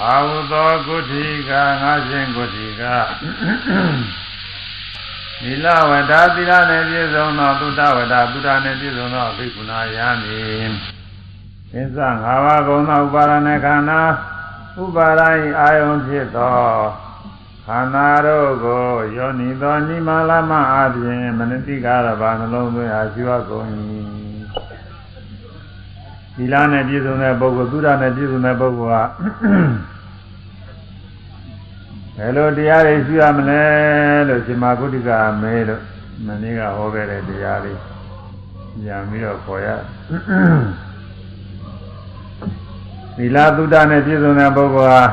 အာဟုသောကုဋ္ဌိကငါရှင်ကုဋ္ဌိကသီလဝဒသီလနဲ့ပြည့်စုံသောသုတဝဒသုတနဲ့ပြည့်စုံသောဘိက္ခုနာယံဤသစ္စာ၅ပါးကုန်သောဥပါဒณะခန္ဓာဥပါဒိအာယုံဖြစ်သောခန္ဓာတို့ကိုယောနိသောနိမလာမအပြင်မနတိကာရဘာနှလုံးသွင်းအားရှိဝကုန်၏ သီလနဲ့ပြည့်စုံတဲ့ပုဂ္ဂိုလ်သုဒ္ဓနဲ့ပြည့်စုံတဲ့ပုဂ္ဂိုလ်ဟာဘယ်လိုတရားတွေရှိရမလဲလို့ရှင်မာကုဋ္ဌိကမဲလို့မနေ့ကဟောခဲ့တဲ့တရားလေးပြန်ပြီးတော့ခေါ်ရသီလသုဒ္ဓနဲ့ပြည့်စုံတဲ့ပုဂ္ဂိုလ်ဟာ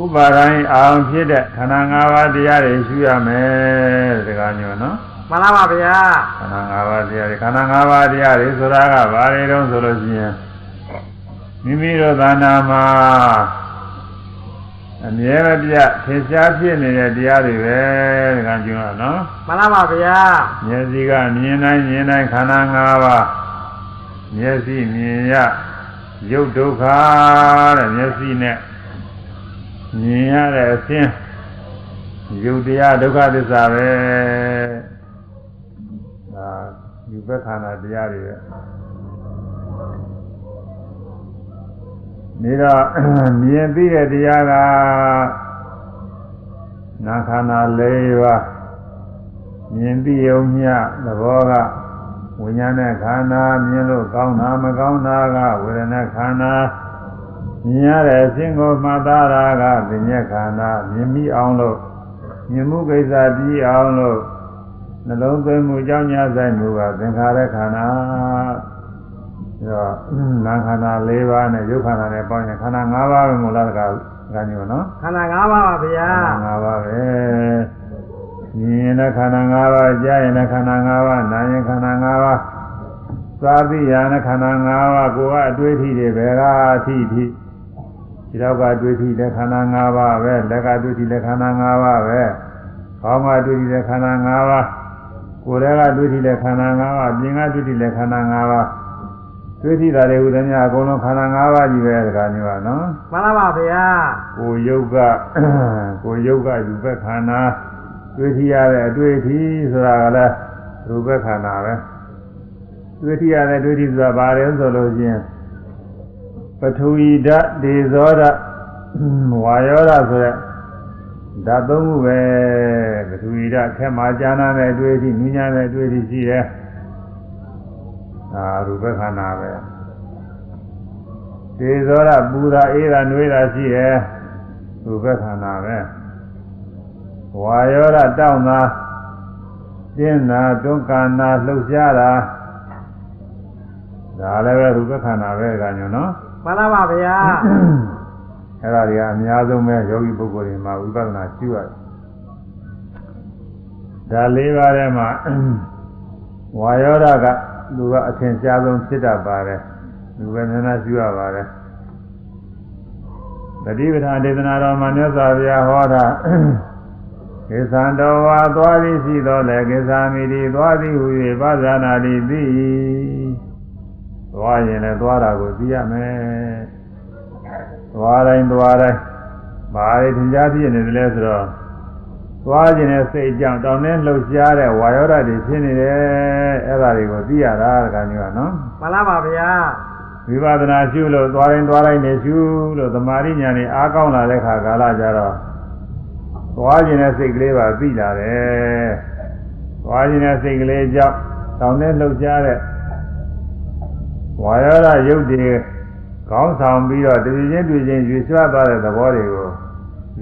ဥပါဒိုင်းအောင်ဖြစ်တဲ့ခန္ဓာ၅ပါးတရားတွေရှိရမယ်တကားမျိုးနော် မှန်ပါပါဗျာခန္ဓာ၅ပါးတရားတွေခန္ဓာ၅ပါးတရားတွေဆိုတာကဘာတွေတုံးဆိုလို့ရှိရင်မိမိတို့သာနာမှာအမြဲတပြထင်ရှားဖြစ်နေတဲ့တရားတွေပဲတကားကျုံတော့နော်မှန်ပါပါဗျာမျက်စိကမြင်တိုင်းမြင်တိုင်းခန္ဓာ၅ပါးမျက်စိမြင်ရရုပ်ဒုက္ခတဲ့မျက်စိနဲ့မြင်ရတဲ့အဆင်းယုတ်တရားဒုက္ခသစ္စာပဲဒါ ယူဘက်ခန္ဓာတရားတွေပဲနေတော့မြင်ပြီးတဲ့တရားကနာခန္ဓာ၄ပါးမြင်ပြီးုံမြသဘောကဝိညာဉ်နဲ့ခန္ဓာမြင်လို့ကောင်းတာမကောင်းတာကဝေဒနာခန္ဓာမြင်ရတဲ့အခြင်းကိုမှတ်သားတာကပညာခန္ဓာမြင်မိအောင်လို့မြင်မှုကိစ္စပြီးအောင်လို့ နှလုံးသွင်းမှုကြောင့်ညာဆိုင်မှုကသင်္ခါရခန္ဓာအဲတော့နာခန္ဓာ၄ပါးနဲ့ရုပ်ခန္ဓာနဲ့ပေါင်းရင်ခန္ဓာ၅ပါးပဲမို့လားတကားကညို့နော်ခန္ဓာ၅ပါးပါဗျာခန္ဓာ၅ပါးပဲမြင်ရင်ခန္ဓာ၅ပါးကြားရင်ခန္ဓာ၅ပါးနားရင်ခန္ဓာ၅ပါးသာသိရတဲ့ခန္ဓာ၅ပါးကိုယ်ကအတွေ့အထိတွေဘယ်ကအထိအထိဒီတော့ကတွေ့ထိတဲ့ခန္ဓာ၅ပါးပဲလက်ကတွေ့ထိတဲ့ခန္ဓာ၅ပါးပဲခေါင်းကတွေ့ထိတဲ့ခန္ဓာ၅ပါး ကိုယ်ထဲကတွေ့ထိတဲ့ခန္ဓာ၅ပါးပြင်ကတွေ့ထိတဲ့ခန္ဓာ၅ပါးတွေ့ထိတာတွေဥဒ္ဒမြအကုန်လုံးခန္ဓာ၅ပါးကြီးပဲတခါမျိုးပါနော်မှန်ပါပါဗျာကိုယုတ်ကကိုယုတ်ကယူဘက်ခန္ဓာတွေ့ထိရတဲ့အတွေ့အထိဆိုတာကလည်းရူပခန္ဓာပဲတွေ့ထိရတဲ့တွေ့ထိဆိုတာဘာလဲဆိုလို့ချင်းပထဝီဓာတ်ဒေဇောဓာတ်ဝါယောဓာတ်ဆိုတဲ့ ဓာတ်သုံးခုပဲပထဝီဓာတ်ခက်မှကြာနာတဲ့အတွေ့အထိနူးညံ့တဲ့အတွေ့အထိရှိတယ်ဒါရူပခန္ဓာပဲဒေဇောဓာတ်ပူဓာအေးဓာတ်နှွေးဓာတ်ရှိတယ်ရူပခန္ဓာပဲဝါယောဓာတ်တောင်းတာကျင်းတာတွန်းကန်တာလှုပ်ရှားတာဒါလည်းပဲရူပခန္ဓာပဲကညွန်းနော်မှန်ပါပါဗျာ အဲ့ဒါတွေကအများဆုံးပဲယောဂီပုဂ္ဂိုလ်တွေမှာဝိပဿနာရှုရတယ်ဒါလေးပါးထဲမှာဝါယောဓကလူကအထင်ရှားဆုံးဖြစ်တတ်ပါတယ်လူပဲနည်းနည်းရှုရပါတယ်တတိပဌာဒေသနာတော်မှာမြတ်စွာဘုရားဟောတာကိသံတော်ဝါသွားသည်ရှိတော်လေကိသာမိတိသွားသည်ဟူ၍ပါဇာနာတိသိသွားရင်လည်းသွားတာကိုသိရမယ် သွားတိုင်းသွားတိုင်းဘာတွေသင်ကြားပြနေတယ်လဲဆိုတော့သွားခြင်းနဲ့စိတ်ကြောင့်တောင်းနဲ့လှုပ်ရှားတဲ့ဝါယောဓာတ်တွေဖြစ်နေတယ်အဲ့ဒါတွေကိုသိရတာတခါမျိုးကနော်မှန်ပါပါဗျာဝိပဿနာရှုလို့သွားတိုင်းသွားတိုင်းနေရှုလို့သမာဓိဉာဏ်နဲ့အားကောင်းလာတဲ့ခါကာလကြတော့သွားခြင်းနဲ့စိတ်ကလေးပါသိလာတယ်သွားခြင်းနဲ့စိတ်ကလေးကြောင့်တောင်းနဲ့လှုပ်ရှားတဲ့ဝါယောဓာရုပ်တွေ ခေါင်းဆောင်ပြီးတော့တည်ချင်းတည်ချင်းရွေဆွသွားတဲ့သဘောတွေကို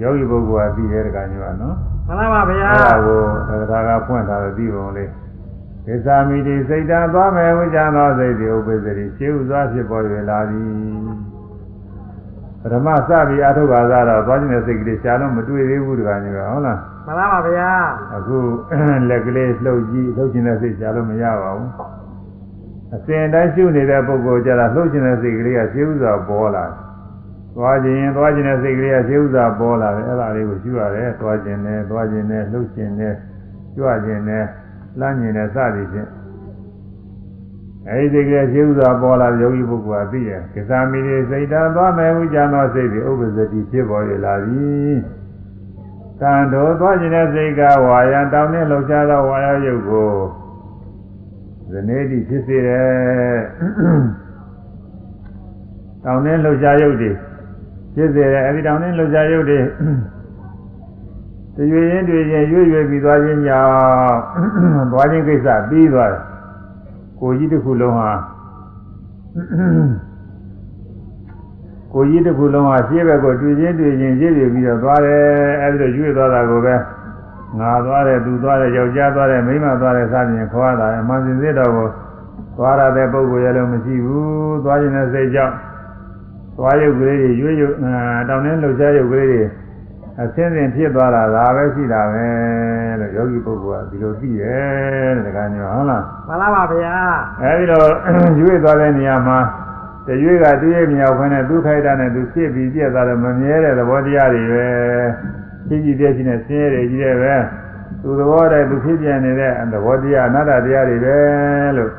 ယောဂီပုဂ္ဂိုလ်ကသိတဲ့ကညောနော်မှန်ပါဗျာအဲ့ဒါကိုတရားကဖွင့်ထားတဲ့ပြီးပုံလေးဒေသမိတိစိတ်ဓာတ်သွားမယ်ဝိဇ္ဇာသောစိတ်တွေဥပ္ပဇ္ဇတိရှင်းဥစွာဖြစ်ပေါ်ရလာသည်ပထမစပြီးအထုခါသာတော့သွားခြင်းတဲ့စိတ်ကလေးရှားလို့မတွေ့သေးဘူးတခါညောဟုတ်လားမှန်ပါဗျာအခုလက်ကလေးလှုပ်ကြည့်လှုပ်ခြင်းတဲ့စိတ်ရှားလို့မရပါဘူး အစဉ်တိုင်းရှုနေတဲ့ပုဂ္ဂိုလ်ကြတာလှုပ်ခြင်းတဲ့စိတ်ကလေးကရှင်းဥစွာပေါ်လာသွားခြင်းသွားခြင်းတဲ့စိတ်ကလေးကရှင်းဥစွာပေါ်လာတယ်အဲ့ဒါလေးကိုရှုရတယ်သွားခြင်းနဲ့သွားခြင်းနဲ့လှုပ်ခြင်းနဲ့ကြွခြင်းနဲ့လှမ်းခြင်းနဲ့စသည်ဖြင့်အဲဒီစိတ်ကလေးရှင်းဥစွာပေါ်လာယောဂီပုဂ္ဂိုလ်ကသိရဲ့ကစားမီတွေစိတ်ဓာတ်သွားမယ်ဟုကြံသောစိတ်တွေဥပ္ပဇ္ဇတိဖြစ်ပေါ်ရလာပြီတန်တော်သွားခြင်းတဲ့စိတ်ကဝါယံတောင်းနဲ့လှုပ်ရှားသောဝါယရုပ်ကို ဇနေတိဖြစ်စေတယ်တောင်းနဲ့လှုပ်ရှားရုပ်တွေဖြစ်စေတယ်အဲဒီတောင်းနဲ့လှုပ်ရှားရုပ်တွေတရွေရင်တွေ့ရင်ရွေ့ရွေ့ပြီးသွားခြင်းကြောင့်သွားခြင်းကိစ္စပြီးသွားတယ်ကိုကြီးတစ်ခုလုံးဟာကိုကြီးတစ်ခုလုံးဟာရှေ့ဘက်ကိုတွေ့ချင်းတွေ့ချင်းရည်ရည်ပြီးတော့သွားတယ်အဲဒီတော့ရွေ့သွားတာကိုပဲ ငါသွားတယ်သူသွားတယ်ယောက်ျားသွားတယ်မိန်းမသွားတယ်စသဖြင့်ခေါ်တာအမှန်စင်စစ်တော့ကိုသွားရတဲ့ပုဂ္ဂိုလ်ရဲ့လုံးမရှိဘူးသွားခြင်းနဲ့စိတ်ကြောင့်သွားရုပ်ကလေးတွေရွေ့ရွေ့တောင်းနှင်းလှုပ်ရှားရုပ်ကလေးတွေအစင်းစင်ဖြစ်သွားတာဒါပဲရှိတာပဲလို့ယောဂီပုဂ္ဂိုလ်ကဒီလိုသိတယ်တဲ့ဒါကညောဟုတ်လားမှန်လားပါဗျာအဲဒီတော့ရွေ့သွားတဲ့နေရာမှာတရွေ့ကသူ့ရဲ့မြောက်ခွင်းနဲ့သူ့ခိုက်တာနဲ့သူဖြစ်ပြီးပြက်သွားတယ်မမြဲတဲ့သဘောတရားတွေပဲ ဖြစ်ကြည့်ပြည့်ချင်းနဲ့ဆင်းရဲတွေကြီးတယ်ပဲသူသဘောတည်းသူဖြစ်ပြနေတဲ့သဘောတရားအနတ္တတရားတွေပဲလို့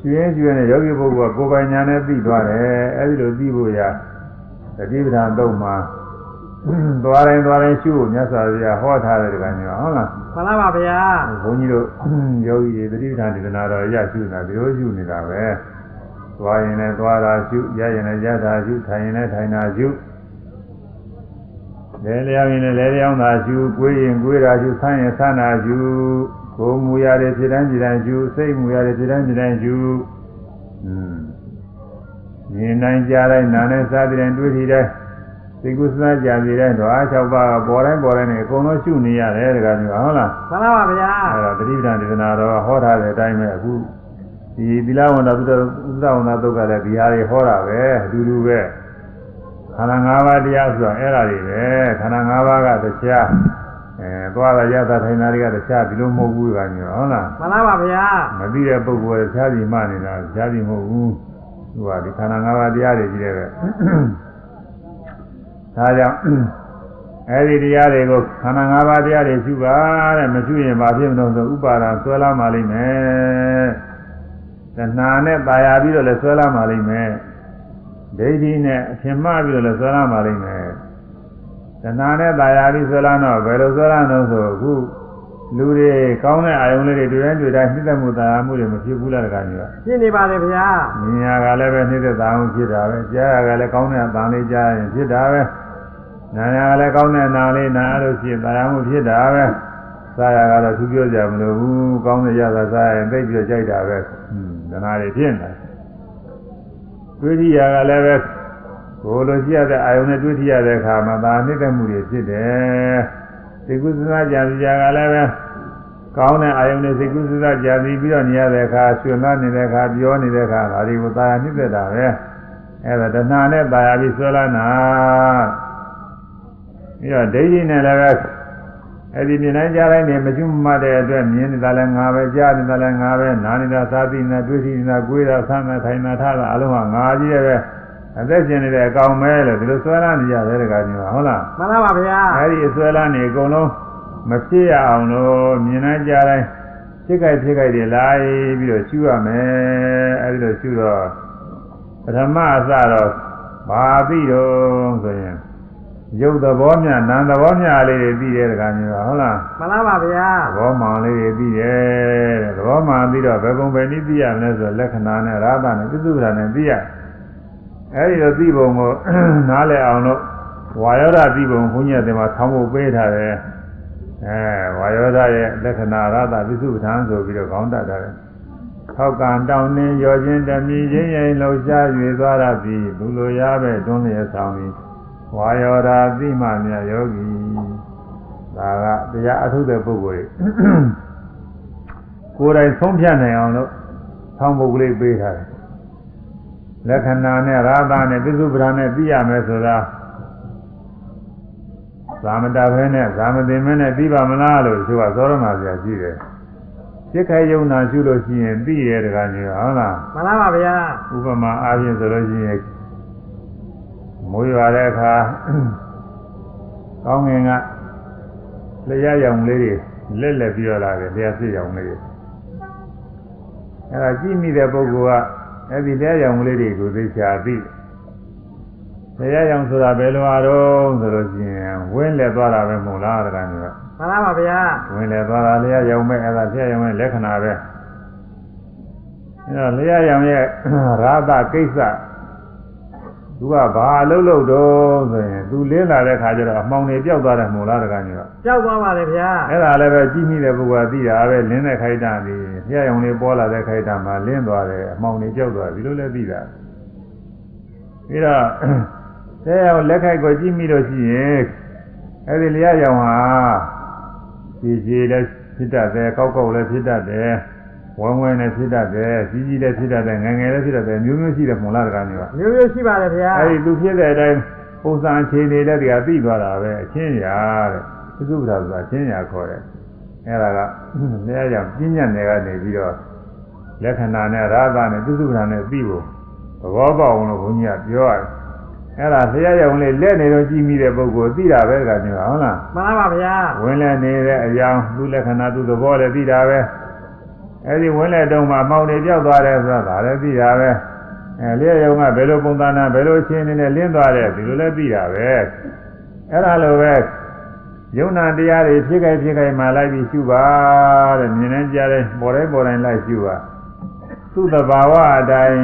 ကျွင်းကျွင်းနဲ့ယောဂီပုဂ္ဂိုလ်ကကိုယ်ပိုင်ညာနဲ့သိသွားတယ်အဲဒီလိုသိဖို့ရတတိပဌာန်တော့မှာသွားတိုင်းသွားတိုင်းရှုဖို့မြတ်စွာဘုရားဟောထားတယ်တကယ်မျိုးဟုတ်လားမှန်လားပါဗျာဘုန်းကြီးတို့ယောဂီတွေသတိပဋ္ဌာန်ဒေသနာတော်ရရှုနေတာဒီလိုရှုနေတာပဲသွားရင်လည်းသွားတာရှုရရင်လည်းရတာရှုထိုင်ရင်လည်းထိုင်တာရှု လဲလျောင်းရင်လည်းလဲလျောင်းတာရှုကိုယ်ရင်ကိုယ်တာရှုဆန်းရင်ဆန်းတာရှုကိုယ်မူရတဲ့ဖြစ်တိုင်းဖြစ်တိုင်းရှုစိတ်မူရတဲ့ဖြစ်တိုင်းဖြစ်တိုင်းရှုอืมမြင်တိုင်းကြားတိုင်းနားနဲ့စားတဲ့တွေ့ထီတိုင်းသိကုသနာကြာစီတဲ့ဓဝါ၆ပါးပေါ်တိုင်းပေါ်တိုင်းနဲ့အကုန်လုံးရှုနေရတယ်တကယ်မျိုးဟုတ်လားမှန်လားပါဗျာအဲဒါသတိပဋ္ဌာန်ဒေသနာတော်ဟောထားတဲ့အတိုင်းပဲအခုဒီသီလဝန္တာသုတ္တသုတ္တဝန္တာသုတ်ကလည်းဒီဟာတွေဟောတာပဲအတူတူပဲ ခန္ဓာ၅ပါးတရားဆိုတာအဲ့ဒါတွေပဲခန္ဓာ၅ပါးကတရားအဲသွားတာရတာထိုင်တာတွေကတရားဒီလိုမဟုတ်ဘူးကမျိုးဟုတ်လားမှန်လားပါဗျာမသိတဲ့ပုဂ္ဂိုလ်ကတရားစီမှနေတာတရားစီမဟုတ်ဘူးသူကဒီခန္ဓာ၅ပါးတရားတွေကြီးတယ်ပဲဒါကြောင့်အဲဒီတရားတွေကိုခန္ဓာ၅ပါးတရားတွေရှုပါတဲ့မရှုရင်ဘာဖြစ်မလို့ဆိုဥပါဒံဆွဲလာမှလိမ့်မယ်တဏှာနဲ့ပါရပြီးတော့လည်းဆွဲလာမှလိမ့်မယ် ဒိဋ္ဌိနဲ့အထင်မှားပြီးတော့လည်းဆွဲလာမှလိမ့်မယ်တဏှာနဲ့ပါရပြီးဆွဲလာတော့ဘယ်လိုဆွဲလာတော့ဆိုအခုလူတွေကောင်းတဲ့အာယုံလေးတွေတွေ့တိုင်းတွေ့တိုင်းနှိမ့်သက်မှုတရားမှုတွေမဖြစ်ဘူးလားတခါကြီးကရှင်းနေပါလေဗျာမြင်ရကလည်းပဲနှိမ့်သက်သာအောင်ဖြစ်တာပဲကြားရကလည်းကောင်းတဲ့အတန်လေးကြားရင်ဖြစ်တာပဲနာရကလည်းကောင်းတဲ့အနာလေးနာလို့ရှိရင်တရားမှုဖြစ်တာပဲစားရကတော့သူပြောကြမလို့ဘူးကောင်းတဲ့ရတာစားရင်သိပြီးကြိုက်တာပဲဟွန်းဒနာတွေဖြစ်နေတွေ့ ထိရကလည်းပဲကိုလိုရှိရတဲ့အာယုန်နဲ့တွေ့ထိရတဲ့အခါမှာဒါနှိမ့်သက်မှုတွေဖြစ်တယ်ဒီကုသနာကြံစရာကလည်းပဲကောင်းတဲ့အာယုန်နဲ့စိတ်ကုသနာကြံစီပြီးတော့နေရတဲ့အခါဆွေလာနေတဲ့အခါပြောနေတဲ့အခါဒါတွေကိုသာယာနှိမ့်သက်တာပဲအဲ့ဒါတဏှာနဲ့သာယာပြီးဆွဲလာနာပြီးတော့ဒိဋ္ဌိနဲ့လည်းပဲ အဲ့ဒီမြင်နိုင်ကြတိုင်းနေမကျွတ်မှတ်တဲ့အတွက်မြင်နေတာလည်းငါပဲကြားနေတာလည်းငါပဲနားနေတာသာသိနေတာတွေ့ထိနေတာကိုယ်တာဆမ်းနေတာထိုင်နေတာထားတာအလုံးကငါကြီးရဲ့ပဲအသက်ရှင်နေတဲ့အကောင်ပဲလို့ဒီလိုဆွဲလာနေရတယ်တကယ်ကြီးဟုတ်လားမှန်လားပါဗျာအဲ့ဒီအဆွဲလာနေအကုန်လုံးမဖြစ်ရအောင်လို့မြင်နိုင်ကြတိုင်းဖြစ်ကြိုက်ဖြစ်ကြိုက်တွေလိုက်ပြီးတော့ရှုရမယ်အဲ့ဒီလိုရှုတော့ပထမအစတော့ဘာသိတော့ဆိုရင် ရုပ်သဘောမြနာမ်သဘောမြလေးတွေပြီးတဲ့တခါမျိုးဟုတ်လားမှန်လားပါဗျာသဘောမှန်လေးတွေပြီးတယ်တဲ့သဘောမှန်ပြီးတော့ဘယ်ပုံပဲနည်းသိရမလဲဆိုလက္ခဏာနဲ့ရာသနဲ့ပြစ္စုပ္ပန်နဲ့သိရအဲဒီလိုသိပုံကိုနားလည်အောင်လို့ဝါယောဓသိပုံဘုန်းကြီးတွေမှာဆောင်းဖို့ပေးထားတယ်အဲဝါယောဓရဲ့လက္ခဏာရာသပြစ္စုပ္ပန်ဆိုပြီးတော့ခေါင်းတတ်ထားတယ်ထောက်ကံတောင်းနှင်းရောခြင်းတမီချင်းရင်လှုပ်ရှား၍သွားရသည်လူလိုရပဲတွန်းလျက်ဆောင်သည် ဝါယောဓသိမှမြတ်ယောဂီဒါကတရားအထုတဲ့ပုဂ္ဂိုလ်တွေကိုယ်တိုင်ဆုံးဖြတ်နိုင်အောင်လို့ဆောင်းပုဂ္ဂလိပေးထားတယ်လက္ခဏာနဲ့ရာသနဲ့ပြစ္စုပ္ပန်နဲ့သိရမယ်ဆိုတာသာမတဘဲနဲ့သာမတင်မဲနဲ့သိပါမလားလို့သူကသောရမဆရာကြည့်တယ်စိတ်ခိုင်ယုံနာရှုလို့ရှိရင်သိရတဲ့ကကြီးဟုတ်လားမှန်လားပါဗျာဥပမာအားဖြင့်ဆိုလို့ရှိရင် မိုးရွာတဲ့အခါကောင်းငင်ကလျှက်ရောင်လေးတွေလက်လက်ပြီးတော့လာတယ်လျှက်စစ်ရောင်လေးတွေအဲ့ဒါကြည့်မိတဲ့ပုဂ္ဂိုလ်ကအဲ့ဒီတရားရောင်လေးတွေကိုသိချာသိတရားရောင်ဆိုတာဘယ်လိုအားတော့ဆိုလို့ရှိရင်ဝင်းလက်သွားတာပဲမဟုတ်လားတကယ်ကြီးကမှန်လားပါဗျာဝင်လေသွားတာလျှက်ရောင်မဲ့အဲ့ဒါလျှက်ရောင်ရဲ့လက္ခဏာပဲအဲ့တော့လျှက်ရောင်ရဲ့ရာသကိစ္စ သူကဘာအလုပ်လုပ်တော့ဆိုရင်သူလင်းလာတဲ့ခါကျတော့အမှောင်တွေပျောက်သွားတယ်မို့လားတကကြီးကကြောက်သွားပါလေဗျာအဲ့ဒါလည်းပဲကြည့်မိတဲ့ပုဂ္ဂိုလ်ကသိတာပဲလင်းတဲ့ခိုက်တာဒီလျှက်ရောင်လေးပေါ်လာတဲ့ခိုက်တာမှာလင်းသွားတယ်အမှောင်တွေပျောက်သွားတယ်ဒီလိုလည်းသိတာပြီးတော့ဆဲရောင်လက်ခိုက်ကိုကြည့်မိလို့ရှိရင်အဲ့ဒီလျှက်ရောင်ဟာကြည်ကြည်လည်းဖြစ်တတ်တယ်ကောက်ကောက်လည်းဖြစ်တတ်တယ် ဝမ်းဝမ်းလည်းဖြစ်တတ်တယ်ကြီးကြီးလည်းဖြစ်တတ်တယ်ငယ်ငယ်လည်းဖြစ်တတ်တယ်မျိုးမျိုးရှိတယ်မို့လားတကကြီးကမျိုးမျိုးရှိပါလေဗျာအဲဒီသူဖြစ်တဲ့အတိုင်းပုံစံအခြေအနေလည်းတရားသိသွားတာပဲအချင်းရာတဲ့သုစုပ္ပဒါဆိုတာအချင်းရာခေါ်တယ်အဲဒါကတရားကြောင့်ပြဉ္ညာနယ်ကနေပြီးတော့လက္ခဏာနဲ့ရာသနဲ့သုစုပ္ပဒါနဲ့သိဖို့သဘောပေါက်အောင်လို့ဘုန်းကြီးကပြောရတယ်အဲဒါဆရာရောင်လေးလက်နေတော့ကြည့်မိတဲ့ပုဂ္ဂိုလ်သိတာပဲကညဟုတ်လားမှန်လားပါဗျာဝင်လဲနေတဲ့အကြောင်းသူ့လက္ခဏာသူ့သဘောလည်းသိတာပဲ အဲဒီဝင်လဲတုံးမှာမောင်နေပြောက်သွားတယ်ဆိုတာဒါလည်းသိတာပဲအဲလျှက်ယုံကဘယ်လိုပုံသဏ္ဍာန်ဘယ်လိုအချင်းနေနဲ့လင်းသွားတယ်ဒီလိုလည်းသိတာပဲအဲ့ဒါလိုပဲယုံနာတရားတွေဖြစ်ခိုက်ဖြစ်ခိုက်မှလိုက်ပြီးရှုပါတဲ့မြင်နေကြတဲ့ပေါ်တိုင်းပေါ်တိုင်းလိုက်ရှုပါသူ့သဘာဝအတိုင်း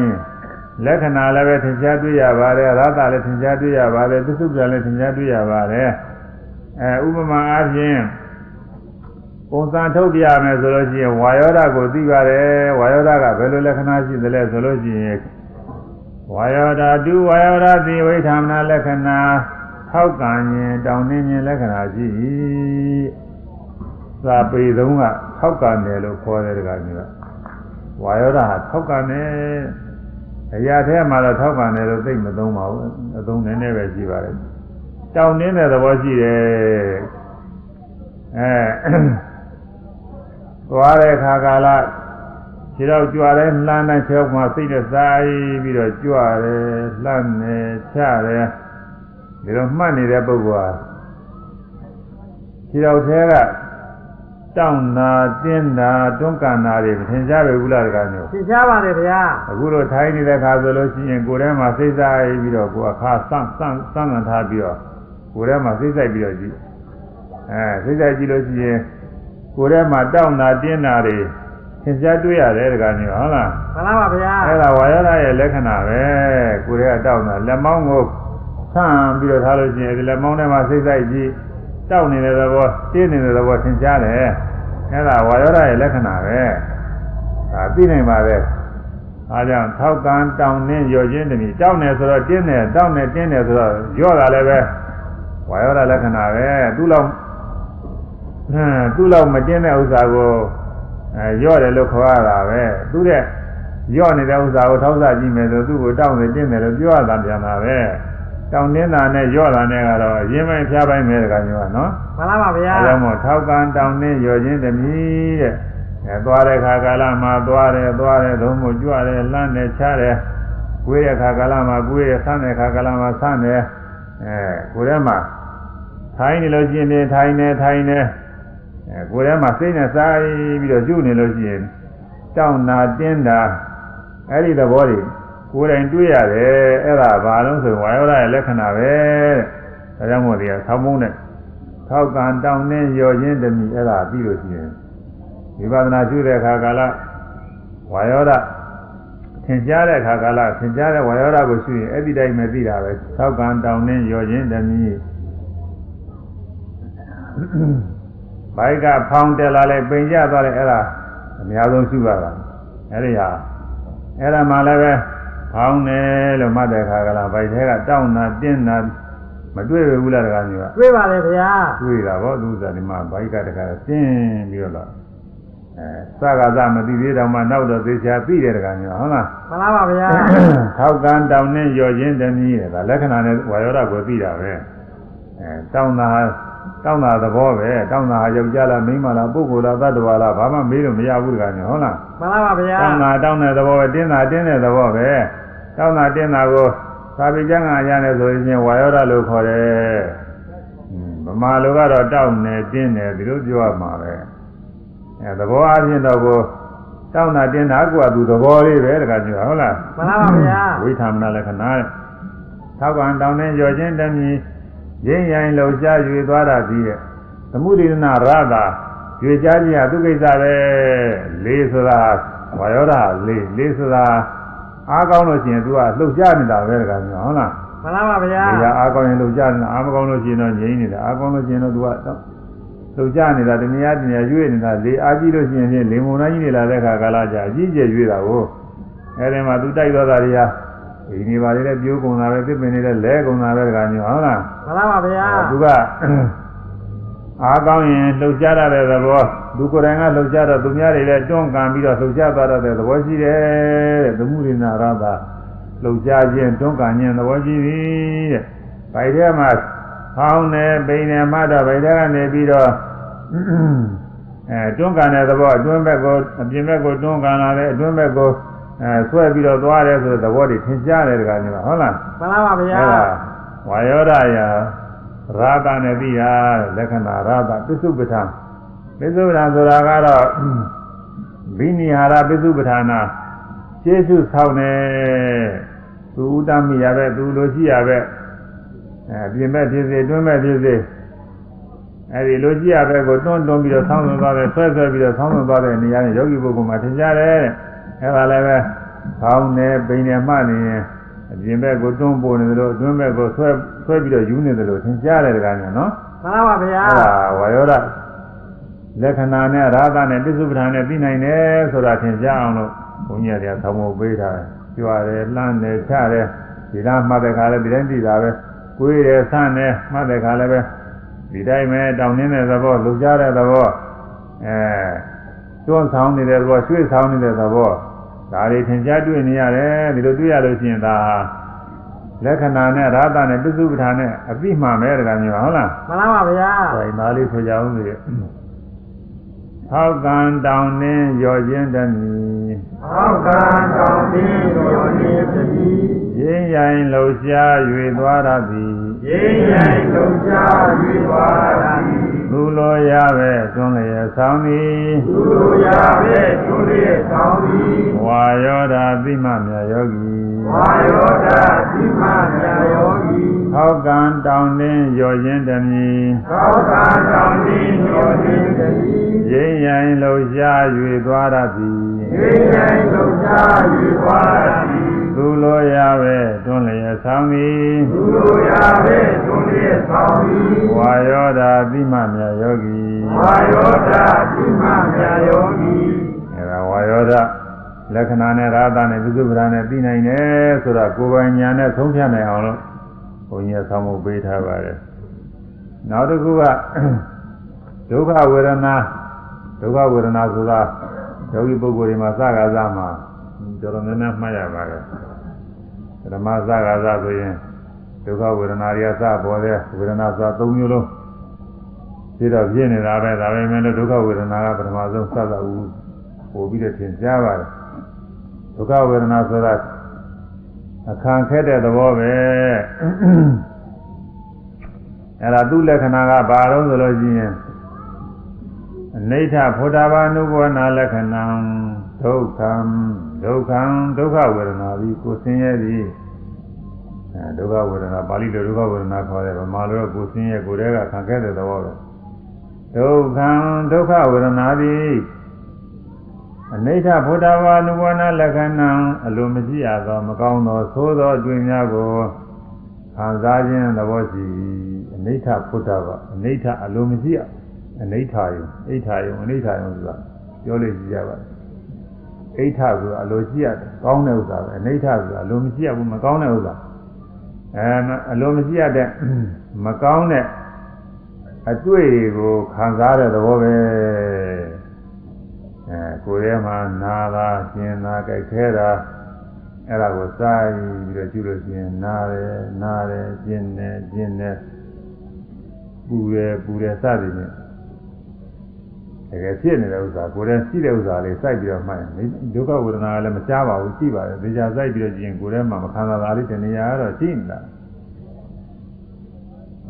လက္ခဏာလည်းပဲသင်္ချာတွေ့ရပါတယ်ရသလည်းသင်္ချာတွေ့ရပါတယ်သစ္စုပ္ပန်လည်းသင်္ချာတွေ့ရပါတယ်အဲဥပမာအားဖြင့် ပုံစံထုတ်ပြရမယ်ဆိုလို့ရှိရင်ဝါယောဓာကိုသိပါတယ်ဝါယောဓာကဘယ်လိုလက္ခဏာရှိသလဲဆိုလို့ရှိရင်ဝါယောဓာတုဝါယောဓာတိဝိထာမနာလက္ခဏာထောက်ကံရင်တောင်းနှင်းခြင်းလက္ခဏာရှိ၏သာပေသုံးကထောက်ကံတယ်လို့ခေါ်တယ်တကမျိုးဝါယောဓာဟာထောက်ကံတယ်အရာထဲမှာတော့ထောက်ကံတယ်လို့သိမသုံးပါဘူးအသုံးနည်းနည်းပဲရှိပါတယ်တောင်းနှင်းတဲ့သဘောရှိတယ်အဲ သွားတဲ့ခါကာလခြေတော့ကြွားတယ်လှမ်းတဲ့ချောက်မှာစိတ်နဲ့စားပြီးတော့ကြွားတယ်လှမ်းတယ်ချတယ်ဒီလိုမှတ်နေတဲ့ပုဂ္ဂိုလ်ဟာခြေတော့သေးကတောင်းတာတင်းတာတွန်းကန်တာတွေမထင်ရှားပဲဘူးလားတကားမျိုးသင်ရှားပါလေဗျာအခုတော့ထိုင်းနေတဲ့ခါဆိုလို့ရှိရင်ကိုယ်ထဲမှာစိတ်စားပြီးတော့ကိုယ်အခါစမ်းစမ်းစမ်းကန်ထားပြီးတော့ကိုယ်ထဲမှာစိတ်ဆိုင်ပြီးတော့ကြည့်အဲစိတ်ဆိုင်ကြည့်လို့ရှိရင် ကိုယ်ထဲမှာတောင်းတာတင်းတာတွေသင်ကြားတွေ့ရတယ်တကားမျိုးဟုတ်လားမှန်လားပါဗျာအဲ့ဒါဝါရဒရဲ့လက္ခဏာပဲကိုယ်ထဲကတောင်းတာလက်မောင်းကိုဆန့်ပြီးတော့ထားလို့ရှိရင်ဒီလက်မောင်းထဲမှာစိတ်ဆိုင်ကြည့်တောက်နေတဲ့သဘောတင်းနေတဲ့သဘောသင်ကြားတယ်အဲ့ဒါဝါရဒရဲ့လက္ခဏာပဲဒါသိနိုင်ပါပဲအားကြောင့်ထောက်ကံတောင်းနှင်းရော်ခြင်းတည်းတောင်းနေဆိုတော့တင်းနေတောင်းနေတင်းနေဆိုတော့ရော့တာလည်းပဲဝါရဒလက္ခဏာပဲသူ့လောက် ဟမ်သူ့လောက်မတင်းတဲ့ဥစ္စာကိုအဲရော့တယ်လို့ခေါ်ရတာပဲသူတဲ့ရော့နေတဲ့ဥစ္စာကိုထောက်စားကြည့်မယ်ဆိုသူ့ကိုတောင်းနေတင်းတယ်လို့ပြောရတာပြန်တာပဲတောင်းတင်းတာနဲ့ရော့တာနဲ့ကတော့အရင်ပိုင်းဖျားပိုင်းပဲတကမျိုးကနော်မှန်လားပါဗျာအဲဒါမို့ထောက်ကံတောင်းနှင်းရော်ခြင်းတမီတဲ့အဲသွားတဲ့ခါကာလမှာသွားတယ်သွားတယ်သုံးမို့ကြွတယ်လှမ်းတယ်ချတယ်ကိုယ်ရဲ့ခါကာလမှာကိုယ်ရဲ့ဆန်းတဲ့ခါကာလမှာဆန်းတယ်အဲကိုယ်ထဲမှာထိုင်နေလို့ရှိရင်ထိုင်နေထိုင်နေ အဲကိုယ်ထဲမှာစိတ်နဲ့စားပြီးတော့ကျุနေလို့ရှိရင်တောင်းတာတင်းတာအဲ့ဒီသဘောတွေကိုယ်တိုင်တွေ့ရတယ်အဲ့ဒါဘာလို့ဆိုရင်ဝါယောဓာရဲ့လက္ခဏာပဲတဲ့ဒါကြောင့်မို့ဒီကဆောင်းမုန်းတဲ့ထောက်ကံတောင်းနှင်းရော်ခြင်းတမီအဲ့ဒါပြီးလို့ရှိရင်ဝိပဿနာရှုတဲ့အခါကာလဝါယောဒသင်ကြားတဲ့အခါကာလသင်ကြားတဲ့ဝါယောဒကိုရှုရင်အဲ့ဒီတိုင်းပဲသိတာပဲထောက်ကံတောင်းနှင်းရော်ခြင်းတမီ ဘိုက်ကဖောင်းတက်လာလဲပိန်ကြသွားလဲအဲ့ဒါအများဆုံးရှုရတာအဲ့ဒီဟာအဲ့ဒါမှလည်းပဲဖောင်းတယ်လို့မှတ်တဲ့အခါကလာဘိုက်ထဲကတောင်းတာတင်းတာမတွေ့ဘူးလားတကားမျိုးကတွေ့ပါလေဗျာတွေ့တာဗောသူစားဒီမှာဘိုက်ကတခါဆင်းပြီးတော့လာအဲစကားစမသိသေးတော့မှနောက်တော့သေချာသိတယ်တခါမျိုးဟုတ်လားမှန်လားပါဗျာထောက်ကံတောင်းနဲ့ရော်ခြင်းတမီးတဲ့ဒါလက္ခဏာနဲ့ဝါယောဓကိုသိတာပဲအဲတောင်းတာ တောင်းတာသဘောပဲတောင်းတာဟာယောက်ျားလားမိန်းမလားပုဂ္ဂိုလ်လားသတ္တဝါလားဘာမှမေးလို့မရဘူးတခါမျိုးဟုတ်လားမှန်လားပါဗျာတောင်းတာတောင်းတဲ့သဘောပဲတင်းတာတင်းတဲ့သဘောပဲတောင်းတာတင်းတာကိုသာပိကျမ်းကရရတယ်ဆိုရင်ဝါယောဓလို့ခေါ်တယ်ဗမာလူကတော့တောင်းနေတင်းနေဒီလိုပြောရမှာပဲအဲသဘောအချင်းတော့ကိုသတောင်းတာတင်တာကိုကသူသဘောလေးပဲတခါကျဟုတ်လားမှန်ပါပါဗျာဝိထာမနာလက္ခဏာတဲ့ထောက်ကံတောင်းတဲ့ကြော်ချင်းတမီ ရင်းရင်လှုပ်ရှားရွေသွားတာပြီးရဲ့သမှုဒေသနာရတာရွေရှားခြင်းဟာသူကိစ္စပဲလေးဆိုတာဝါယောဓာလေးလေးဆိုတာအားကောင်းလို့ရှိရင်သူကလှုပ်ရှားနေတာပဲတကယ်မျိုးဟုတ်လားမှန်ပါဗျာဒီကအားကောင်းရင်လှုပ်ရှားနေတာအားမကောင်းလို့ရှိရင်တော့ငြိမ်းနေတာအားကောင်းလို့ရှိရင်တော့သူကလှုပ်ရှားနေတာတနည်းအားတနည်းရွေ့နေတာလေအားကြီးလို့ရှိရင်ဖြင့်လေမုန်တိုင်းကြီးနေလာတဲ့ခါကာလကြာအကြီးကျယ်ရွေ့တာကိုအဲဒီမှာသူတိုက်သွားတာတွေကဒီနေပါလေတဲ့ပြိုးကုန်တာပဲပြစ်ပင်နေတဲ့လဲကုန်တာပဲတကယ်မျိုးဟုတ်လား မှန်ပါပါဗျာသူကအားကောင်းရင်လှုပ်ရှားရတဲ့သဘောသူကိုယ်တိုင်ကလှုပ်ရှားတော့သူများတွေလည်းတွန်းကန်ပြီးတော့လှုပ်ရှားသွားတဲ့သဘောရှိတယ်တဲ့သမုဒိနာရတာလှုပ်ရှားခြင်းတွန်းကန်ခြင်းသဘောရှိပြီတဲ့။ဗိုက်ထဲမှာဟောင်းနေပိန်နေမှတော့ဗိုက်ထဲကနေပြီးတော့အဲတွန်းကန်တဲ့သဘောအတွင်းဘက်ကိုအပြင်ဘက်ကိုတွန်းကန်လာတယ်အတွင်းဘက်ကိုအဲဆွဲပြီးတော့သွားတယ်ဆိုတဲ့သဘောတွေသင်ကြားတယ်တခါမျိုးဟုတ်လားမှန်ပါပါဗျာအဲ့ဒါ ဝါယောဒယာရာသနဲ့ပြီးဟာလက္ခဏာရာသပစ္စုပ္ပထာပစ္စုပ္ပထာဆိုတာကတော့ဘိနိဟာရပစ္စုပ္ပထာနာကျေစုဆောင်းနေသူဥဒ္ဒမိရပဲသူလိုရှိရပဲအဲပြင်မဲ့ဖြစ်စေတွင်းမဲ့ဖြစ်စေအဲဒီလိုရှိရပဲကိုတွန်းတွန်းပြီးတော့ဆောင်းသွင်းသွားတယ်ဆွဲဆွဲပြီးတော့ဆောင်းသွင်းသွားတဲ့နေရာနဲ့ယောဂီပုဂ္ဂိုလ်မှာထင်ရှားတယ်တဲ့အဲဒါလည်းပဲဆောင်းနေပိန်နေမှနေရင် အပြင်ဘက်ကိုတွန်းပို့နေတယ်လို့အတွင်းဘက်ကိုဆွဲဆွဲပြီးတော့ယူနေတယ်လို့သင်ကြားတယ်တကားညာနော်မှန်ပါပါဗျာအဲ့ဒါဝါယောဒလက္ခဏာနဲ့ရာသနဲ့ပြစ္စုပ္ပန်နဲ့ပြီးနိုင်တယ်ဆိုတာသင်ကြားအောင်လို့ဘုန်းကြီးတွေကဆောင်းဖို့ပေးထားတယ်ကြွရတယ်လှမ်းတယ်ချတယ်ဒီလားမှတ်တဲ့ခါလည်းဒီတိုင်းသိတာပဲကိုယ်ရယ်ဆန်းတယ်မှတ်တဲ့ခါလည်းပဲဒီတိုင်းပဲတောင်းနေတဲ့သဘောလှုပ်ရှားတဲ့သဘောအဲတွန်းဆောင်နေတဲ့သဘောရွှေ့ဆောင်နေတဲ့သဘော ဒါတွေသင်ကြားတွေ့နေရတယ်ဒီလိုတွေ့ရလို့ရှိရင်ဒါလက္ခဏာနဲ့ရာသနဲ့ပြစ္စုပ္ပန်နဲ့အပြီးမှမယ်တကယ်မျိုးဟုတ်လားမှန်ပါပါဗျာဆိုရင်သားလေးဆိုကြအောင်လေထောက်ကံတောင်းနှင်းရော်ခြင်းတမီဟောကံတောင်းပြီးရောနေတည်းရင်းရိုင်လှုပ်ရှား၍သွားရသည်ရင်းရိုင်လုံးချ၍ပါသည် လူလိုရပဲတွန်းလျက်ဆောင်သည်သူတို့ရပဲသူလေးတောင်းသည်ဝါယောဓာသိမမြတ်ယောဂီဝါယောဒသိမမြာယောဂီထောက်ကံတောင်းနှင်းရော်ခြင်းတမီသောတာတောင်းပြီးရောနေတည်းရင်းရိုင်လှုပ်ရှား၍သွားရသည်ရင်းရိုင်လုံးချ၍ပါသည်လူလိုရပဲတွန်းလျက်ဆောင်သည်သူတို့ရပဲသူလေးတောင်းသည်ဝါ ယောဓာသိမမြတ်ယောဂီဝါယောဒသိမမြာယောဂီအဲဒါဝါယောဓလက္ခဏာနဲ့ရာသနဲ့ပြစ္စုပ္ပန်နဲ့ပြီးနိုင်တယ်ဆိုတာကိုယ်ပိုင်ညာနဲ့သုံးဖြတ်နိုင်အောင်လို့ဘုန်းကြီးကဆောင်းဖို့ပေးထားပါတယ်နောက်တစ်ခုကဒုက္ခဝေဒနာဒုက္ခဝေဒနာဆိုတာယောဂီပုဂ္ဂိုလ်တွေမှာစကားစားမှာတော်တော်များများမှတ်ရပါတယ်ဓမ္မစကားစားဆိုရင်ဒုက္ခဝေဒနာတွေကစပေါ်တဲ့ဝေဒနာစ၃မျိုးလုံး ပြီးတော့ပြည့်နေတာပဲဒါပဲမဲ့လို့ဒုက္ခဝေဒနာကပထမဆုံးစသဦးပို့ပြီးတော့သင်ကြားပါတယ်ဒုက္ခဝေဒနာဆိုတာအခါခက်တဲ့သဘောပဲအဲ့ဒါသူ့လက္ခဏာကဘာလို့ဆိုလို့ရှိရင်အနိဋ္ဌဖုဒ္ဓဘာနုဘောနာလက္ခဏံဒုက္ခံဒုက္ခံဒုက္ခဝေဒနာပြီးကိုယ်ဆင်းရဲသည်အဲဒုက္ခဝေဒနာပါဠိလိုဒုက္ခဝေဒနာခေါ်တယ်ဗမာလိုကကိုယ်ဆင်းရဲကိုယ်တည်းကခံခဲ့တဲ့သဘောပဲ ဒုက္ခံဒုက္ခဝေဒနာသည်အနိဋ္ဌဘုဒ္ဓဘာနုဘောနာလက္ခဏံအလိုမရှိရသောမကောင်းသောသိုးသောအတွင်များကိုခံစားခြင်းသဘောရှိအနိဋ္ဌဘုဒ္ဓဘာအနိဋ္ဌအလိုမရှိရအနိဋ္ဌယုံအိဋ္ဌယုံအနိဋ္ဌယုံဆိုတာပြောလို့ရှိရပါတယ်အိဋ္ဌဆိုတာအလိုရှိရတယ်ကောင်းတဲ့ဥစ္စာပဲအနိဋ္ဌဆိုတာအလိုမရှိရဘူးမကောင်းတဲ့ဥစ္စာအဲအလိုမရှိရတဲ့မကောင်းတဲ့ အတွေ့တွေကိုခံစားတဲ့သဘောပဲအဲကိုယ်ထဲမှာနာတာကျင်တာကြိုက်ခဲတာအဲ့ဒါကိုစားပြီးတော့ကျุလို့ရှိရင်နာတယ်နာတယ်ကျင်တယ်ကျင်တယ်ပူတယ်ပူတယ်စသည်ဖြင့်တကယ်ဖြစ်နေတဲ့ဥစ္စာကိုယ်ထဲရှိတဲ့ဥစ္စာလေးစိုက်ပြီးတော့မှတ်ရင်ဒုက္ခဝေဒနာကလည်းမကြားပါဘူးရှိပါတယ်ဒေချာစိုက်ပြီးတော့ကျင်ကိုယ်ထဲမှာမခံစားတာလေးတဏှာကတော့ရှိနေတာ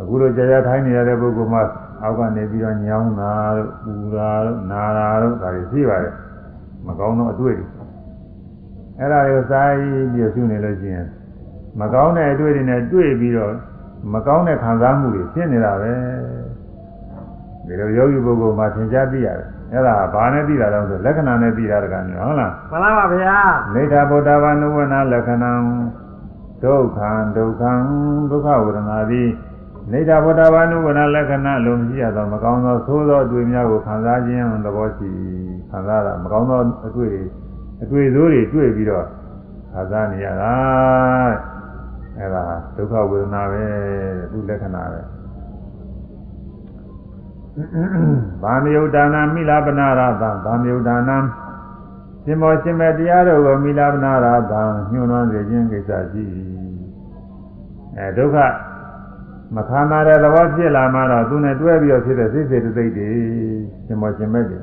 အခုလိုကြာကြာထိုင်းနေရတဲ့ပုဂ္ဂိုလ်မှာအောက်ကနေပြီးတော့ညောင်းတာတို့ပူတာတို့နာတာတို့ဒါတွေရှိပါတယ်မကောင်းသောအတွေ့တွေအဲ့ဒါတွေကိုစာရေးပြီးရှုနေလို့ရှိရင်မကောင်းတဲ့အတွေ့တွေနဲ့တွေ့ပြီးတော့မကောင်းတဲ့ခံစားမှုတွေဖြစ်နေတာပဲဒီလိုယောဂီပုဂ္ဂိုလ်မှာသင်ကြားသိရတယ်အဲ့ဒါဘာနဲ့သိတာလဲဆိုလက္ခဏာနဲ့သိတာတကမျိုးဟုတ်လားမှန်လားပါဗျာနေထာဗုဒ္ဓဘာနုဝနာလက္ခဏံဒုက္ခံဒုက္ခံဒုက္ခဝေဒနာသည် နေထာဗုဒ္ဓဘာနုဝနာလက္ခဏာလုံးရှိရသောမကောင်းသောသိုးသောအတွေ့များကိုခံစားခြင်းသဘောရှိခံစားတာမကောင်းသောအတွေ့အတွေ့ဆိုးတွေတွေ့ပြီးတော့ခံစားနေရတာအဲ့ဒါဒုက္ခဝေဒနာပဲသူလက္ခဏာပဲဗာမယုတ်ဒါနာမိလာပနာရသဗာမယုတ်ဒါနာရှင်မောရှင်မေတရားတော်ကိုမိလာပနာရသညှို့နှွမ်းစေခြင်းကိစ္စရှိအဲဒုက္ခ မခံရတဲ့သဘောဖြစ်လာမှတော့သူနဲ့တွဲပြီးတော့ဖြစ်တဲ့စိတ်စိတ်တိတ်တွေရှင်မောရှင်မေတွေ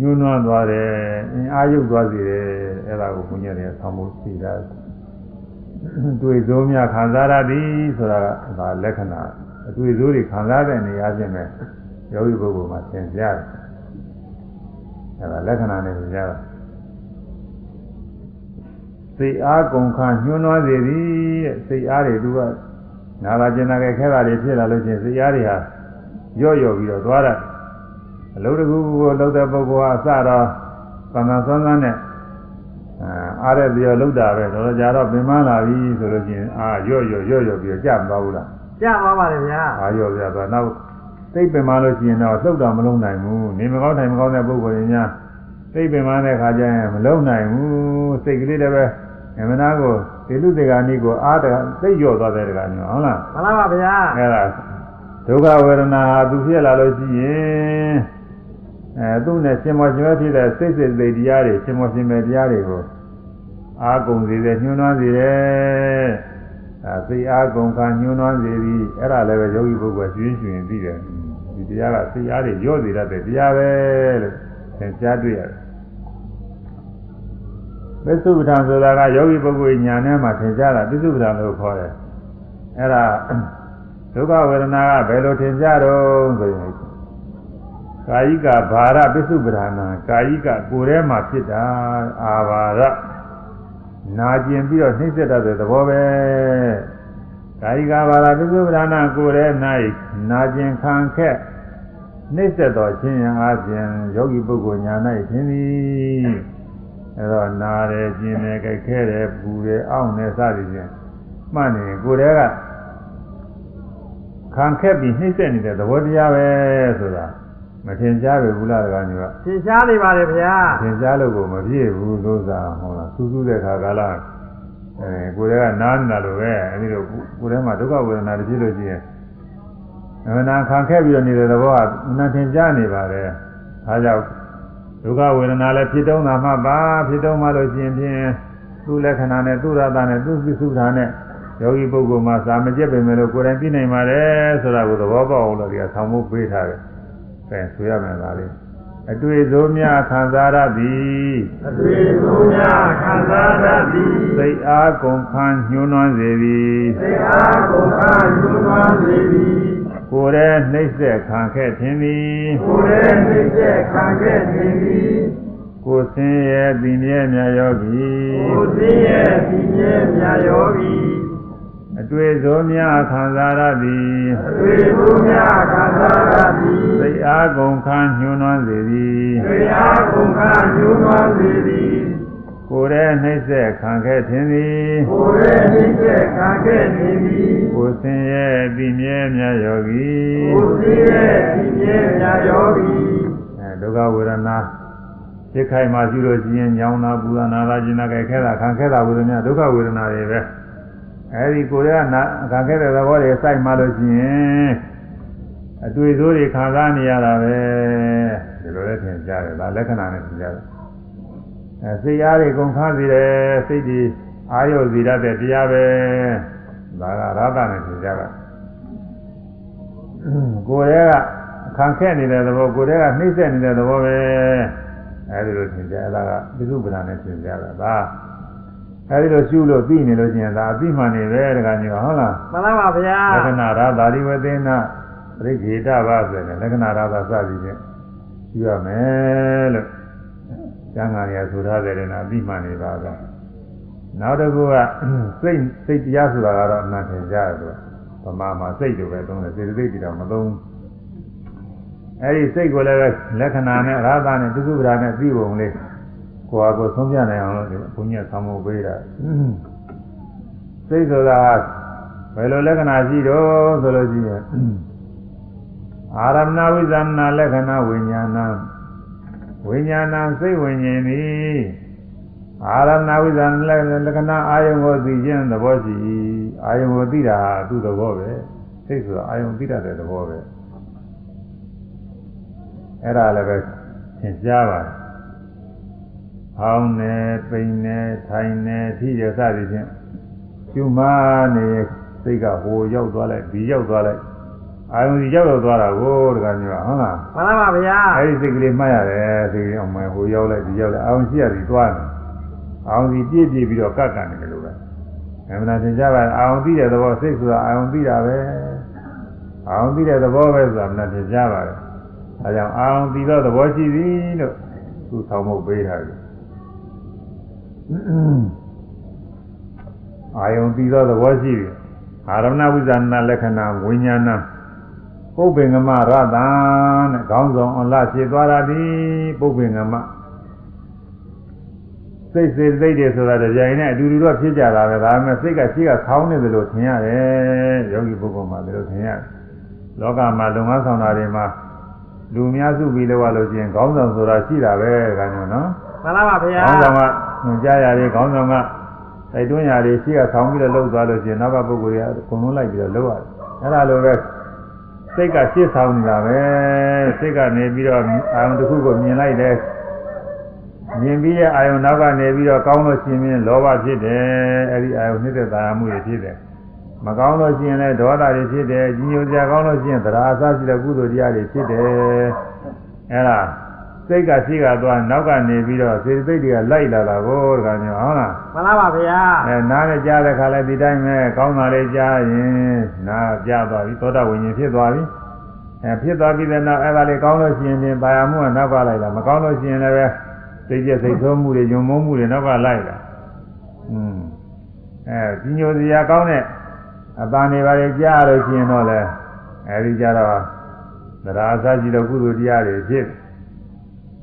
ညှို့နှွမ်းသွားတယ်အင်းအာယုတ်သွားစေတယ်အဲ့ဒါကိုဘုန်းကြီးတွေကဆောင်းဖို့ရှိတာတွေ့စိုးများခံစားရသည်ဆိုတာကဒါလက္ခဏာအတွေ့အကြုံတွေခံစားတဲ့နေရာချင်းပဲယောဂီပုဂ္ဂိုလ်မှာသင်ကြားတယ်အဲဒါလက္ခဏာနဲ့သင်ကြားတာ စိတ်အားကုန်ခါညှိုးနှွားစေသည်တဲ့စိတ်အားတွေသူကနာလာကျင်နာခဲ့ခဲတာတွေဖြစ်လာလို့ချင်းစိတ်အားတွေဟာရော့ရော့ပြီးတော့သွားတာအလုံးတကူကိုလှုပ်တဲ့ပုဂ္ဂိုလ်ဟာအစတော့သံသံဆွမ်းဆွမ်းနဲ့အားရပြီးတော့လှုပ်တာပဲတော့ကြာတော့ပင်မလာပြီဆိုလို့ချင်းအာရော့ရော့ရော့ရော့ပြီးတော့ကြမသွားဘူးလားကြပါပါလေဗျာအာရောပြသွားနောက်သိပ်ပင်မလို့ရှိရင်တော့လှုပ်တာမလုံးနိုင်ဘူးနေမကောင်းတိုင်းမကောင်းတဲ့ပုဂ္ဂိုလ်တွေများသိပ်ပင်မတဲ့ခါကျရင်မလုံးနိုင်ဘူးစိတ်ကလေးတည်းပဲ အမနာကိုဒီလူတေဂာနိကိုအားတကသိပ်လျော့သွားတဲ့တကမျိုးဟုတ်လားမှန်လားပါဗျာအဲ့ဒါဒုက္ခဝေဒနာဟာသူဖြစ်လာလို့ရှိရင်အဲသူ့နဲ့ရှင်မောရှင်မဖြစ်တဲ့စိတ်စိတ်သိတရားတွေရှင်မောရှင်မတရားတွေကိုအာကုန်စေတယ်ညှိုးနှွမ်းစေတယ်အဲစိတ်အားကုန်ခါညှိုးနှွမ်းစေပြီးအဲ့ဒါလည်းပဲယောဂီပုဂ္ဂိုလ်ကျွင်းကျွင်သိတယ်ဒီတရားကစိတ်အားတွေရော့စေတတ်တဲ့တရားပဲလို့သင်ကြားတွေ့ရတယ် ပစ္စုပ္ပန်ဆိုတာကယောဂီပုဂ္ဂိုလ်ညာထဲမှာသင်ကြားတာပစ္စုပ္ပန်လို့ခေါ်တယ်အဲ့ဒါဒုက္ခဝေဒနာကဘယ်လိုထင်ကြတော့ဆိုရင်ကာယိကဘာရပစ္စုပ္ပန်နာကာယိကကိုယ်ထဲမှာဖြစ်တာအာဘာရနာကျင်ပြီးတော့နှိမ့်ဆက်တတ်တဲ့သဘောပဲကာယိကဘာရပစ္စုပ္ပန်နာကိုယ်ထဲ၌နာကျင်ခံခက်နှိမ့်ဆက်တော်ခြင်းအားဖြင့်ယောဂီပုဂ္ဂိုလ်ညာ၌ထင်သည် အဲတော့နာတယ်ကျင်တယ်ကြိုက်ခဲတယ်ပူတယ်အောင့်တယ်စသည်ဖြင့်မှတ်နေကိုယ်ထဲကခံခက်ပြီးနှိမ့်ဆက်နေတဲ့သဘောတရားပဲဆိုတာမထင်ရှားပဲဘူးလားတကားမျိုးကသင်ရှားနေပါလေဗျာထင်ရှားလို့ကိုမပြည့်ဘူးလို့သာဟောလားစူးစူးတဲ့ခါကာလအဲကိုယ်ထဲကနားနေတာလို့ပဲအဲဒီလိုကိုယ်ထဲမှာဒုက္ခဝေဒနာတဖြစ်လို့ရှိရင်အမှန်တန်ခံခဲ့ပြီးတော့နေတဲ့သဘောကနာထင်ရှားနေပါလေဒါကြောင့် ဒုက္ခဝေဒနာလည်းဖြစ်တုံးတာမှပါဖြစ်တုံးမှလို့ရှိရင်ဖြင့်သူ့လက္ခဏာနဲ့သူ့ရတာနဲ့သူ့ပြစုတာနဲ့ယောဂီပုဂ္ဂိုလ်မှာစာမကျက်ပေမဲ့လို့ကိုယ်တိုင်သိနိုင်ပါတယ်ဆိုတာကိုသဘောပေါက်အောင်လို့ဒီကဆောင်းဖို့ပေးထားတယ်။အဲဆိုရမယ်လားလေ။အတွေ့အကြုံများခံစားရသည်အတွေ့အကြုံများခံစားတတ်သည်စိတ်အားကုန်ခန်းညှိုးနှွမ်းစေသည်သိအားကုန်ခါယူသွမ်းစေသည် ကိုယ်ရဲ့နှိမ့်ဆက်ခံခဲ့ခြင်းသည်ကိုယ်ရဲ့နှိမ့်ဆက်ခံခဲ့ခြင်းသည်ကိုယ်ဆင်းရဲသည်မြဲမြတ်ယောဂီကိုယ်သိရဲ့ဒီမြဲမြတ်ယောဂီအတွေ့အကြုံများခံစားရသည်အတွေ့အကြုံများခံစားတတ်သည်စိတ်အားကုန်ခန်းညှိုးနှွမ်းစေသည်သိအားကုန်ခါယူသွမ်းစေသည် ကိုယ်ရဲ့နှိမ့်ဆက်ခံခဲ့ခြင်းသည်ကိုယ်ရဲ့နှိမ့်ဆက်ခံခဲ့ခြင်းသည်ကိုယ်ဆင်းရဲသည်မြဲမြတ်ယောဂီကိုယ်သိရဲ့ဒီမြဲမြတ်ယောဂီအဲဒုက္ခဝေဒနာစိတ်ခိုင်မှရှိလို့ရှိရင်ညောင်းတာပူတာနာတာကျင်တာကြိုက်ခဲတာခံခဲတာဝေဒနာဒုက္ခဝေဒနာတွေပဲအဲဒီကိုယ်ရဲ့နာခံခဲတဲ့သဘောတွေစိုက်မှလို့ရှိရင်အတွေ့အကြုံတွေခံစားနေရတာပဲဒီလိုလည်းသင်ကြားတယ်ဒါလက္ခဏာနဲ့သင်ကြားတယ် အဲစိတ်အားတွေကုန်ခါစေတယ်စိတ်တွေအာရုံစီရတဲ့တရားပဲဒါကရသနဲ့သင်ကြားတာကိုယ်ရဲ့ကခံခက်နေတဲ့သဘောကိုယ်ရဲ့ကနှိမ့်ဆက်နေတဲ့သဘောပဲအဲဒီလိုသင်ကြားအဲ့ဒါကပြစုပ္ပန်နဲ့သင်ကြားတာဒါအဲဒီလိုရှုလို့သိနေလို့ရှိရင်ဒါအသိမှန်နေပဲတခါကြီးဟုတ်လားမှန်လားပါဗျာလက္ခဏာရာသာရိဝသေနပရိခေတပါဆိုတယ်လက္ခဏာရာသာစသည်ဖြင့်ယူရမယ်လို့ ကျမ်းဂန်ရဆိုထားတယ်လည်းနာပြီးမှနေပါတော့နောက်တစ်ခုကစိတ်စိတ်တရားဆိုတာကတော့အမှန်ထင်ကြတယ်သူကဗမာမှာစိတ်လိုပဲသုံးတယ်စေတသိက်တရားမသုံးအဲဒီစိတ်ကိုလည်းလက္ခဏာနဲ့ရာသနဲ့တုစုပ္ပဒါနဲ့ပြီးပုံလေးကိုယ်ဟာကိုယ်ဆုံးပြနိုင်အောင်လို့ဘုန်းကြီးကဆောင်းဖို့ပေးတာစိတ်ဆိုတာဘယ်လိုလက္ခဏာရှိတော့ဆိုလို့ရှိရင်အာရမဏဝိဇ္ဇနာလက္ခဏာဝိညာဏ ဝိညာဏစိတ်ဝိညာဉ်သည်အာရမဏဝိဇ္ဇနာလက္ခဏာအာယုံကိုသိခြင်းသဘောရှိအာယုံကိုသိတာဟာသူ့သဘောပဲစိတ်ဆိုတာအာယုံသိတတ်တဲ့သဘောပဲအဲ့ဒါလည်းပဲသင်ကြားပါတယ်ဟောင်းနေပိန်နေထိုင်နေထိရစသည်ဖြင့်ကျူမနေစိတ်ကဟိုရောက်သွားလိုက်ဒီရောက်သွားလိုက် အာယုံဒီရောက်တော့သွားတာကိုတကယ်မျိုးဟုတ်လားမှန်ပါပါဗျာအဲဒီစိတ်ကလေးမှတ်ရတယ်စိတ်ကလေးအောင်မယ်ဟိုရောက်လိုက်ဒီရောက်လိုက်အာယုံရှိရသည်သွားတယ်အာယုံဒီပြည့်ပြည့်ပြီးတော့ကတ်ကန်နေတယ်လို့ပဲအမှန်တရားသင်ကြပါအာယုံသိတဲ့သဘောစိတ်ဆိုတာအာယုံသိတာပဲအာယုံသိတဲ့သဘောပဲဆိုတာမှန်သင်ကြပါတယ်အဲကြောင့်အာယုံသိသောသဘောရှိသည်လို့သူဆောင်မှုပေးထားတယ်အာယုံသိသောသဘောရှိသည်အာရမဏဝိဇ္ဇနာလက္ခဏာဝိညာဏ ပုပ္ပင်္ဂမရတံတဲ့ခေါင်းဆောင်အလဖြစ်သွားတာဒီပုပ္ပင်္ဂမစိတ်စေစိတ်တွေဆိုတာကြိုင်နဲ့အတူတူတော့ဖြစ်ကြတာပဲဒါပေမဲ့စိတ်ကရှိကခေါင်းနေတယ်လို့ထင်ရတယ်ယောဂီပုဂ္ဂိုလ်မှာလည်းလို့ထင်ရတယ်လောကမှာလုံငန်းဆောင်တာတွေမှာလူများစုပြီးလို့ရလို့ချင်းခေါင်းဆောင်ဆိုတာရှိတာပဲဒါကြောင့်နော်မှန်ပါပါဗျာခေါင်းဆောင်ကညွှန်ကြားရတယ်ခေါင်းဆောင်ကတိုက်တွန်းရတယ်ရှိကဆောင်းပြီးတော့လှုပ်သွားလို့ချင်းနောက်ကပုဂ္ဂိုလ်တွေကအကုန်လုံးလိုက်ပြီးတော့လှုပ်ရတယ်အဲ့ဒါလိုပဲ စိတ်ကရှေ့ဆောင်နေတာပဲစိတ်ကနေပြီးတော့အာယုံတစ်ခုကိုမြင်လိုက်တယ်မြင်ပြီးတဲ့အာယုံနောက်ကနေပြီးတော့ကောင်းလို့ရှင်ရင်လောဘဖြစ်တယ်အဲ့ဒီအာယုံနှိမ့်တဲ့သာယာမှုတွေဖြစ်တယ်မကောင်းလို့ရှိရင်လည်းဒေါသတွေဖြစ်တယ်ကြီးညိုစရာကောင်းလို့ရှိရင်သရာအစရှိတဲ့ကုသိုလ်တရားတွေဖြစ်တယ်အဲ့ဒါ စိတ်ကရှိကသွားနောက်ကနေပြီးတော့စေတသိက်တွေကလိုက်လာတာကိုတခါမျိုးဟုတ်လားမှန်ပါပါဗျာအဲနားနဲ့ကြားတဲ့ခါလဲဒီတိုင်းပဲကောင်းတာလေးကြားရင်နားကြားသွားပြီသောတာဝိညာဉ်ဖြစ်သွားပြီအဲဖြစ်သွားပြီးတဲ့နောက်အဲ့ဒါလေးကောင်းလို့ရှိရင်ပြင်ပါရမှုကနောက်ကလိုက်တာမကောင်းလို့ရှိရင်လည်းပဲစိတ်ကျက်စိတ်ဆိုးမှုတွေယုံမုန်းမှုတွေနောက်ကလိုက်တာอืมအဲကြီးညိုစရာကောင်းတဲ့အပန်းတွေပါလေကြားလို့ရှိရင်တော့လေအဲဒီကြတော့သရာအစရှိတဲ့ကုသိုလ်တရားတွေဖြစ်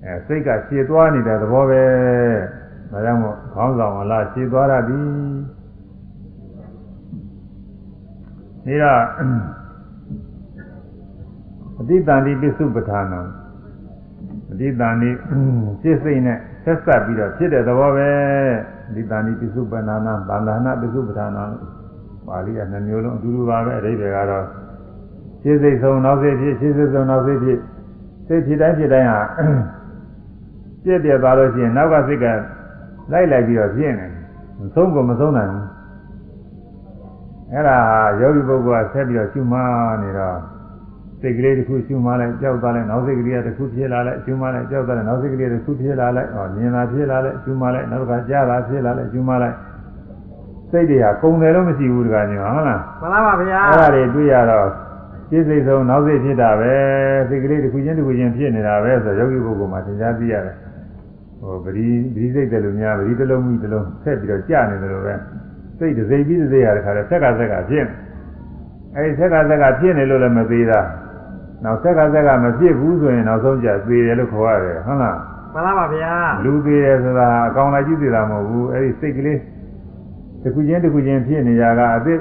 အဲစိတ်ကရှည်သွားနေတဲ့သဘောပဲဒါကြောင့်မို့ခေါင်းဆောင်ကလာရှည်သွားရသည်ဒီတော့အတိတန်ဒီပစ္စုပ္ပထာနံအတိတန်ဒီစိတ်စိတ်နဲ့ဆက်ဆက်ပြီးတော့ဖြစ်တဲ့သဘောပဲအတိတန်ဒီပစ္စုပ္ပနာနာဗန္ဒနာပစ္စုပ္ပထာနံပါဠိကနှမျိုးလုံးအတူတူပါပဲအဓိပ္ပာယ်ကတော့စိတ်စိတ်ဆုံးနောက်စိတ်ဖြစ်စိတ်စိတ်ဆုံးနောက်စိတ်ဖြစ်စိတ်ဖြစ်တိုင်းဖြစ်တိုင်းဟာ ပြည့်ပြည့်သွားလို့ရှိရင်နောက်ကစိတ်ကလိုက်လိုက်ပြီးတော့ပြင်းနေမဆုံးကမဆုံးနိုင်ဘူးအဲ့ဒါယောဂီပုဂ္ဂိုလ်ကဆက်ပြီးတော့ရှုမှနေတော့စိတ်ကလေးတစ်ခုရှုမှလိုက်ကြောက်သွားလိုက်နောက်စိတ်ကလေးတစ်ခုဖြစ်လာလိုက်ရှုမှလိုက်ကြောက်သွားလိုက်နောက်စိတ်ကလေးတစ်ခုဖြစ်လာလိုက်ဟောမြင်တာဖြစ်လာလိုက်ရှုမှလိုက်နောက်ကကြားတာဖြစ်လာလိုက်ရှုမှလိုက်စိတ်တွေကကုံတယ်လို့မရှိဘူးတခါကျဟုတ်လားမှန်ပါပါဗျာအဲ့ဒါတွေတွေ့ရတော့စိတ်စိတ်ဆုံးနောက်စိတ်ဖြစ်တာပဲစိတ်ကလေးတစ်ခုချင်းတစ်ခုချင်းဖြစ်နေတာပဲဆိုတော့ယောဂီပုဂ္ဂိုလ်မှာသင်ကြားသိရတယ် ဟိုပရိပရိစိတ်တယ်လို့များပရိတစ်လုံးမိတစ်လုံးဆက်ပြီးတော့ကြာနေတယ်လို့ပဲစိတ်တစ်စိတ်ပြီးတစ်စိတ်ရတဲ့ခါကျဆက်ကဆက်ကဖြစ်အဲဒီဆက်ကဆက်ကဖြစ်နေလို့လည်းမသေးတာနောက်ဆက်ကဆက်ကမဖြစ်ဘူးဆိုရင်နောက်ဆုံးကျသေးတယ်လို့ခေါ်ရတယ်ဟုတ်လားမှန်ပါပါဗျာလူသေးတယ်ဆိုတာအကောင်လိုက်ကြည့်သေးတာမဟုတ်ဘူးအဲဒီစိတ်ကလေးတစ်ခုချင်းတစ်ခုချင်းဖြစ်နေကြကအသစ်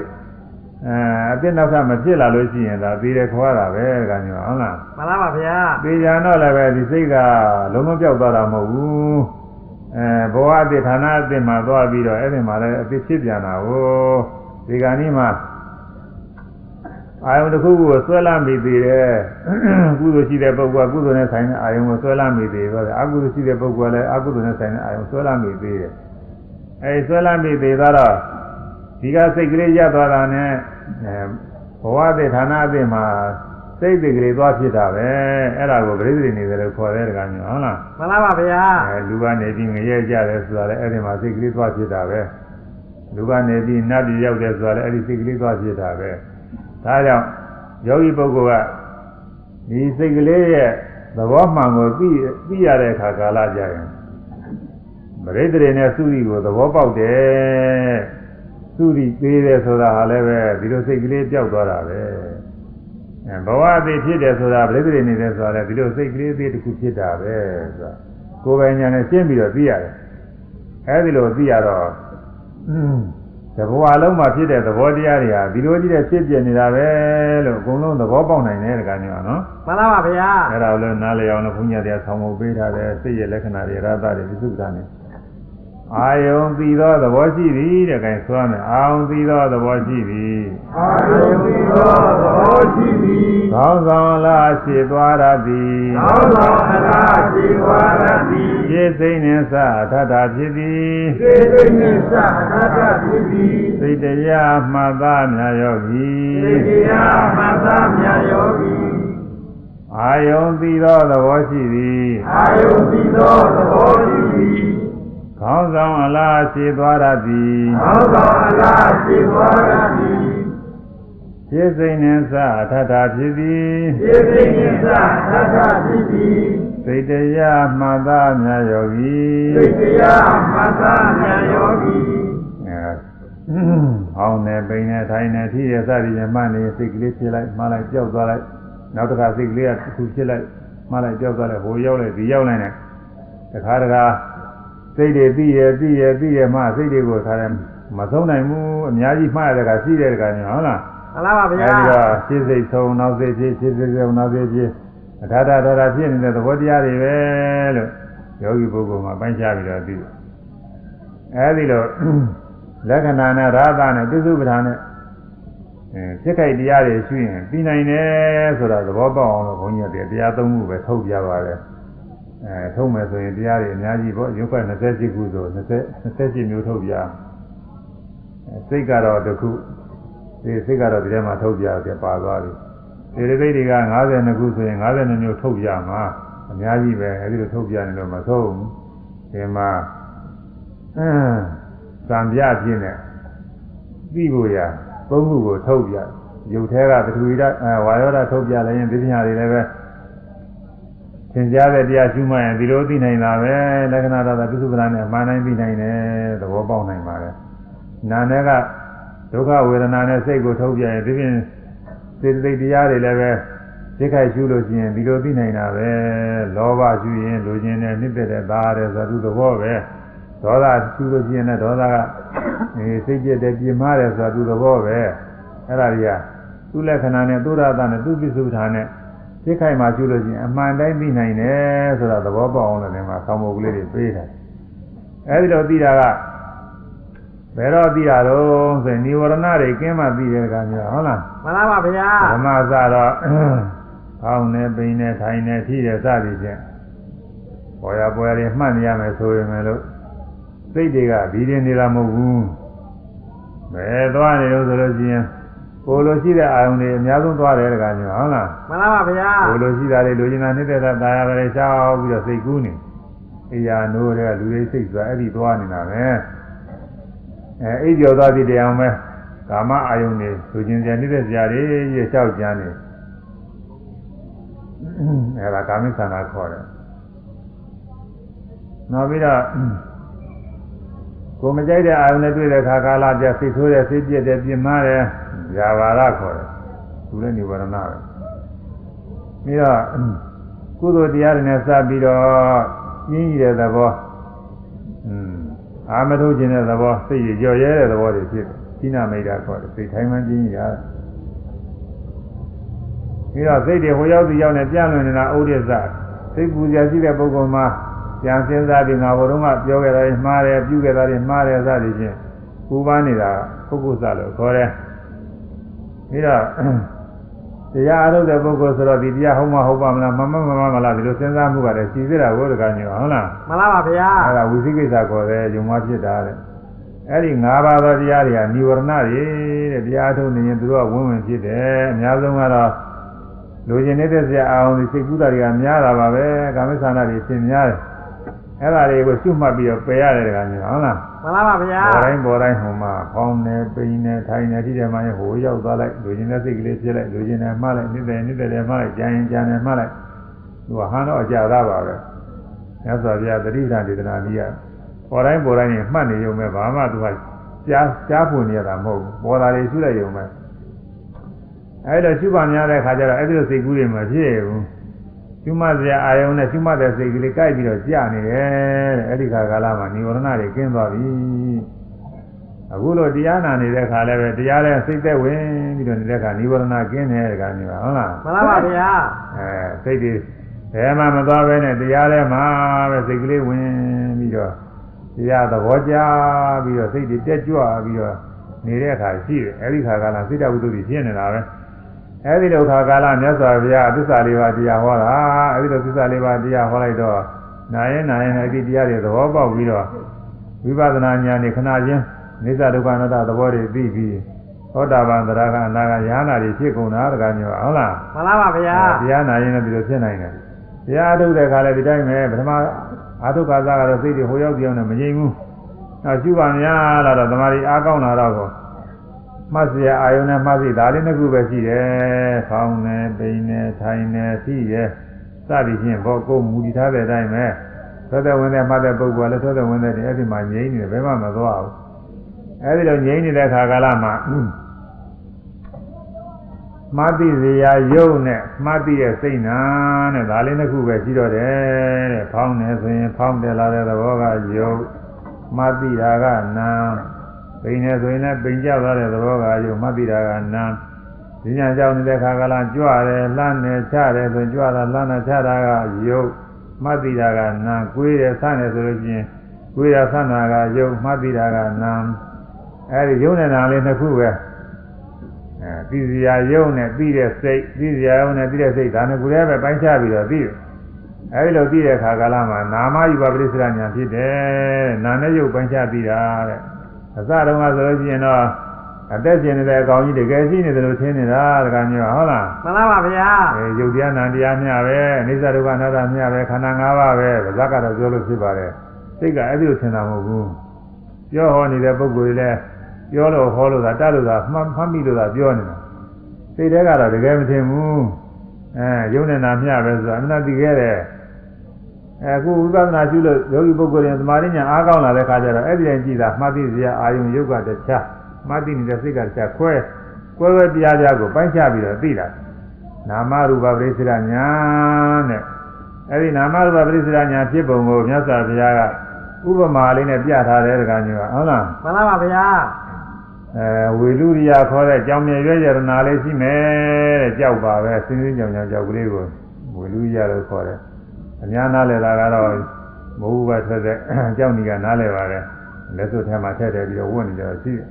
အဲအသစ်နောက်ကမဖြစ်လာလို့ရှိရင်ဒါသေးတယ်ခေါ်ရတာပဲကညောဟုတ်လားမှန်ပါပါဗျာသေချာတော့လည်းပဲဒီစိတ်ကလုံးလုံးပြောက်သွားတာမဟုတ်ဘူးအဲဘဝအသစ်ဌာနအသစ်မှာသွားပြီးတော့အဲ့ဒီမှာလည်းအသစ်ဖြစ်ပြန်တာကိုဒီကနေ့မှာအာယုံတစ်ခုခုကိုဆွဲလာမိသေးတယ်ကုသိုလ်ရှိတဲ့ပုဂ္ဂိုလ်ကကုသိုလ်နဲ့ဆိုင်တဲ့အာယုံကိုဆွဲလာမိသေးတယ်အကုသိုလ်ရှိတဲ့ပုဂ္ဂိုလ်ကလည်းအကုသိုလ်နဲ့ဆိုင်တဲ့အာယုံဆွဲလာမိသေးတယ်အဲဒီဆွဲလာမိသေးတော့ ဒီကစိတ်ကလေးရပ်သွားတာနဲ့အဲဘဝအသစ်ဌာနအသစ်မှာစိတ်တွေကလေးသွားဖြစ်တာပဲအဲ့ဒါကိုပရိသေနေတယ်လို့ခေါ်တဲ့ကမျိုးဟုတ်လားမှန်ပါပါဗျာအဲလူကနေပြီးငရဲကြတယ်ဆိုတာလည်းအဲ့ဒီမှာစိတ်ကလေးသွားဖြစ်တာပဲလူကနေပြီးနတ်ပြည်ရောက်တယ်ဆိုတာလည်းအဲ့ဒီစိတ်ကလေးသွားဖြစ်တာပဲဒါကြောင့်ယောဂီပုဂ္ဂိုလ်ကဒီစိတ်ကလေးရဲ့သဘောမှန်ကိုသိသိရတဲ့အခါကာလကြရင်ပရိသေနဲ့သုရိကိုသဘောပေါက်တယ် သုရိသေးတယ်ဆိုတာဟာလည်းပဲဒီလိုစိတ်ကလေးပျောက်သွားတာပဲအဲဘဝအသေးဖြစ်တယ်ဆိုတာပရိသေနေတယ်ဆိုတာလည်းဒီလိုစိတ်ကလေးသေးတစ်ခုဖြစ်တာပဲဆိုတာကိုယ်ပိုင်ညာနဲ့ရှင်းပြီးတော့သိရတယ်အဲဒီလိုသိရတော့တဘဝလုံးမှာဖြစ်တဲ့သဘောတရားတွေဟာဒီလိုကြီးတဲ့ဖြစ်ပြနေတာပဲလို့အကုန်လုံးသဘောပေါက်နိုင်တယ်တကယ်မျိုးနော်မှန်လားပါဗျာအဲ့ဒါလည်းနားလည်အောင်လို့ဘုညာတရားဆောင်းဖို့ပေးထားတယ်စိတ်ရဲ့လက္ခဏာတွေရသတွေပြစုပ္ပဒါနဲ့ အာယုံပြီးသောသဘောရှိသည်တဲ့ခိုင်းဆိုရမယ်အာယုံပြီးသောသဘောရှိသည်အာယုန်ပြီးသောသဘောရှိသည်ကောင်းဆောင်လားရှိသွားရသည်သောသောအလားရှိသွားရသည်ခြေစိတ်နှင့်စအထထဖြစ်သည်စေတိနိစ္စအနာတဖြစ်သည်စိတ်တရားမှတ်သားများယောဂီစေတိယမသာမြတ်ယောဂီအာယုံပြီးသောသဘောရှိသည်အာယုန်ပြီးသောသဘောရှိသည် ကောင်းဆောင်အလားရှိသွားရသည်သောသောအလားရှိသွားရသည်ခြေစိတ်နှင့်စအထထဖြစ်သည်စေတိနိစ္စအနာတဖြစ်သည်စိတ်တရားမှတ်သားများယောဂီစေတိယမသာမြတ်ယောဂီအဲဟောင်းနေပိန်နေထိုင်နေထိရစသည်ဖြင့်မှတ်နေစိတ်ကလေးဖြစ်လိုက်မှလိုက်ကြောက်သွားလိုက်နောက်တစ်ခါစိတ်ကလေးကတစ်ခုဖြစ်လိုက်မှလိုက်ကြောက်သွားလိုက်ဟိုရောက်လိုက်ဒီရောက်လိုက်နေတခါတခါ စိတ်တွေပြီးရပြီးရပြီးရမှစိတ်တွေကိုခါတယ်မဆုံးနိုင်ဘူးအများကြီးမှားရတဲ့ကရှိတဲ့ကညဟုတ်လားမှန်လားပါဗျာအဲဒီတော့ရှင်းစိတ်ဆုံးနောက်စိတ်ဖြစ်ရှင်းစိတ်ဆုံးနောက်စိတ်ဖြစ်အထာထာထာထာဖြစ်နေတဲ့သဘောတရားတွေပဲလို့ယောဂီပုဂ္ဂိုလ်မှာပိုင်းခြားပြီးတော့သိတယ်အဲဒီလိုလက္ခဏာနဲ့ရာသနဲ့ပြစ္စုပ္ပန်နဲ့အဲဖြစ်ခိုက်တရားတွေရှိရင်ပြီးနိုင်တယ်ဆိုတာသဘောပေါက်အောင်လို့ဘုန်းကြီးကတရားသုံးခုပဲထုတ်ပြပါတယ် အဲထုတ်မယ်ဆိုရင်တရားတွေအများကြီးပေါ့ရုပ်က28ခုဆို20 28မျိုးထုတ်ပြအဲစိတ်ကတော့တစ်ခုဒီစိတ်ကတော့ဒီထဲမှာထုတ်ပြပြပါသွားပြီဒီရိသိတွေက52ခုဆိုရင်52မျိုးထုတ်ပြမှာအများကြီးပဲအဲဒီလိုထုတ်ပြနေလို့မဆုံးဘူးဒီမှာအင်းသံပြပြင်းနဲ့ပြီးဖို့ရသုံးခုကိုထုတ်ပြရုပ်ထဲကပထဝီဓာတ်အဲဝါယောဓာတ်ထုတ်ပြလည်းရင်ဒီပညာတွေလည်းပဲ သင်ကြားတဲ့တရားရှုမှတ်ရင်ဒီလိုသိနိုင်တာပဲလက္ခဏာတော်ပြစ္စုပ္ပန်နဲ့အမှန်တိုင်းသိနိုင်တယ်သဘောပေါက်နိုင်ပါတယ်နာနဲ့ကဒုက္ခဝေဒနာနဲ့စိတ်ကိုထုတ်ပြရင်ဒီပြင်စေတသိက်တရားတွေလည်းပဲသိခိုက်ရှုလို့ရှိရင်ဒီလိုသိနိုင်တာပဲလောဘရှုရင်လူချင်းနဲ့နှစ်သက်တဲ့သားတဲ့သတုသဘောပဲဒေါသရှုလို့ရှိရင်လည်းဒေါသကအဲစိတ်ပြည့်တဲ့ပြင်းမာတယ်ဆိုတာသူသဘောပဲအဲ့ဒါတွေကသူ့လက္ခဏာနဲ့သူ့ရသနဲ့သူ့ပိစုဌာနဲ့ သိခိုက်မှရှုလို့ရှိရင်အမှန်တိုင်းသိနိုင်တယ်ဆိုတာသဘောပေါက်အောင်လည်းဒီမှာဆောင်းမုတ်ကလေးတွေပေးတယ်အဲဒီလိုသိတာကဘယ်တော့သိရတော့ဆိုရင်និဝရဏတွေကင်းမှသိတဲ့ကံမျိုးဟုတ်လားမှန်လားပါဗျာဓမ္မစတော့ကောင်းနေပိန်နေထိုင်နေထိတယ်စသည်ဖြင့်ပေါ်ရပေါ်ရမှတ်နေရမယ်ဆိုရင်လည်းစိတ်တွေကဒီရင်နေတာမဟုတ်ဘူးဘယ်သွားနေလို့ဆိုလို့ရှိရင် ကိုလိုရှိတဲ့အာယုန်တွေအများဆုံးသွားတယ်တကမျိုးဟုတ်လားမှန်လားပါဗျာကိုလိုရှိတာတွေလူကျင်တာနှစ်သက်တာတာယာပဲရှောက်ပြီးတော့စိတ်ကူးနေအေးရနိုးတဲ့လူတွေစိတ်ဆိုတာအဲ့ဒီသွားနေတာပဲအဲအိပ်ကျော်သွားပြီတရားအောင်ပဲကာမအာယုန်တွေလူကျင်စရာနှစ်သက်စရာတွေရေလျှောက်ကြမ်းနေအဲဒါကာမိသနာခေါ်တယ်နောက်ပြီးတော့ကိုမကြိုက်တဲ့အာယုန်နဲ့တွေ့တဲ့ခါကာလပြစိတ်ဆိုးတဲ့စိတ်ပြည့်တဲ့ပြင်းမာတဲ့ ဇာဘာရခေါ်တယ်သူလည်းនិဝရဏပဲပြီးတော့ကုသိုလ်တရားတွေနဲ့စပြီးတော့ရင်းရည်တဲ့သဘောอืมအာမထုတ်ခြင်းတဲ့သဘောစိတ်ရကြော်ရဲတဲ့သဘောတွေဖြစ်တယ်သီနာမိတ်တာခေါ်တယ်စိတ်ထိုင်မှန်းခြင်းရပြီးတော့စိတ်တွေဟိုရောက်ဒီရောက်နေပြန့်လွင်နေတာဥဒိစ္စစိတ်ပူဇော်ရှိတဲ့ပုဂ္ဂိုလ်မှာပြန်စဉ်းစားပြီးငါဘုရုံးကပြောခဲ့တာတွေမှားတယ်ပြုခဲ့တာတွေမှားတယ်စသည်ဖြင့်ပူပန်းနေတာပုဂ္ဂိုလ်စလို့ခေါ်တယ် ပြီးတော့တရားအားထုတ်တဲ့ပုဂ္ဂိုလ်ဆိုတော့ဒီတရားဟုတ်မဟုတ်ပါမလားမမမမမလားဒီလိုစဉ်းစားမှုကလည်းရှိသေးတာကိုတကညောဟုတ်လားမှန်လားပါဗျာအဲ့ဒါဝိသိကိစ္စခေါ်တယ်ယုံမဖြစ်တာတဲ့အဲ့ဒီ၅ပါးသောတရားတွေကនិဝရဏတွေတဲ့တရားထုတ်နေရင်သူတို့ကဝင်းဝင်ဖြစ်တယ်အများဆုံးကတော့လူကျင်နေတဲ့ဆရာအောင်ဒီစိတ်ကူးတာတွေကများတာပါပဲကာမိသနာတွေသင်များတယ်အဲ့ဒါတွေကိုရှုမှတ်ပြီးတော့ပယ်ရတယ်တကညောဟုတ်လား မှန်လားပါဗျာပေါ်တိုင်းပေါ်တိုင်းဟိုမှာဖောင်းနေပိန်နေထိုင်နေဒီထဲမှာဟိုရောက်သွားလိုက်လူချင်းတဲ့စိတ်ကလေးဖြစ်လိုက်လူချင်းနဲ့မှားလိုက်နိတဲ့နိတဲ့လည်းမှားလိုက်ကြံရင်ကြံတယ်မှားလိုက်သူကဟန်တော့အကြသားပါပဲမြတ်စွာဘုရားတတိပဌာန်ဒေသနာကြီးကပေါ်တိုင်းပေါ်တိုင်းမှတ်နေရုံပဲဘာမှသူကကြားကြားပွင့်နေရတာမဟုတ်ဘူးပေါ်လာတွေရှုလိုက်ရုံပဲအဲ့တော့ရှုပါများတဲ့ခါကျတော့အဲ့ဒီလိုစိတ်ကူးတွေမဖြစ်ဘူး ရှုမှတ်စရာအာယုံနဲ့ရှုမှတ်တဲ့စိတ်ကလေးကြိုက်ပြီးတော့ကြာနေတယ်တဲ့အဲ့ဒီခါကာလမှာនិဝရဏတွေကင်းသွားပြီအခုလိုတရားနာနေတဲ့ခါလည်းပဲတရားလည်းစိတ်သက်ဝင်ပြီးတော့နေတဲ့ခါនិဝရဏကင်းတယ်တကမျိုးပါဟုတ်လားမှန်လားပါဗျာအဲစိတ်တွေဘယ်မှမသွားပဲနဲ့တရားထဲမှာပဲစိတ်ကလေးဝင်ပြီးတော့တရားသဘောကျပြီးတော့စိတ်တွေတက်ကြွပြီးတော့နေတဲ့အခါရှိတယ်အဲဒီခါကလာစိတ်တဝိတ္တုတွေဖြစ်နေတာပဲ အဲဒီလိုခါကာလမြတ်စွာဘုရားသစ္စာလေးပါးတရားဟောတာအဲဒီလိုသစ္စာလေးပါးတရားဟောလိုက်တော့နာရင်နာရင်အဲဒီတရားတွေသဘောပေါက်ပြီးတော့ဝိပဿနာဉာဏ်နဲ့ခဏချင်းနိစ္စဒုက္ခအနတ္တသဘောတွေသိပြီးသောတာပန်သရကအနာကယ ahanan တွေဖြစ်ကုန်တာတကားမျိုးဟုတ်လားမှန်လားပါဗျာတရားနာရင်လည်းဒီလိုဖြစ်နိုင်တယ်တရားအထုတ်တဲ့ခါလည်းဒီတိုင်းပဲပထမအာထုခါစားကတော့စိတ်တွေဟိုရောက်ပြောင်းနေမငြိမ်ဘူးနောက်ရှုပါများလာတော့တမာရီအားကောင်းလာတော့ကို မှတ်စရာအာယုန်နဲ့မှတ်စီဒါလေးနှစ်ခုပဲရှိတယ်။ဖောင်းနေပိန်နေထိုင်နေရှိရဲ့စသည်ဖြင့်ဘောကိုမူတည်ထားတဲ့အတိုင်းပဲသောတဲ့ဝင်တဲ့မှတ်တဲ့ပုဂ္ဂိုလ်ကလည်းသောတဲ့ဝင်တဲ့ဒီအဲ့ဒီမှာငြိမ်နေတယ်ဘယ်မှမသွားဘူး။အဲ့ဒီလိုငြိမ်နေတဲ့ခါကာလမှာမှတ်သိစရာယုတ်နဲ့မှတ်သိရဲ့စိတ်နာနဲ့ဒါလေးနှစ်ခုပဲရှိတော့တယ်တဲ့ဖောင်းနေဆိုရင်ဖောင်းတယ်လာတဲ့သဘောကယုတ်မှတ်သိတာကနာ ပိန်နေဆိုရင်လည်းပိန်ကြသွားတဲ့သဘောကယုတ်မှတ်သိတာကနာဒီညာကြောင့်နေတဲ့ခါကလာကြွတယ်လှမ်းတယ်ချတယ်ဆိုကြွတာလှမ်းတာချတာကယုတ်မှတ်သိတာကနာကိုွေးတယ်ဆန်းတယ်ဆိုလို့ချင်းကိုွေးတာဆန်းတာကယုတ်မှတ်သိတာကနာအဲဒီယုတ်နဲ့နာလေးနှစ်ခုပဲအဲသိစရာယုံနဲ့သိတဲ့စိတ်သိစရာယုံနဲ့သိတဲ့စိတ်ဒါနဲ့ကိုယ်လည်းပဲပိုင်းခြားပြီးတော့သိတယ်အဲဒီလိုသိတဲ့အခါကာလမှာနာမယူပါပရိစ္ဆရာညာဖြစ်တယ်နာနဲ့ယုတ်ပိုင်းခြားသိတာတဲ့ အစတုန်းကဆိုလို့ရှိရင်တော့အသက်ရှင်နေတဲ့အကောင်ကြီးတကယ်ရှိနေတယ်လို့ထင်နေတာတကယ်မျိုးဟုတ်လားမှန်လားပါဗျာအဲယုတ်တရားနာတရားမျှပဲအိစ္ဆဒုက္ခအနတ္တမျှပဲခန္ဓာ၅ပါးပဲဗဇက်ကတော့ပြောလို့ဖြစ်ပါတယ်စိတ်ကအဲ့ဒီလိုထင်တာမဟုတ်ဘူးပြောဟောနေတဲ့ပုဂ္ဂိုလ်တွေလည်းပြောလို့ဟောလို့သာတတ်လို့သာမှတ်မှတ်မိလို့သာပြောနေတာစိတ်ထဲကတော့တကယ်မထင်ဘူးအဲယုံနေတာမျှပဲဆိုတာအမှန်တည်ခဲ့တယ် အခုဝိပဿနာရှုလို့ယောဂီပုဂ္ဂိုလ်တွေသမာဓိညာအားကောင်းလာတဲ့ခါကျတော့အဲ့ဒီရင်ကြည့်တာမှတ်သိစရာအာယုံယုတ်ကတခြားမှတ်သိနေတဲ့စိတ်ကတခြားခွဲကွဲကွဲပြားပြားကိုပိုင်းခြားပြီးတော့သိတာနာမရူပပရိစ္ဆေရညာနဲ့အဲ့ဒီနာမရူပပရိစ္ဆေရညာဖြစ်ပုံကိုမြတ်စွာဘုရားကဥပမာလေးနဲ့ပြထားတယ်တကညောဟုတ်လားမှန်လားပါဗျာအဲဝေလူရိယာခေါ်တဲ့ကြောင်မြဲရွဲရတနာလေးရှိမယ်တဲ့ကြောက်ပါပဲစင်းစင်းကြောင်ကြောင်ကြောက်ကလေးကိုဝေလူရိယာလို့ခေါ်တယ် အများနားလဲတာကတော့မဟုတ်ဘူးပဲထွက်တဲ့ကြောက်နေကနားလဲပါတယ်လက်စွပ်ထဲမှာထည့်တယ်ပြီးတော့ဝတ်နေကြရှိတယ်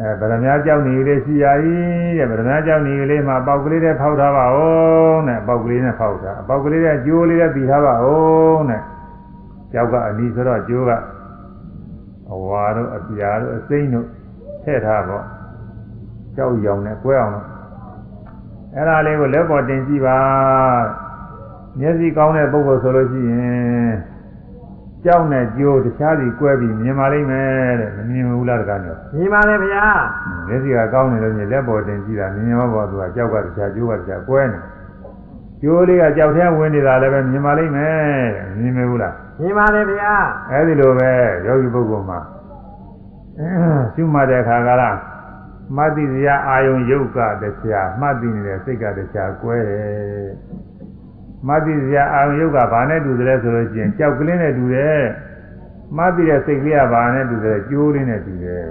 အဲဗရမ ्या ကြောက်နေလေးရှိရည်တဲ့ဗရမ ्या ကြောက်နေလေးမှာပေါက်ကလေးနဲ့ဖောက်ထားပါဦးတဲ့ပေါက်ကလေးနဲ့ဖောက်တာပေါက်ကလေးနဲ့ကျိုးလေးနဲ့ပြီးထားပါဦးတဲ့ကြောက်ကအနီးဆိုတော့ကျိုးကအဝါတို့အပြာတို့အစိမ့်တို့ထည့်ထားပေါ့ကြောက်ရောင်နဲ့ကွဲအောင်လို့အဲ့ဒါလေးကိုလက်ပေါ်တင်ကြည့်ပါ မျက်စိကောင်းတဲ့ပုဂ္ဂိုလ်ဆိုလို့ရှိရင်ကြောက်နဲ့ကြိုးတခြားစီကွဲပြီးမြင်ပါလိမ့်မယ်တဲ့မမြင်ဘူးလားတကားမျိုးမြင်ပါလေဗျာမျက်စိကကောင်းနေလို့ညလက်ပေါ်တင်ကြည့်တာမြင်ရောပေါ်သူကကြောက်ကတခြားကြိုးကတခြားကွဲနေကြိုးလေးကကြောက်ထဲဝင်နေတာလည်းပဲမြင်ပါလိမ့်မယ်တဲ့မြင်မဘူးလားမြင်ပါလေဗျာအဲဒီလိုပဲယောဂီပုဂ္ဂိုလ်မှာရှုမှတ်တဲ့အခါကလားမှတ်သိစရာအာယုံယုတ်ကတရားမှတ်သိနေတဲ့စိတ်ကတရားကွဲတယ် မှတ်သိစရာအာယုံယုတ်ကဘာနဲ့တူတယ်ဆိုလို့ရှိရင်ကြောက်ကလေးနဲ့တူတယ်မှတ်သိတဲ့စိတ်ကလေးကဘာနဲ့တူတယ်ကျိုးလေးနဲ့တူတယ်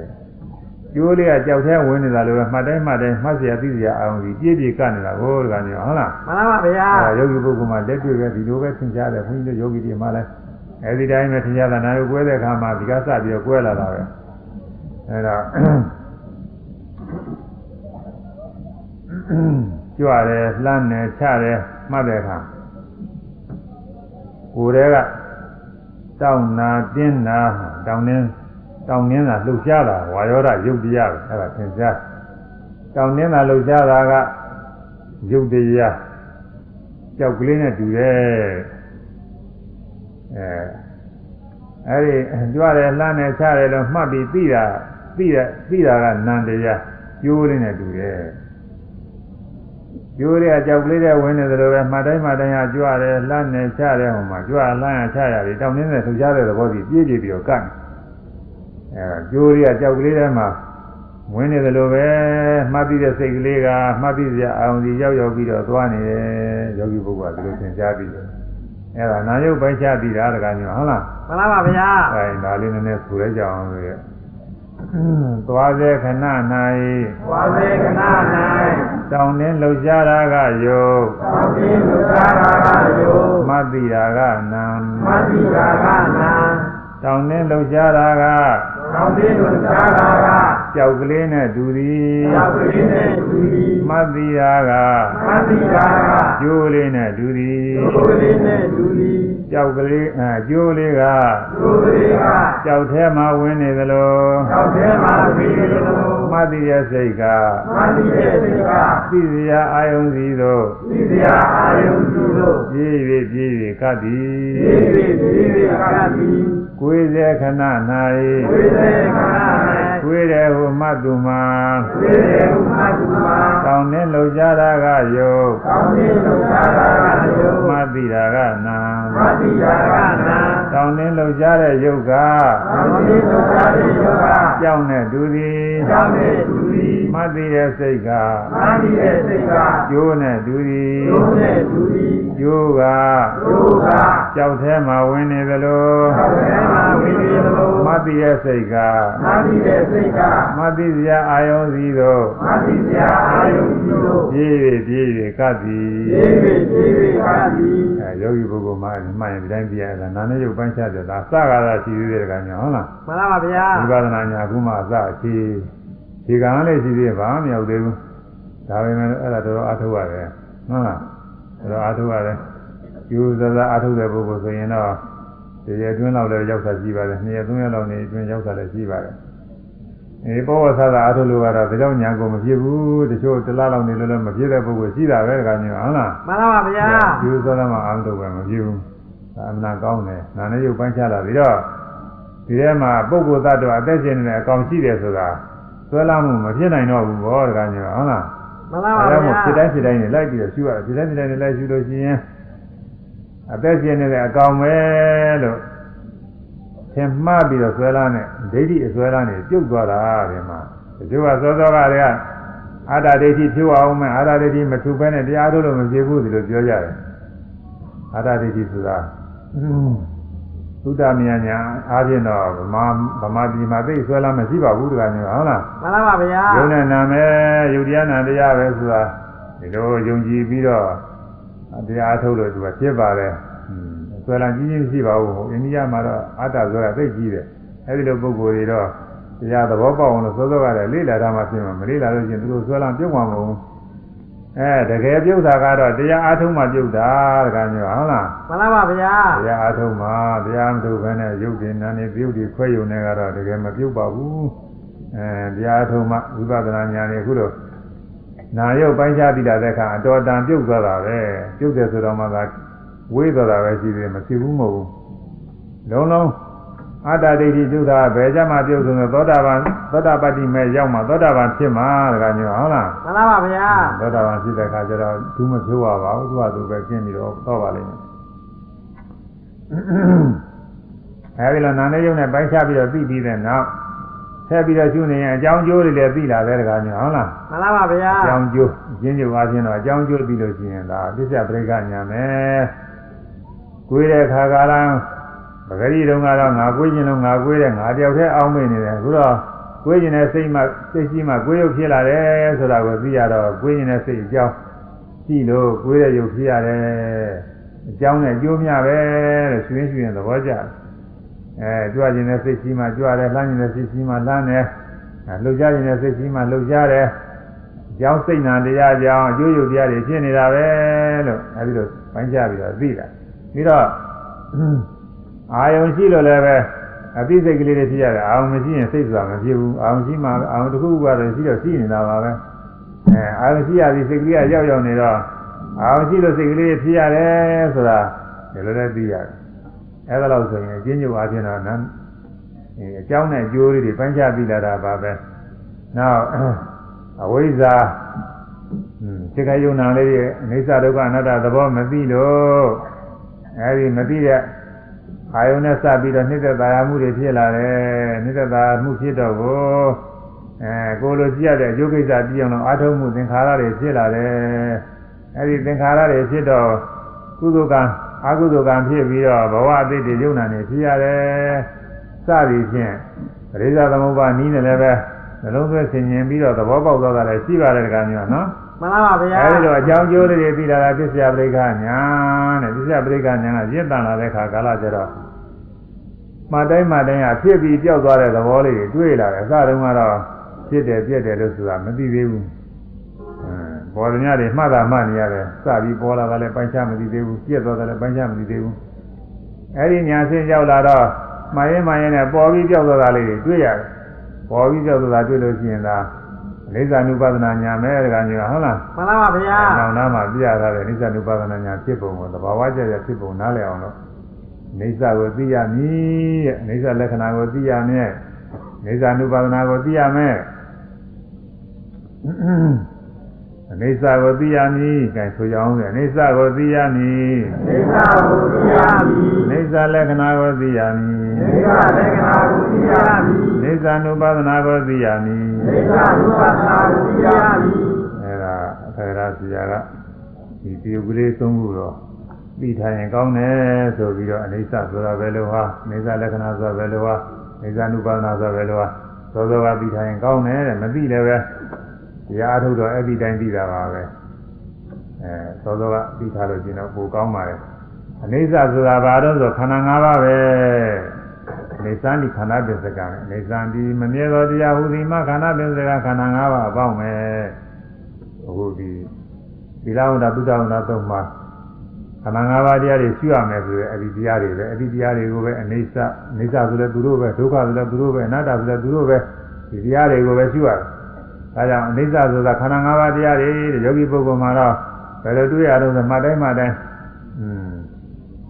ကျိုးလေးကကြောက်ထဲဝင်နေတာလို့ပဲမှတ်တိုင်းမှတ်တိုင်းမှတ်စရာသိစရာအာယုံကြီးပြည့်ပြည့်ကနေတာဟိုတကယ်မျိုးဟုတ်လားမှန်လားပါဗျာအဲယောဂီပုဂ္ဂိုလ်မှာလက်တွေ့ပဲဒီလိုပဲသင်ကြားတယ်ဘုန်းကြီးတို့ယောဂီတွေမှာလည်းအဲဒီတိုင်းပဲသင်ကြားတာနာယုကွဲတဲ့အခါမှာဒီကစပြီးတော့ကွဲလာတာပဲအဲဒါကြွတယ်လှမ်းတယ်ချတယ်မှတ်တဲ့အခါ ကိုယ်တည်းကတောင်းနာတင်းနာတောင်းနှင်းတောင်းနှင်းတာလှုပ်ရှားတာဝါယောဓရုပ်တရားပဲအဲဒါသင်ကြားတောင်းနှင်းတာလှုပ်ရှားတာကရုပ်တရားကြောက်ကလေးနဲ့တူတယ်အဲအဲဒီကြွတယ်လှမ်းတယ်ချတယ်လို့မှတ်ပြီးသိတာသိတဲ့သိတာကနန္တရားကျိုးလေးနဲ့တူတယ် ကျိုးတွေကကြောက်ကလေးတွေဝင်နေတယ်လို့ပဲမှတ်တိုင်းမှတ်တိုင်းဟာကြွရတယ်လှမ်းနေချတယ်ဟိုမှာကြွလှမ်းရချရတယ်တောင်းနေတဲ့ထူကြတဲ့သဘောကြီးပြည့်ပြည့်ပြီးတော့ကတ်အဲကျိုးတွေကကြောက်ကလေးတွေမှာဝင်နေတယ်လို့ပဲမှတ်ပြီးတဲ့စိတ်ကလေးကမှတ်ပြီးစရာအောင်စီရောက်ရောက်ပြီးတော့သွားနေတယ်ယောဂီပုဂ္ဂိုလ်ကဒီလိုသင်ကြားပြီးတယ်အဲ့ဒါနာယုတ်ပိုက်ချပြီးတာတကညဟုတ်လားမှန်လားပါဗျာအဲဒါလေးနည်းနည်းဆိုရကြအောင်လို့ရ သွားစေခဏ၌ဝါစေကနာ၌တောင်းနှင်းလှုပ်ရှားတာကယုတ်သောတိလူသာရာကယောမတ္တိရာကနံမတိရာကနာတောင်းနှင်းလှုပ်ရှားတာကသောတိလူသာရာက ကြောက်ကလေးနဲ့တူသည်ယောက်ျင်းနဲ့သူဒီမတ္တိရာကမတိရာကကျိုးလေးနဲ့တူသည်သူလေးနဲ့သူဒီကြောက်ကလေးအဲကျိုးလေးကသူလေးကကြောက်ထဲမှာဝင်နေသလိုသောက်ထဲမှာပြီးလို့မတ္တိရဲ့စိတ်ကမတိရဲ့စိတ်ကသိစရာအာယုံစီသို့သိစရာအာယုံစုလို့ပြေး၍ပြေး၍ကပ်သည်ဒီဒီဒီဒီကတိကိုယ်စေခဏဝိ၌သေကနာကို ယ်တယ်ဟုမှတ်သူမှာဝိသေဥမတုမာတောင်းနှင်းလှုပ်ရှားတာကယုတ်သောတိလူသာရာကယောမတ္တိရာကနံမတိရာကနာတောင်းနှင်းလှုပ်ရှားတဲ့ယုတ်ကသောတိလူသာရိယောကကြောက်နဲ့တူသည်သောတိသူဒီမတ္တိရဲ့စိတ်ကမတိရဲ့စိတ်ကကျိုးနဲ့တူသည်ယုံနဲ့သူဒီကျိုးကယုကကြောက်ထဲမှာဝင်နေသလိုသောတေမာဝိသေလောမတ္တိရဲ့စိတ်ကမတိရဲ့စိတ်ကမတ္တိစရာအာယုံစီသို့မတိစရာအာယုံပြုလို့ပြေး၍ပြေး၍ကပ်သည်ဒီဒီဒီဒီကတိအဲယောဂီပုဂ္ဂိုလ်မှမှန်ရင်ဒီတိုင်းပြရတယ်နာနဲ့ရုပ်ပိုင်းချတယ်ဒါစကားသာရှိသေးတယ်ကညာဟုတ်လားမှန်လားပါဗျာဝိပဿနာညာအခုမှအစအခြေဒီကံလေးရှိသေးဘာမှမရောက်သေးဘူးဒါပေမဲ့အဲ့ဒါတော်တော်အားထုတ်ရတယ်ဟုတ်လားတော်တော်အားထုတ်ရတယ်ယူဇဇအားထုတ်တဲ့ပုဂ္ဂိုလ်ဆိုရင်တော့ဒီရက်အတွင်းလောက်လည်းရောက်တာရှိပါတယ်နှစ်ရက်သုံးရက်လောက်နေအတွင်းရောက်တာလည်းရှိပါတယ် အဲဘောဝဆသာအားထုတ်လို့ကတော့ဒီလောက်ညာကိုမဖြစ်ဘူးတချို့တစ်လားလောက်နေလို့လည်းမဖြစ်တဲ့ပုဂ္ဂိုလ်ရှိတာပဲတကညာဟုတ်လားမှန်လားပါဗျာယူဇရမှာအာမထုတ်ပဲမဖြစ်ဘူးဒါအမှန်တန်ကောင်းတယ်နာနဲ့ရုပ်ပိုင်းချလာပြီးတော့ဒီထဲမှာပုဂ္ဂိုလ်သတ္တဝါအသက်ရှင်နေတဲ့အကောင်ရှိတယ်ဆိုတာဆွဲလာမှုမဖြစ်နိုင်တော့ဘူးဘောတကညာဟုတ်လားမှန်လားပါအဲဒါမို့ဗျာဖြစ်တိုင်းဖြစ်တိုင်းနေလိုက်ပြီးတော့ရှုရတယ်ဖြစ်တိုင်းဖြစ်တိုင်းနေလိုက်ရှုလို့ရှိရင်အသက်ရှင်နေတဲ့အကောင်ပဲလို့ သင်မှားပြီးတော့ဆွဲလာနဲ့ဒိဋ္ဌိအဆွဲလာနေပြုတ်သွားတာဒီမှာဒီကစောစောကတည်းကအာတာဒိဋ္ဌိဖြိုးအောင်မယ်အာတာဒိဋ္ဌိမထူဘဲနဲ့တရားထုတ်လို့မဖြစ်ဘူးဒီလိုပြောကြတယ်အာတာဒိဋ္ဌိဆိုတာသုဒ္ဓမြညာညာအားဖြင့်တော့ဗမာဗမာပြည်မှာသိဆွဲလာမရှိပါဘူးတကယ်ကြီးဟုတ်လားမှန်လားပါဗျာယုံနဲ့နာမယ်ယုတ်တရားနာတရားပဲဆိုတာဒီလိုယုံကြည်ပြီးတော့တရားထုတ်လို့သူကဖြစ်ပါတယ်။ ဆွဲလန်းကြီးကြီးမရှိပါဘူး။အိန္ဒိယမှာတော့အတ္တဆိုတာသိကြီးတယ်။အဲဒီလိုပုံကိုယ်တွေတော့တရားသဘောပေါက်အောင်လို့စောစောကလည်းလေ့လာတာမှဖြစ်မှာမလေ့လာလို့ချင်းသူတို့ဆွဲလန်းပြုတ်မှာမဟုတ်ဘူး။အဲတကယ်ပြုတ်တာကတော့တရားအားထုတ်မှပြုတ်တာတကယ်မျိုးဟုတ်လားမှန်လားပါဗျာ။တရားအားထုတ်မှတရားမထုတ်ဘဲနဲ့ယုတ်တင်နာနေပြုတ်ဒီခွဲယုံနေကတော့တကယ်မပြုတ်ပါဘူး။အဲတရားထုံးမှဝိပဿနာဉာဏ်နဲ့အခုတော့နာရုပ်ပိုင်းခြားပြီးလာတဲ့အခါအတော်တန်ပြုတ်သွားတာပဲပြုတ်တယ်ဆိုတော့မှသာ ဝေးသွားတာပဲရှိသေးတယ်မဖြစ်ဘူးမဟုတ်ဘူးလုံးလုံးအတ္တဒိဋ္ဌိကျုတာဘယ်ကြမှာပြုတ်ဆိုတော့သောတာပန်သောတာပတ္တိမဲ့ရောက်မှသောတာပန်ဖြစ်မှာတကမျိုးဟုတ်လားမှန်လားပါဗျာသောတာပန်ဖြစ်တဲ့အခါကျတော့သူမဖြိုးရပါဘူးသူကသူပဲကျင်းပြီးတော့တော့ပါလိမ့်မယ်အဲဒီလိုနာနဲ့ရုပ်နဲ့ပိုင်းခြားပြီးတော့ပြီးပြီးတဲ့နောက်ဆက်ပြီးတော့ရှုနေရင်အကြောင်းကျိုးတွေလည်းသိလာတဲ့တကားမျိုးဟုတ်လားမှန်လားပါဗျာအကြောင်းကျိုးအချင်းကျိုးအားဖြင့်တော့အကြောင်းကျိုးပြီးလို့ရှိရင်ဒါပစ္စယပရိက္ခညာမယ် ကိုယ်တဲ့ခါကာလပဂရိတုံကတော့ငါကိုယ်ကျင်လို့ငါကိုယ်တဲ့ငါတယောက်တည်းအောင်းမိနေတယ်အခုတော့ကိုယ်ကျင်တဲ့စိတ်မှစိတ်ရှိမှကိုယ်ရုပ်ဖြစ်လာတယ်ဆိုတာကိုသိရတော့ကိုယ်ကျင်တဲ့စိတ်အကြောင်းရှိလို့ကိုယ်တဲ့ရုပ်ဖြစ်ရတယ်အကြောင်းနဲ့အကျိုးများပဲတဲ့ရှင်ရှင်ရှင်သဘောကျတယ်အဲကြွကျင်တဲ့စိတ်ရှိမှကြွတယ်လှမ်းကျင်တဲ့စိတ်ရှိမှလှမ်းတယ်အဲလှုပ်ရှားကျင်တဲ့စိတ်ရှိမှလှုပ်ရှားတယ်ကြောင်းစိတ်နာတရားကြောင်းအကျိုးယုတ်တရားတွေဖြစ်နေတာပဲလို့အဲဒီလိုပိုင်းခြားပြီးတော့သိတာ ပြီးတော့အာယုံရှိလို့လည်းပဲအသိစိတ်ကလေးတွေဖြစ်ရတယ်အာယုံမရှိရင်စိတ်ဆိုတာမဖြစ်ဘူးအာယုံရှိမှအာယုံတစ်ခုခုကတော့ရှိတော့ရှိနေတာပါပဲအဲအာယုံရှိရပြီးစိတ်ကလေးကရောက်ရောက်နေတော့အာယုံရှိလို့စိတ်ကလေးဖြစ်ရတယ်ဆိုတာဒီလိုလည်းသိရတယ်အဲဒါလို့ဆိုရင်အကျဉ်းချုပ်အားဖြင့်တော့နန်းအဲအကြောင်းနဲ့အကျိုးလေးတွေပိုင်းခြားပြီးလာတာပါပဲနောက်အဝိဇ္ဇာอืมဖြစ်ခိုက်ယုံနာလေးရဲ့အိစ္ဆဒုက္ခအနတ္တသဘောမသိလို့ အဲဒီမသိတဲ့အာယုန်နဲ့စပြီးတော့နှိမ့်သက်သာယာမှုတွေဖြစ်လာတယ်နှိမ့်သက်သာမှုဖြစ်တော့ကိုအဲကိုလိုကြည့်ရတဲ့အကျိုးကိစ္စပြည့်အောင်လို့အာထုံမှုသင်္ခါရတွေဖြစ်လာတယ်အဲဒီသင်္ခါရတွေဖြစ်တော့ကုသိုလ်ကံအကုသိုလ်ကံဖြစ်ပြီးတော့ဘဝအသိတွေယုံနာနေဖြစ်ရတယ်စသည်ဖြင့်ပရိစ္ဆသမုပ္ပါနီးနေလည်းပဲနှလုံးသွင်းဆင်ញင်ပြီးတော့သဘောပေါက်သွားတာလည်းရှိပါတယ်ကမျိုးနော် မှန်လားပါဗျာအဲဒီလိုအကြောင်းကျိုးလေးတွေပြီးလာတာပစ္စယပရိက္ခညာတဲ့ပစ္စယပရိက္ခညာကရင့်တန်လာတဲ့ခါကာလကျတော့မှတ်တိုင်းမှတ်တိုင်းကဖြစ်ပြီးပျောက်သွားတဲ့သဘောလေးတွေတွေ့လာတယ်အစတုန်းကတော့ဖြစ်တယ်ပြက်တယ်လို့ဆိုတာမသိသေးဘူးအဲဘောဓမြတွေမှတ်တာမှတ်နေရတယ်စပြီးပေါ်လာတာလည်းပိုင်းခြားမသိသေးဘူးပြက်သွားတာလည်းပိုင်းခြားမသိသေးဘူးအဲဒီညာစင်းရောက်လာတော့မှရင်မှရင်နဲ့ပေါ်ပြီးပျောက်သွားတာလေးတွေတွေ့ရတယ်ပေါ်ပြီးပျောက်သွားတာတွေ့လို့ရှိရင် ဒါအိဇာနုပဒနာညာမဲတကညာဟုတ်လားမှန်လားပါဗျာ။နောင်နာမှာပြရထားတဲ့အိဇာနုပဒနာညာဖြစ်ပုံကိုသဘာဝကျကျဖြစ်ပုံနားလည်အောင်လို့အိဇာကိုသိရမည်တဲ့အိဇာလက္ခဏာကိုသိရမယ်။အိဇာနုပဒနာကိုသိရမယ်။ အိဇာကိုသိရမည်။ကဲဆိုကြအောင်လေအိဇာကိုသိရမည်နေသာကိုသိရမည်။အိဇာလက္ခဏာကိုသိရမည်နေသာလက္ခဏာကိုသိရမည်။အိဇာနုပဒနာကိုသိရမည်နေသာရူပနာကိုသိရမည်။အဲဒါအခါရဆရာကဒီဒီကလေးသုံးခုတော့ပြီးထားရင်ကောင်းတယ်ဆိုပြီးတော့အိဋ္ဌဆိုတာပဲလို့ဟာအိဋ္ဌလက္ခဏာဆိုတာပဲလို့ဟာအိဋ္ဌ ानु ပါဒနာဆိုတာပဲလို့ဟာသောသောကပြီးထားရင်ကောင်းတယ်တဲ့မသိလည်းပဲ တရားအထုတ်တော့အဲ့ဒီတိုင်းပြီးတာပါပဲအဲသောသောကပြီးထားလို့ကျင်တော့ပိုကောင်းပါလေအိဋ္ဌဆိုတာဘာတော့ဆိုခန္ဓာ၅ပါးပဲနေသန်ဒီခန္ဓာပစ္စကံနေသန်ဒီမမြဲသောတရားဟူသည်မှခန္ဓာပစ္စကခန္ဓာ၅ပါးအပေါင်းပဲအခုဒီသီလဝန္တသုဒ္ဓဝန္တသုံးပါးခန္ဓာ၅ပါးတရားတွေရှုရမယ်ဆိုရင်အဲ့ဒီတရားတွေပဲအဲ့ဒီတရားတွေကိုပဲအနေစအနေစဆိုလဲသူတို့ပဲဒုက္ခဆိုလဲသူတို့ပဲအနတ္တဆိုလဲသူတို့ပဲဒီတရားတွေကိုပဲရှုရတယ်။ ဒါကြောင့်အနေစဆိုတာခန္ဓာ၅ပါးတရားတွေတဲ့ယောဂီပုဂ္ဂိုလ်မှာတော့ဘယ်လိုတွေ့ရတော့ဆိုမှတ်တိုင်းမှတ်တိုင်းอืม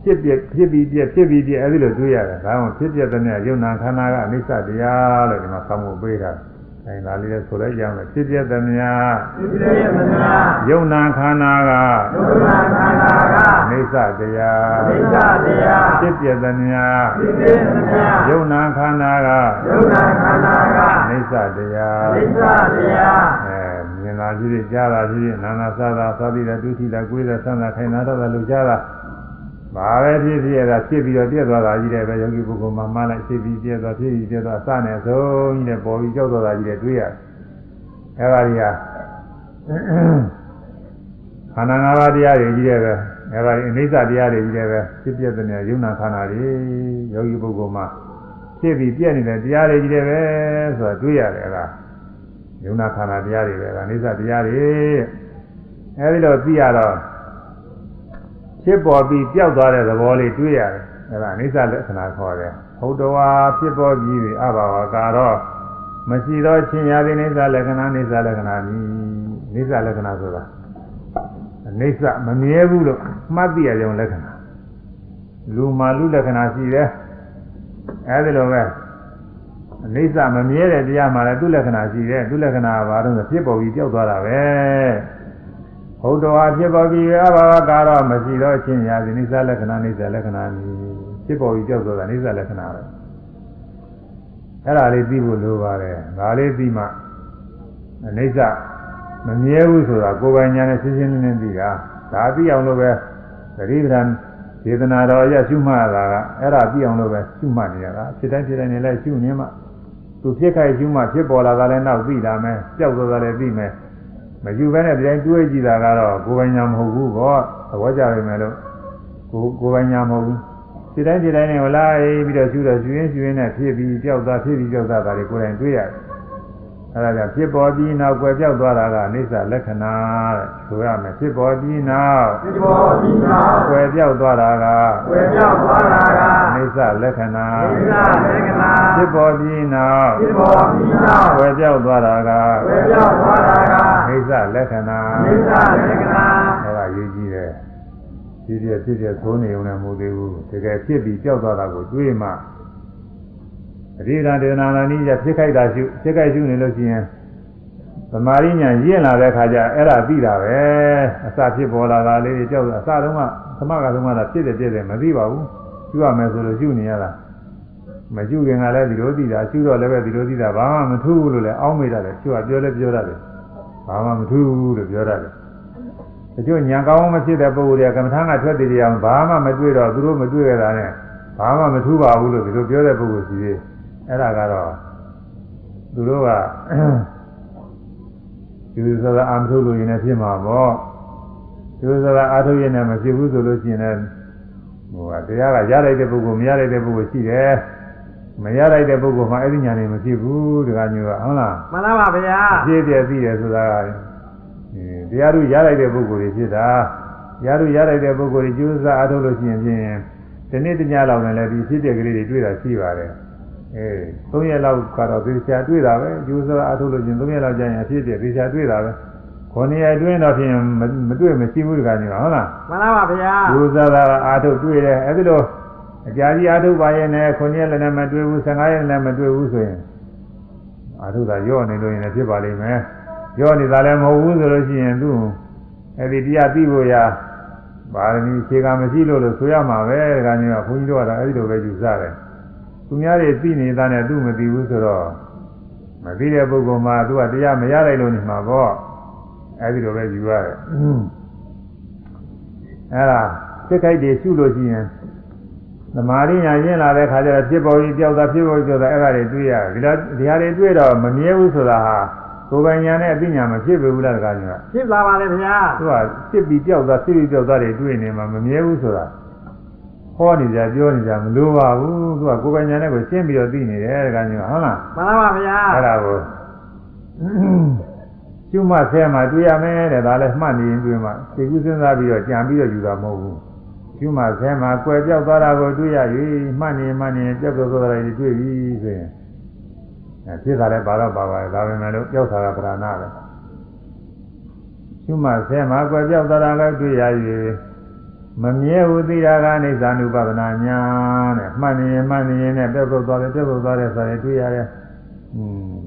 ဖြစ်ပြဖြစ်ပြီးပြဖြစ်ပြီးပြအဲ့ဒီလိုတွေ့ရတယ်။ဒါကြောင့်ဖြစ်ပြတဲ့နဲ့ယုံနာခန္ဓာကအနေစတရားလို့ဒီမှာဆောင်းဖို့ပေးတာ။ အဲဒါလေးလည်းဆိုလိုက်ကြမယ်ဖြစ်ပြတဲ့မြာသိစေယမနာယုံနာခန္ဓာကဒုက္ခခန္ဓာကအိစ္ဆတရားသိစ္ဆတရားဖြစ်ပြသမျှသိစေယမနာယုံနာခန္ဓာကဒုက္ခခန္ဓာကအိစ္ဆတရားသိစ္ဆတရားအဲမြင်လာကြည့်ကြကြားလာကြည့်နာနာသာသာသာပြီးတဲ့ဒုတိယကိုယ်တဲ့ဆန္ဒထိုင်နာတော့လူကြားတာ ဘာပဲဖြစ်ဖြစ်ရတာဖြစ်ပြီးတော့ပြည့်သွားတာကြီးတယ်ပဲယောဂီပုဂ္ဂိုလ်မှာမှလိုက်ဖြစ်ပြီးပြည့်သွားဖြစ်ပြီးပြည့်သွားစနဲ့ဆုံးကြီးနဲ့ပေါ်ပြီးကြောက်သွားတာကြီးတယ်တွေ့ရတယ်အဲဒါကြီးဟာခန္ဓာ၅ပါးတရားတွေကြီးတယ်ပဲအဲဒါကြီးအိဋ္ဌတရားတွေကြီးတယ်ပဲဖြစ်ပြတဲ့ယုံနာခန္ဓာတွေယောဂီပုဂ္ဂိုလ်မှာဖြစ်ပြီးပြည့်နေတဲ့တရားတွေကြီးတယ်ပဲဆိုတာတွေ့ရတယ်အဲဒါယုံနာခန္ဓာတရားတွေပဲဒါအိဋ္ဌတရားတွေအဲဒီလိုသိရတော့ ဖြစ်ပေါ်ပြီးပျောက်သွားတဲ့သဘောလေးတွေ့ရတယ်အဲဒါအိဋ္ဌလက္ခဏာခေါ်တယ်ဟုတ်တော်ဟာဖြစ်ပေါ်ပြီးပြီအဘာဝကာတော့မရှိတော့ချင်းရာသည်အိဋ္ဌလက္ခဏာအိဋ္ဌလက္ခဏာနီအိဋ္ဌလက္ခဏာဆိုတာအိဋ္ဌမမြဲဘူးလို့မှတ်သိရကြောင်းလက္ခဏာလူမာလူလက္ခဏာရှိတယ်အဲဒီလိုပဲအိဋ္ဌမမြဲတဲ့တရားမှလည်းသူ့လက္ခဏာရှိတယ်သူ့လက္ခဏာကဘာလို့လဲဖြစ်ပေါ်ပြီးပျောက်သွားတာပဲ ဟုတ်တော်ဟာဖြစ်ပေါ်ပြီးအဘာဝကတော့မရှိတော့ချင်းရာဇိနိစ္စလက္ခဏာနိစ္စလက္ခဏာနီဖြစ်ပေါ်ပြီးပျောက်သွားတာနိစ္စလက္ခဏာပဲအဲ့ဒါလေးသိဖို့လိုပါတယ်ဒါလေးသိမှအိဋ္ဌမမြဲဘူးဆိုတာကိုယ်ပိုင်ညာနဲ့ရှင်းရှင်းလင်းလင်းသိတာဒါသိအောင်လို့ပဲသတိပဋ္ဌာန်ဒေသနာတော်ရရှုမှတ်တာကအဲ့ဒါသိအောင်လို့ပဲရှုမှတ်နေရတာဖြစ်တိုင်းဖြစ်တိုင်းနေလိုက်ရှုနေမှသူဖြစ်ခိုက်ရှုမှဖြစ်ပေါ်လာတာလည်းနောက်သိလာမယ်ကြောက်သွားတာလည်းသိမယ် မယူဘဲနဲ့တိုင်းတွေးကြည့်တာကတော့ကိုယ်ပိုင်ညာမဟုတ်ဘူးဘောသဘောကျပါမယ်လို့ကိုကိုယ်ပိုင်ညာမဟုတ်ဘူးဖြစ်တိုင်းဖြစ်တိုင်းနေဟလာပြီးတော့ရှုတော့ရှုရင်းရှုရင်းနဲ့ဖြစ်ပြီးကြောက်သွားဖြစ်ပြီးကြောက်သွားတာတွေကိုယ်တိုင်တွေ့ရတယ် အဲဒါကြောင့်ဖြစ်ပေါ်ပြီးနောက်ကွယ်ပြောက်သွားတာကအနိစ္စလက္ခဏာတဲ့ဆိုရမယ်ဖြစ်ပေါ်ပြီးနောက်သိဘောဒီနာကွယ်ပြောက်သွားတာကဝေပြောက်သွားတာကအနိစ္စလက္ခဏာသိစ္ဆလက္ခဏာဖြစ်ပေါ်ပြီးနောက်သိဘောဒီနာကွယ်ပြောက်သွားတာကဝေပြောက်သွားတာကအနိစ္စလက္ခဏာသိစ္ဆလက္ခဏာအဲဒါရေးကြည့်တယ်ဖြစ်ဖြစ်ဖြစ်ဖြစ်သိုးနေုံနဲ့မဟုတ်သေးဘူးတကယ်ဖြစ်ပြီးပြောက်သွားတာကိုတွေးမှ အရိဒါဒေနာနာနိယဖြစ်ခိုက်တာရှုဖြစ်ခိုက်ရှုနေလို့ရှိရင်သမာရိညာရင့်လာတဲ့ခါကျအဲ့ဒါသိတာပဲအစဖြစ်ပေါ်လာတာလေးတွေကြောက်တာအစတုန်းကသမကတုန်းကဖြစ်တယ်ဖြစ်တယ်မသိပါဘူးရှုရမယ်ဆိုလို့ရှုနေရတာမရှုခင်ကလည်းဒီလိုသိတာရှုတော့လည်းပဲဒီလိုသိတာဘာမှမထူးဘူးလို့လည်းအောင်းမိတာလေရှုကပြောလဲပြောရတယ်ဘာမှမထူးဘူးလို့ပြောရတယ်တချို့ညာကောင်းမဖြစ်တဲ့ပုဂ္ဂိုလ်တွေကကမ္မထာကထွက်တည်ကြအောင်ဘာမှမတွေ့တော့သူတို့မတွေ့ရတာနဲ့ဘာမှမထူးပါဘူးလို့ဒီလိုပြောတဲ့ပုဂ္ဂိုလ်ရှိသေး အဲ့ဒါကတော့သူတို့ကဒီလိုဆိုတာအာမထုတ်လို့ရင်လည်းဖြစ်မှာပေါ့ဒီလိုဆိုတာအာထုတ်ရင်လည်းမဖြစ်ဘူးဆိုလို့ရှိရင်လည်းဟိုကတရားကရလိုက်တဲ့ပုဂ္ဂိုလ်မရလိုက်တဲ့ပုဂ္ဂိုလ်ရှိတယ်မရလိုက်တဲ့ပုဂ္ဂိုလ်မှအဲ့ဒီညာနေမဖြစ်ဘူးတခါမျိုးကဟုတ်လားမှန်လားပါဗျာအဖြစ်ပြည့်သိတယ်ဆိုတာကတရားတို့ရလိုက်တဲ့ပုဂ္ဂိုလ်တွေဖြစ်တာတရားတို့ရလိုက်တဲ့ပုဂ္ဂိုလ်တွေကျိုးစားအားထုတ်လို့ရှိရင်ဖြင့်ဒီနေ့တညလောက်နဲ့လည်းဒီဖြစ်တဲ့ကလေးတွေတွေ့တာရှိပါတယ် အဲ3ရက်လောက်ကတော့သေချာတွေ့တာပဲကျိုးစားအားထုတ်လို့ရှိရင်3ရက်လောက်ကြာရင်အဖြစ်ပြည့်သေချာတွေ့တာပဲ9ရက်အတွင်းတော့ဖြင့်မတွေ့မရှိဘူးတခါကြီးဟုတ်လားမှန်လားပါဗျာကျိုးစားတာအားထုတ်တွေ့တယ်အဲဒီလိုအကြာကြီးအားထုတ်ပါရဲ့နဲ့9ရက်လည်းမတွေ့ဘူး15ရက်လည်းမတွေ့ဘူးဆိုရင်အားထုတ်တာရော့နေလို့ရင်လည်းဖြစ်ပါလိမ့်မယ်ရော့နေတာလည်းမဟုတ်ဘူးဆိုလို့ရှိရင်သူ့အဲဒီတရားသိဖို့ရာပါရမီခြေကမရှိလို့လို့ဆိုရမှာပဲဒါကကြီးကဘုန်းကြီးတို့ကတော့အဲဒီလိုပဲယူဆတယ် သူများတွေသိနေတာနဲ့သူ့မသိဘူးဆိုတော့မသိတဲ့ပုဂ္ဂိုလ်မှာသူကတရားမရလိုက်လို့နေမှာပေါ့အဲဒီလိုပဲယူရတယ်အဲဒါစိတ်ခိုက်တွေရှုလို့ရှိရင်သမာဓိညာရင့်လာတဲ့ခါကျတော့ဖြစ်ပေါ်ကြီးပြောက်တာဖြစ်ပေါ်ကြီးပြောက်တာအဲ့ဒါတွေတွေ့ရတယ်ဒီလိုဒီဟာတွေတွေ့တော့မမြဲဘူးဆိုတာဟာကိုယ်ပိုင်ညာနဲ့အသိညာမဖြစ်ဘူးလားတကားကြီးကဖြစ်လာပါလေဗျာသူကစစ်ပြီးပြောက်တာစစ်ပြီးပြောက်တာတွေတွေ့နေမှာမမြဲဘူးဆိုတာ ဟောနေကြပြောနေကြမလိုပါဘူးသူကကိုယ်ပိုင်ညာနဲ့ကိုရှင်းပြီးတော့သိနေတယ်တကားကြီးကဟုတ်လားမှန်လားပါဗျာအဲ့ဒါကိုကျွမဆဲမှာတွေ့ရမယ်တဲ့ဒါလည်းမှတ်နေရင်တွေ့မှာသိကူးစဉ်းစားပြီးတော့ကြံပြီးတော့ယူတာမဟုတ်ဘူးကျွမဆဲမှာကွယ်ပြောက်သွားတာကိုတွေ့ရ၍မှတ်နေမှတ်နေပြောက်ပြောက်သွားတာတွေတွေ့ပြီဆိုရင်အဲဖြစ်တာလည်းပါတော့ပါပါတယ်ဒါပေမဲ့လို့ပြောက်တာကပရဏပဲကျွမဆဲမှာကွယ်ပြောက်သွားတာလည်းတွေ့ရ၍ မမြဲဘူးသိတာကအိသ ानु ပဒနာညာတဲ့မှတ်နေရင်မှတ်နေရင်နဲ့ပြောက်ပြောက်သွားတယ်ပြောက်ပြောက်သွားတယ်ဆိုရင်တွေ့ရတယ်อืม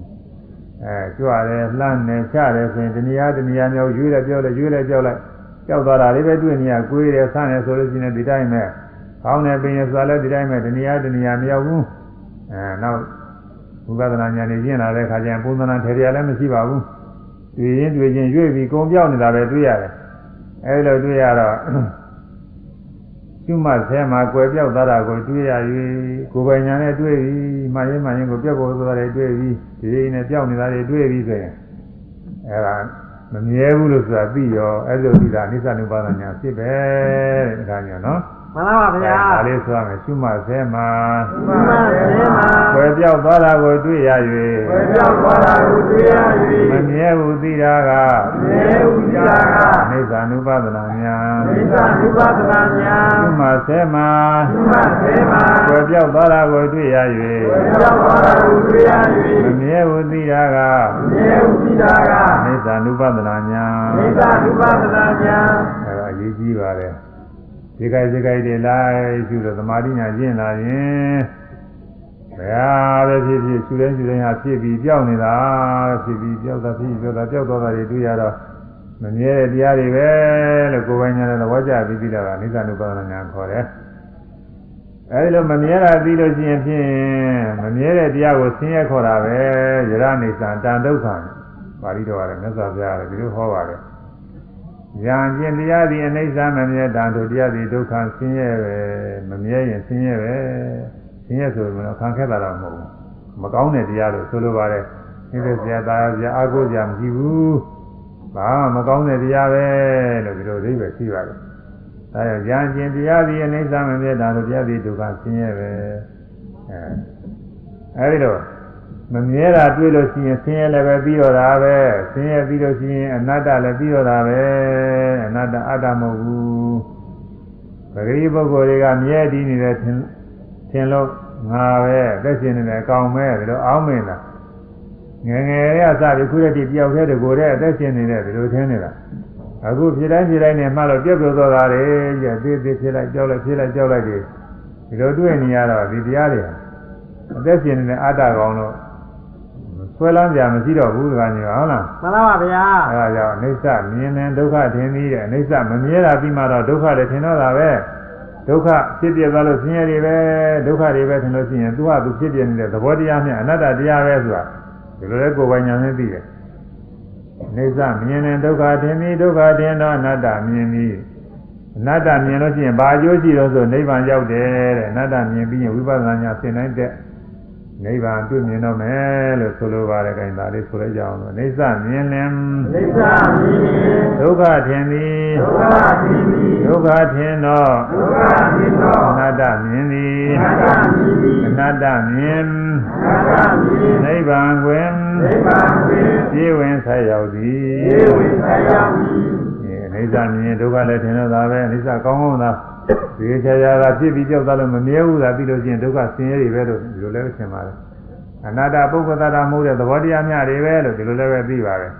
အဲကြွတယ်လှမ်းတယ်ချတယ်ဆိုရင်တဏှာတဏှာမျိုးရွေးတယ်ပြောတယ်ရွေးတယ်ပြောလိုက်ကြောက်သွားတာလေးပဲတွေ့နေရကိုယ်တယ်ဆန်းတယ်ဆိုလို့ရှိရင်ဒီတိုင်းပဲကောင်းတယ်ပင်ရဆိုလည်းဒီတိုင်းပဲတဏှာတဏှာမရောက်ဘူးအဲနောက်ဝိပဿနာဉာဏ်နဲ့ကျင့်လာတဲ့ခါကျရင်ပုံသဏ္ဍာန်ထေရလည်းမရှိပါဘူးတွေ့ရင်တွေ့ချင်းရွေ့ပြီးကုံပြောက်နေတာပဲတွေ့ရတယ်အဲဒီလိုတွေ့ရတော့ ကျွမဆဲမှာကွယ်ပြောက်သွားတာကိုတွေ့ရ၍ကိုယ်ပိုင်ညာနဲ့တွေ့ပြီမှရင်မှရင်ကိုပြက်ပေါ်သွားတယ်တွေ့ပြီဒီရင်းနဲ့ပြောက်နေတာတွေတွေ့ပြီဆိုရင်အဲဒါမမြဲဘူးလို့ဆိုတာသိရောအဲ့လိုသိတာအနိစ္စနုပါဒညာဖြစ်ပဲတဲ့ဒါကြောင့်နော်မှန်လားပါဗျာဒါလေးဆိုရမယ်ကျွမဆဲမှာမှန်ပါဗျာကွယ်ပြောက်သွားတာကိုတွေ့ရဝေပြောက်သွားတာကိုတွေ့ရ၍မ၍မြဲဘူးသိတာကမြေဥဒ္ဒါကအနိစ္စနုပါဒနာ ညာမိစ္ဆာဥပဒနာညာကျွမဆဲမှာသုမသေမာကွယ်ပြောက်သွားတာကိုတွေ့ရဝေပြောက်သွားတာကိုတွေ့ရ၍မ၍မြဲဘူးသိတာကမြေဥဒ္ဒါကအနိစ္စနုပါဒနာညာမိစ္ဆာဥပဒနာညာအဲဒါအရေးကြီးပါတယ်ဒီကိစ္စဒီကိစ္စတွေလိုက်ရှုလို့သမာဓိညာကျင့်လာရင်ဘယ်ဟာပဲဖြစ်ဖြစ်ရှုတိုင်းရှုတိုင်းဟာဖြစ်ပြီးပြောက်နေတာဖြစ်ပြီးပြောက်တာဖြစ်ပြီးပြောက်တာပြောက်သွားတာတွေတွေ့ရတော့ မမြဲတဲ့တရားတွေပဲလို့ကိုယ်ပိုင်ညာနဲ့သဘောကျပြီးပြီးတာကအနိစ္စနုပါဒနာညာခေါ်တယ်အဲဒီလိုမမြဲတာသိလို့ရှိရင်ဖြင့်မမြဲတဲ့တရားကိုဆင်းရဲခေါ်တာပဲယရနိစ္စတန်ဒုက္ခပါဠိတော်ရတယ်မြတ်စွာဘုရားကဒီလိုဟောပါတယ်ဉာဏ်ချင်းတရားသည်အနိစ္စမမြဲတန်တို့တရားသည်ဒုက္ခဆင်းရဲပဲမမြဲရင်ဆင်းရဲပဲဆင်းရဲဆိုရင်တော့ခံခဲ့တာတော့မဟုတ်ဘူးမကောင်းတဲ့တရားလို့ဆိုလိုပါတယ်ဒီလိုဆရာသားဆရာအာကိုဆရာမရှိဘူး ဘာမှမကောင်းတဲ့တရားပဲလို့ဒီလိုအဓိပ္ပာယ်ရှိပါတယ်ဒါကြောင့်ဉာဏ်ချင်းတရားသည်အနိစ္စမမြဲတန်တို့တရားသည်ဒုက္ခဆင်းရဲပဲအဲအဲဒီတော့မမြဲတာတွေ့လို့ရှိရင်ဆင်းရဲလည်းပဲပြီးတော့တာပဲဆင်းရဲပြီးလို့ရှိရင်အနတ္တလည်းပြီးတော့တာပဲအနတ္တအတ္တမဟုတ်ဘူးပဂရိပုဂ္ဂိုလ်တွေကမြဲတည်နေတဲ့ထင်ထင်လို့ငါပဲအသက်ရှင်နေတယ်အကောင်ပဲဒီလိုအောင်းမင်းလား ငယ်ငယ်လေးကစပြီးခုရက်တိပြောက်သေးတယ်ကိုယ်တည်းအသက်ရှင်နေတယ်ဒီလိုထင်နေတာအခုဖြစ်တိုင်းဖြစ်တိုင်းနဲ့မှတော့ပြက်ပြသွားတာလေကြည့်သေးသေးဖြစ်လိုက်ကြောက်လိုက်ဖြစ်လိုက်ကြောက်လိုက်ဒီလိုတွေ့နေရတော့ဒီတရားတွေအသက်ရှင်နေတဲ့အတ္တကောင်တော့ဆဆွဲလန်းကြမရှိတော့ဘူးကညီဟုတ်လားမှန်လားပါဗျာအဲဒါကြောင့်အိဋ္ဌမြင်တယ်ဒုက္ခထင်ပြီးတယ်အိဋ္ဌမမြဲတာပြီးမှတော့ဒုက္ခလည်းထင်တော့တာပဲဒုက္ခဖြစ်ပြသွားလို့ဆင်းရဲတွေပဲဒုက္ခတွေပဲထင်လို့ရှိရင်သူကသူဖြစ်ပြနေတဲ့သဘောတရားနဲ့အနတ္တတရားပဲဆိုတာ ဒီလိုလဲကိုယ်ပိုင်ညာနဲ့သိတယ်အိဋ္ဌမြင်တယ်ဒုက္ခထင်ပြီးဒုက္ခထင်တော့အနတ္တမြင်ပြီးအနတ္တမြင်လို့ရှိရင်ဘာအကျိုးရှိတော့ဆိုနိဗ္ဗာန်ရောက်တယ်တဲ့အနတ္တမြင်ပြီးရင်ဝိပဿနာညာသင်နိုင်တဲ့ နိဗ္ဗာန်တွေ့မြင်တော့မယ်လို့ဆိုလိုပါတယ်ခိုင်းဒါလေးဆိုလိုက်ကြအောင်လို့အိဋ္ဌမြင်လင်နိစ္စမြင်ဒုက္ခထင်သည်ဒုက္ခသိသည်ဒုက္ခထင်သောဒုက္ခသိသောအနတ္တမြင်သည်အနတ္တမြင်သည်အနတ္တမြင်အနတ္တမြင်နိဗ္ဗာန်တွင်နိဗ္ဗာန်တွင်ပြည့်ဝင်ဆက်ရောက်သည်ဧဝံဆက်ရောက်သည်ဒီအိဋ္ဌမြင်ဒုက္ခလည်းထင်တော့တာပဲအိဋ္ဌကောင်းကောင်းသာ ဒီချာချာကဖြစ်ပြီးကြောက်သွားလို့မမြဲဘူးသာပြီးလို့ရှိရင်ဒုက္ခဆင်းရဲတွေပဲလို့ဒီလိုလည်းထင်ပါတယ်အနတ္တပုဂ္ဂတတာမဟုတ်တဲ့သဘောတရားများတွေပဲလို့ဒီလိုလည်းပဲသိပါတယ်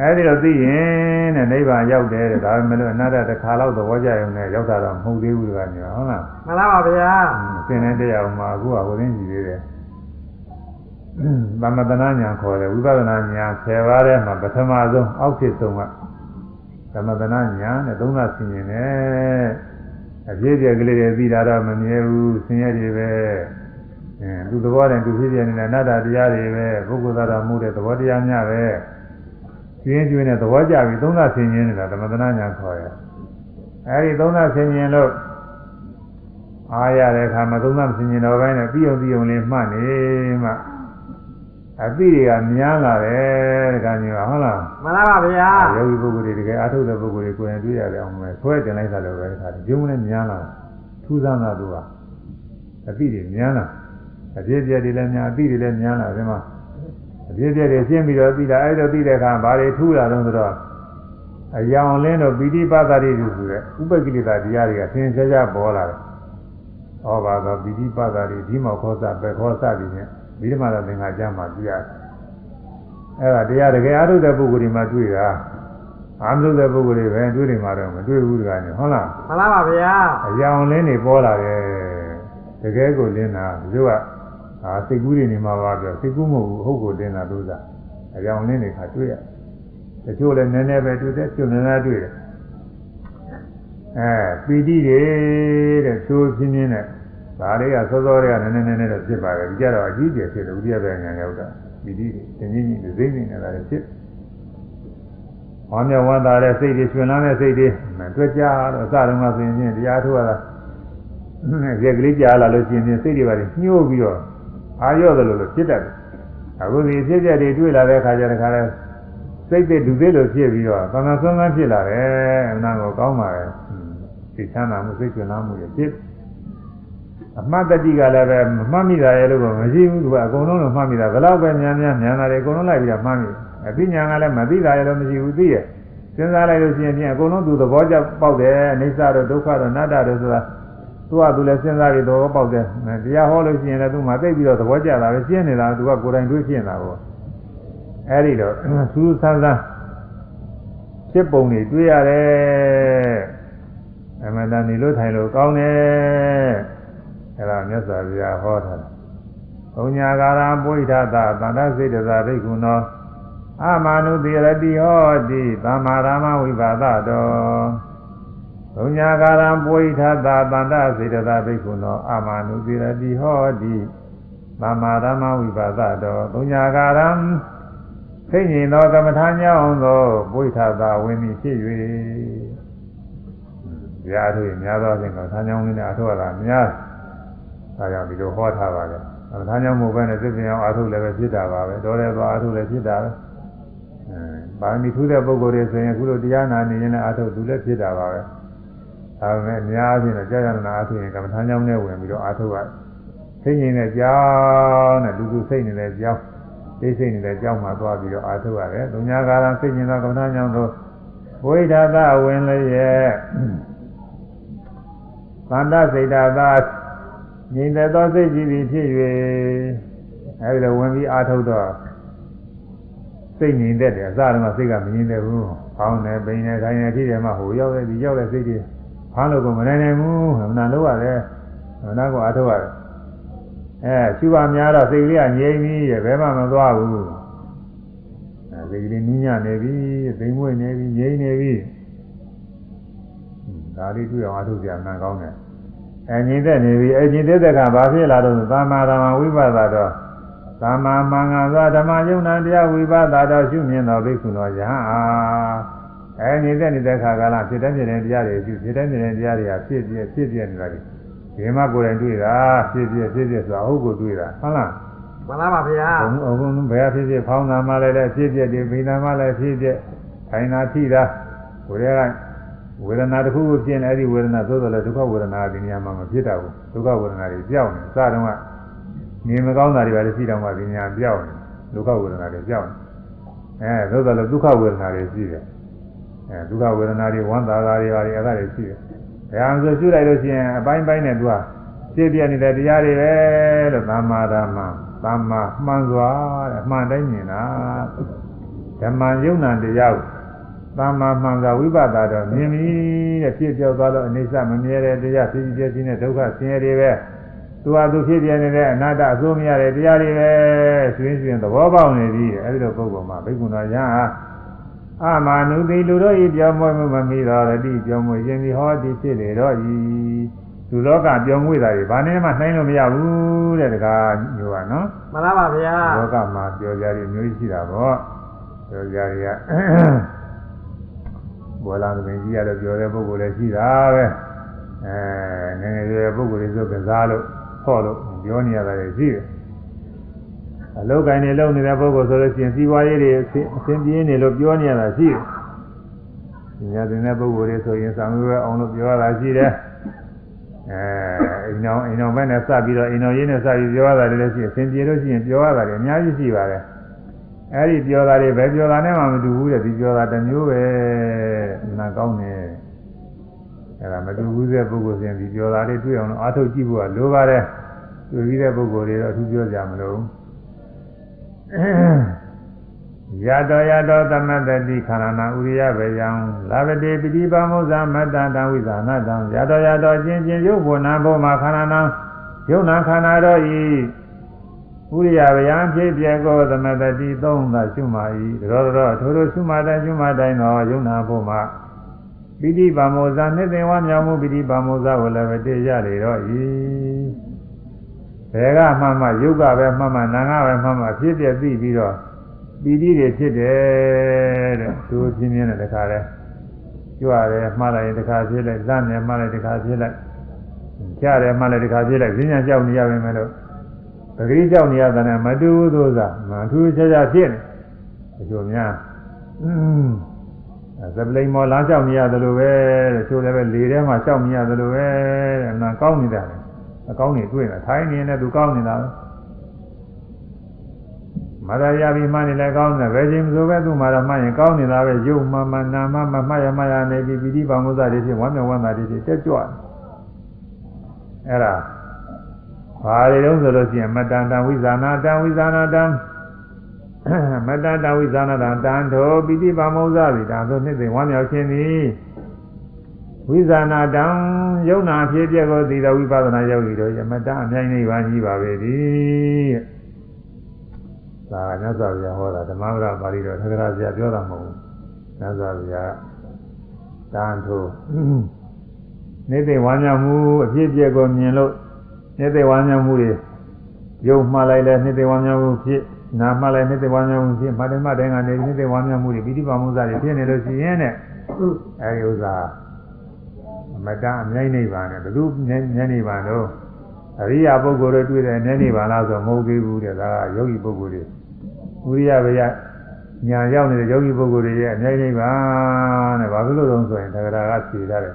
အဲဒီလိုသိရင်တဲ့နိဗ္ဗာန်ရောက်တယ်တဲ့ဒါပေမဲ့လို့အနတ္တတစ်ခါတော့သဘောကျရုံနဲ့ရောက်တာတော့မဟုတ်သေးဘူးကညာဟုတ်လားမှန်လားပါဗျာသင်တဲ့တရားမှာအခုကဝိသိကြည့်သေးတယ်သမတနာညာခေါ်တယ်ဝိပဿနာညာ10ပါးထဲမှာပထမဆုံးအောက်ဖြစ်ဆုံးကသမတနာညာနဲ့သုံးသဆင်ရင်လည်း အပြည့်ပြည့်ကလေးတွေပြီးတာတော့မမြဲဘူးဆင်းရဲတွေပဲအဲသူသဘောနဲ့သူဖြစ်ပြနေတဲ့အနတ္တတရားတွေပဲပုဂ္ဂိုလ်သားတော်မှုတဲ့သဘောတရားများပဲကျွင်းကျွင်းနဲ့သဘောကြပြီးသုံးသဆင်ရင်နေတာသမတနာညာခေါ်တယ်အဲဒီသုံးသဆင်ရင်လို့အားရတဲ့အခါမှာသုံးသပ်ဆင်ញင်တော်ပိုင်းနဲ့ပြီးအောင်ပြီးအောင်လေးမှတ်နေမှ အသိတွေကများလာတယ်တခါကြီးကဟုတ်လားမှန်လားပါဗျာယောဂီပုဂ္ဂိုလ်တွေတကယ်အထုတဲ့ပုဂ္ဂိုလ်တွေကိုယ်ရင်တွေ့ရတယ်အောင်မယ်ဆွဲတင်လိုက်တာလည်းပဲတခါကြီးကျုံနဲ့များလာထူးဆန်းတာသူကအသိတွေများလာအပြည့်ပြည့်တွေလည်းများအသိတွေလည်းများလာဒီမှာအပြည့်ပြည့်တွေရှင်းပြီးတော့သိတာအဲ့ဒါသိတဲ့အခါဘာတွေထူးလာတော့ဆိုတော့အယောင်လင်းတို့ပိဋိပါဒတိတွေဆိုတဲ့ဥပကိလေသာတရားတွေကသင်ချာချာပေါ်လာတယ်ဟောပါတော့ပိဋိပတ်တာတွေဒီမောခောစပဲခောစပြီးနဲ့ ပြီးတော့မှတော့သင်္ခါကြမှာတွေ့ရတယ်။အဲ့ဒါတရားတကယ်အားထုတ်တဲ့ပုဂ္ဂိုလ်တွေမှာတွေ့တာအာမထုတ်တဲ့ပုဂ္ဂိုလ်တွေပဲတွေ့နေမှာတော့မတွေ့ဘူးတကားညဟုတ်လားမှန်လားပါဗျာအယောင်လင်းတွေပေါ်လာတယ်တကယ်ကိုလင်းတာဒီလိုကအာစိတ်ကူးတွေနေမှာပါပြောစိတ်ကူးမဟုတ်ဘူးဟုတ်ကိုလင်းတာလို့သာအယောင်လင်းတွေခါတွေ့ရတချို့လည်းနည်းနည်းပဲတွေ့တယ်တချို့နည်းနည်းတွေ့တယ်အဲပီတိတွေတဲ့ချိုးပြင်းပြင်းနဲ့ ဒါတွေကစောစောတွေကနည်းနည်းနည်းနည်းတော့ဖြစ်ပါတယ်ဒီကြတော့အကြီးကျယ်ဖြစ်တယ်ဥဒိယပဲညာရောက်တာပီတိတွေသင်ကြီးကြီးသိသိနေတာလည်းဖြစ်ဝမ်းမြောက်ဝမ်းသာတဲ့စိတ်တွေရှင်လန်းတဲ့စိတ်တွေတွေ့ကြတော့အစတုန်းကဆိုရင်ချင်းတရားထုတ်ရတာရက်ကလေးကြားလာလို့ရှိရင်စိတ်တွေပါညှို့ပြီးတော့အာရော့တယ်လို့ဖြစ်တတ်တယ်အခုဒီဖြစ်ချက်တွေတွေ့လာတဲ့အခါကျတော့ခါလဲစိတ်တွေဒုသေးလို့ဖြစ်ပြီးတော့သံဃာဆွမ်းကန်းဖြစ်လာတယ်အနာကိုကောင်းပါရဲ့စိတ်ချမ်းသာမှုစိတ်ရှင်လန်းမှုရဖြစ် အမှတ်တတိကလည်းပဲမမှတ်မိတာရဲ့လို့ကမရှိဘူးသူကအကုန်လုံးလို့မှတ်မိတာဘယ်တော့ပဲများများများတာတွေအကုန်လုံးလိုက်ပြီးတော့မှတ်မိအသိဉာဏ်ကလည်းမသိတာရဲ့လို့မရှိဘူးသိရဲ့စဉ်းစားလိုက်လို့ရှိရင်ဖြင့်အကုန်လုံးသူသဘောကျပေါက်တယ်အိဋ္ဌတို့ဒုက္ခတို့အနတ္တတို့ဆိုတာသူကသူလည်းစဉ်းစားပြီးသဘောပေါက်တယ်တရားဟောလို့ရှိရင်လည်းသူမှသိပြီးတော့သဘောကျတာပဲရှင်းနေတာသူကကိုယ်တိုင်တွေ့ရှင်းတာပေါ့အဲဒီတော့စူးစမ်းစမ်းဖြစ်ပုံတွေတွေ့ရတယ်အမှန်တန်နေလို့ထိုင်လို့ကောင်းတယ် အဲဒါမြတ်စွာဘုရားဟောထားတာဘုံညာကာရပုရိသတာသန္တစိတ်တသာဒိက္ခုနောအမနုတိရတိဟောတိသမ္မာရမဝိပါဒတော်ဘုံညာကာရပုရိသတာသန္တစိတ်တသာဒိက္ခုနောအမနုတိရတိဟောတိသမ္မာရမဝိပါဒတော်ဘုံညာကာရသိဉ္ဇင်သောကမ္မထာညောင်းသောပုရိသတာဝိမိဖြစ်၍ဘုရားတို့များသောဖြင့်ကမ္မထာညောင်းလေးနဲ့အထောက်အကူများ ဒါကြောင့်ဒီလိုဟောထားပါလေ။ဒါကြောင့်မို့ပဲနဲ့သစ္စာအောင်အာထုလည်းပဲဖြစ်တာပါပဲ။တော်တယ်သွားအာထုလည်းဖြစ်တာပဲ။အဲပါမီထူးတဲ့ပုဂ္ဂိုလ်တွေဆိုရင်အခုလိုတရားနာနေရင်လည်းအာထုသူလည်းဖြစ်တာပါပဲ။ဒါပေမဲ့အများအားဖြင့်တော့ကြာကြာနာအာထုရင်ကမ္မထာကြောင့်နဲ့ဝင်ပြီးတော့အာထုကသိငြိမ်တဲ့ကြောင်းနဲ့လူစုစိတ်နေတဲ့ကြောင်းသိစိတ်နေတဲ့ကြောင်းမှာသွားပြီးတော့အာထုရတယ်။ဒုညာကာရသိငြိမ်သောကမ္မထာကြောင့်တို့ဝိဒသဝင်လည်းရဲ့သန္တစိတ်တာသာ ငြိမ်သက်သောစိတ်ကြည်သည်ဖြစ်၍အဲဒီလိုဝင်ပြီးအာထုတ်တော့စိတ်ငြိမ်သက်တယ်အစတုန်းကစိတ်ကမငြိမ်သက်ဘူး။ဖောင်းတယ်၊ပိန်တယ်၊ခိုင်းတယ်ဖြစ်တယ်မှဟိုရောက်တဲ့ဒီရောက်တဲ့စိတ်တွေဖားလို့ကမနိုင်နိုင်ဘူး။မနာလို့ရတယ်။မနာကိုအာထုတ်ရတယ်။အဲရှုပါများတော့စိတ်ကလေးကငြိမ်ပြီးရဲ့ဘယ်မှမသွားဘူးအဲစိတ်ကလေးနင်းညနေပြီသိမ်မွေ့နေပြီငြိမ်နေပြီဟွန်းဒါလေးတွေ့အောင်အထုပြမှန်ကောင်းတယ် အဲငြိမ်သက်နေပြီအဲငြိမ်သက်တဲ့ကဘာဖြစ်လာတော့သမ္မာသမ္မာဝိပဿနာတော့သမ္မာမင်္ဂလာဓမ္မယုံနာတရားဝိပဿနာတော့ရှုမြင်တော်ဘိက္ခုတော်ယဟန်အားအဲငြိမ်သက်နေတဲ့ခါကလာဖြစ်တဲ့ဖြစ်တဲ့တရားတွေရှုဖြစ်တဲ့ဖြစ်တဲ့တရားတွေကဖြစ်ပြဖြစ်ပြနေတာတွေဒီမှာကိုယ်တိုင်တွေ့တာဖြစ်ပြဖြစ်ပြဆိုတာဟုတ်ကိုတွေ့တာဟုတ်လားမှန်လားပါဗျာဘုံအဘုံဘယ်ဖြစ်ဖြစ်ဖောင်းတာမှလည်းလည်းဖြစ်ဖြစ်ဒီပိဏမှလည်းဖြစ်ဖြစ်ခိုင်နာထိတာကိုယ်ရဲ့က ဝေဒနာတစ်ခုခုဖြစ်နေအဲ့ဒီဝေဒနာသို့တော်လည်းဒုက္ခဝေဒနာဒီနေရာမှာမဖြစ်တာဘူးဒုက္ခဝေဒနာတွေပြောင်းနေစတော့ကနေမကောင်းတာတွေပါလေရှိတော့မှဒီနေရာပြောင်းနေဒုက္ခဝေဒနာတွေပြောင်းနေအဲသို့တော်လည်းဒုက္ခဝေဒနာတွေရှိတယ်အဲဒုက္ခဝေဒနာတွေဝမ်းသာတာတွေပါလေအဲ့ဒါတွေရှိတယ်ဘယ်အောင်ဆိုရှုလိုက်လို့ရှိရင်အပိုင်းပိုင်းနဲ့သူကဖြစ်ပြနေတဲ့တရားတွေပဲလို့သမ္မာဓမ္မသမ္မာမှန်စွာတဲ့အမှန်တိုင်းမြင်တာဓမ္မယုံနာတရားကို သမ္မာမှန်စွာဝိပဿနာတော့မြင်ပြီတဲ့ဖြစ်ပြောက်သွားလို့အိဋ္ဌမမြဲတဲ့တရားဖြစ်ဖြစ်ချင်းတဲ့ဒုက္ခဆင်းရဲတွေပဲသူဟာသူဖြစ်ပြနေတဲ့အနာတ္တအစိုးမရတဲ့တရားတွေပဲဆွေးဆွေးသဘောပေါက်နေပြီအဲဒီလိုပုဂ္ဂိုလ်မှာဘိက္ခုတော်ရဟန်းဟာအာမနုတိလူတို့ဤပြောင်းမွေးမှုမမီတော်ရတိပြောင်းမွေးခြင်းဒီဟောတိဖြစ်လေတော့ဤလူလောကပြောင်းမွေးတာတွေဘာနဲ့မှနှိုင်းလို့မရဘူးတဲ့တကားမျိုးကနော်မှန်လားပါဗျာလောကမှာပြောကြရည်မျိုးရှိတာပေါ့ပြောကြရ ည်ကဘောလာသမီးကြီးရတယ်ပြောတဲ့ပုဂ္ဂိုလ်လည်းရှိတာပဲအဲငယ်ငယ်ရွယ်ပုဂ္ဂိုလ်တွေဆိုကစားလို့ဟောလို့ပြောနေရတာလည်းရှိတယ်အလောက်ကိုင်းနေလုံနေတဲ့ပုဂ္ဂိုလ်ဆိုလို့ရှိရင်စီးပွားရေးတွေအဆင်ပြေနေလို့ပြောနေရတာရှိတယ်။ဒီညာတင်တဲ့ပုဂ္ဂိုလ်တွေဆိုရင်သံဃာအောင်လို့ပြောရတာရှိတယ်။အဲအိမ်တော်အိမ်တော်ဘက်နဲ့စပြီးတော့အိမ်တော်ရင်းနဲ့စပြီးပြောရတာလည်းရှိတယ်။အဆင်ပြေလို့ရှိရင်ပြောရတာလည်းအများကြီးရှိပါတယ်။ အဲဒီပြောတာတွေပဲပြောတာနဲ့မှမတူဘူးတဲ့ဒီပြောတာတစ်မျိုးပဲ။နာကောင်းတယ်။အဲဒါမတူဘူးတဲ့ပုဂ္ဂိုလ်စဉ်ဒီပြောတာတွေတွေ့အောင်လို့အားထုတ်ကြည့်ဖို့ကလိုပါတယ်။တွေ့ပြီးတဲ့ပုဂ္ဂိုလ်တွေတော့အထူးပြောကြမလို့။ယတောယတောသမတ္တိခန္ဓာနာဥရိယဘေယံလာဗတိပိဋိပါမုဇာမတ္တတံဝိဇာနတံယတောယတောချင်းချင်းရုပ်ဘုနာဘောမှာခန္ဓာနာယုံနာခန္ဓာတော်ဤ ဥရိယဘေယံဖြစ်ပြကောသမတ္တိသုံးသာရှုမာ၏တောတောထိုထိုရှုမာတိုင်းရှုမာတိုင်းသောယုံနာဘောမှာပိဋိပါမောဇာနှစ်သိဝါမြောင်မှုပိဋိပါမောဇာဝလဗတိရလေတော့ဤဘယ်ကမှမှယုတ်ကပဲမှမှနာငါပဲမှမှဖြစ်ပြသိပြီးတော့ပီတိတွေဖြစ်တယ်တဲ့သူပြင်းပြင်းနဲ့တခါလဲကြွရတယ်မှားလိုက်ရင်တခါဖြစ်လိုက်ဇမ်းတယ်မှားလိုက်တခါဖြစ်လိုက်ကြားတယ်မှားလိုက်တခါဖြစ်လိုက်ဈဉ္ညာကြောက်နေရပါမယ်လို့ ပဂရိကြောက်နေရတဲ့နဲ့မတူဘူးသောသာမထူးခြားခြားဖြစ်နေဒီလိုများอืมဇပလိန်မော်လမ်းကြောက်နေရတယ်လို့ပဲတဲ့ချိုးလည်းပဲလေထဲမှာကြောက်နေရတယ်လို့ပဲတဲ့နာကောင်းနေတာလေအကောင်းနေတွေ့နေတာထိုင်းနေနေသူကောင်းနေတာပဲမရရပြီးမှနေလည်းကောင်းတယ်ဘယ်ချိန်ဆိုပဲသူ့မှာတော့မှရင်ကောင်းနေတာပဲရုပ်မှမှနာမှမှမှရမှရနေပြီးပိဋိပါမုဇ္ဇတွေဖြစ်ဝမ်းမြောက်ဝမ်းသာတွေဖြစ်တက်ကြွတယ်အဲ့ဒါ ဘာတွေတုံးဆိုလို့ရှိရင်မတန်တဝိဇာနာတံဝိဇာနာတံမတန်တဝိဇာနာတံတန်တော်ပိဋိပါမုဇ္ဇတွေဒါဆိုနှစ်သိဝမ်းမြောက်ခြင်းသည်ဝိဇာနာတံယုံနာဖြစ်ပြကိုသိတော်ဝိပဿနာယောဂီတို့ယမတအမြိုင်းနေပါကြီးပါပဲဒီဒါကမြတ်စွာဘုရားဟောတာဓမ္မဝရပါဠိတော်သက္ကရာဆရာပြောတာမဟုတ်ဘူးမြတ်စွာဘုရားတန်ထိုးနေသိဝမ်းမြောက်မှုအဖြစ်ပြကိုမြင်လို့ နေသိဝမ်းမြောက်မှုတွေယုံမှားလိုက်လဲနေသိဝမ်းမြောက်မှုဖြစ်နာမှားလိုက်နေသိဝမ်းမြောက်မှုဖြစ်မတ္တမတိုင်းကနေနေသိဝမ်းမြောက်မှုတွေပိဋိပါမှုစားတွေဖြစ်နေလို့ရှိရင်တဲ့အဲဒီဥစ္စာမတအမြိုင်းနေပါနဲ့ဘယ်သူညနေပါတော့အရိယာပုဂ္ဂိုလ်တွေတွေ့တယ်ညနေပါလားဆိုမဟုတ်သေးဘူးတဲ့ဒါကယောဂီပုဂ္ဂိုလ်တွေဥရိယဘယညာရောက်နေတဲ့ယောဂီပုဂ္ဂိုလ်တွေရဲ့အမြိုင်းနေပါတဲ့ဘာဖြစ်လို့လဲဆိုရင်တက္ကရာကဖြေရတယ်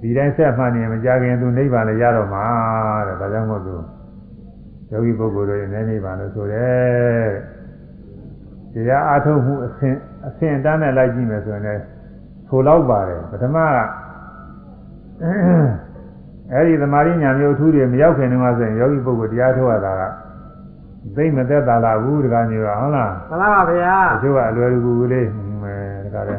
ဒီတိုင်းဆက်မှနေမကြခင်သူနိဗ္ဗာန်လည်းရတော့မှာတဲ့ဒါကြောင့်မို့သူယောဂီပုဂ္ဂိုလ်တွေနဲ့နိဗ္ဗာန်လို့ဆိုတယ်တရားအားထုတ်မှုအစဉ်အစဉ်တန်းနဲ့လိုက်ကြည့်မယ်ဆိုရင်လည်းဆိုတော့ပါတယ်ပထမကအဲဒီသမာဓိညာမျိုးအထူးတွေမရောက်ခင်တုန်းကဆိုရင်ယောဂီပုဂ္ဂိုလ်တရားထုတ်ရတာကသိမသက်သာလာဘူးတကားမျိုးကဟုတ်လားမှန်လားပါဗျာတချို့ကအလွယ်တကူလေးအဲတကားလဲ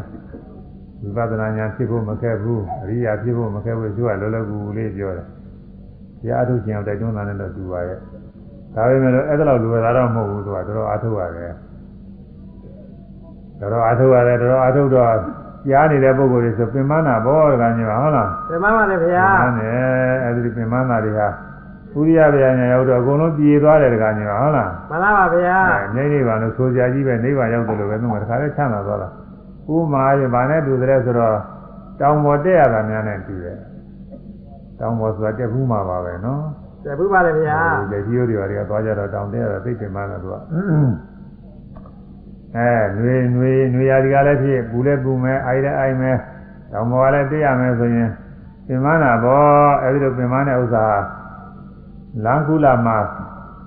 ဝိပဿနာဉာဏ်ဖြစ်ဖို့မခက်ဘူးအရိယာဖြစ်ဖို့မခက်ဘူးတချို့ကလောလောကူကူလေးပြောတယ်တရားအထုတ်ခြင်းတိုက်တွန်းတာနဲ့တော့တူပါရဲ့ဒါပေမဲ့လို့အဲ့ဒါတော့လူရတာတော့မဟုတ်ဘူးသူကတော်တော်အထုတ်ရတယ်တော်တော်အထုတ်ရတယ်တော်တော်အထုတ်တော့ကြားနေတဲ့ပုဂ္ဂိုလ်တွေဆိုပင်မနာဘောတကကြီးပါဟုတ်လားပြမပါတယ်ဗျာပင်မနဲ့အဲ့ဒီပင်မနာတွေဟာဥရိယဗျာညာရောက်တော့အကုန်လုံးပြေသွားတယ်တကကြီးပါဟုတ်လားမှန်လားပါဗျာအဲနေနေပါလို့ဆိုကြကြီးပဲနိဗ္ဗာန်ရောက်တယ်လို့ပဲသူကတခါလဲချမ်းသာသွားတာ ဥမာရင်ဗာနဲ့တူတယ်ဆိုတော့တောင်ပေါ်တက်ရတာများနဲ့တူတယ်တောင်ပေါ်ဆိုတာတက်ဘူးမှာပါပဲနော် ကျေဘူးပါတယ်ဗျာ ဒီလက်ကြီးရိုးတွေကသွားကြတော့တောင်တက်ရတာသိတယ်မှန်းတော့သူကအဲຫນွေຫນွေຫນွေရာဒီကလည်းဖြစ်ပူလည်းပူမယ်အိုက်လည်းအိုက်မယ်တောင်ပေါ်ကလည်းတက်ရမယ်ဆိုရင်ပင်မနာဘောအဲဒီလိုပင်မတဲ့ဥစ္စာလန်ကုလမှာ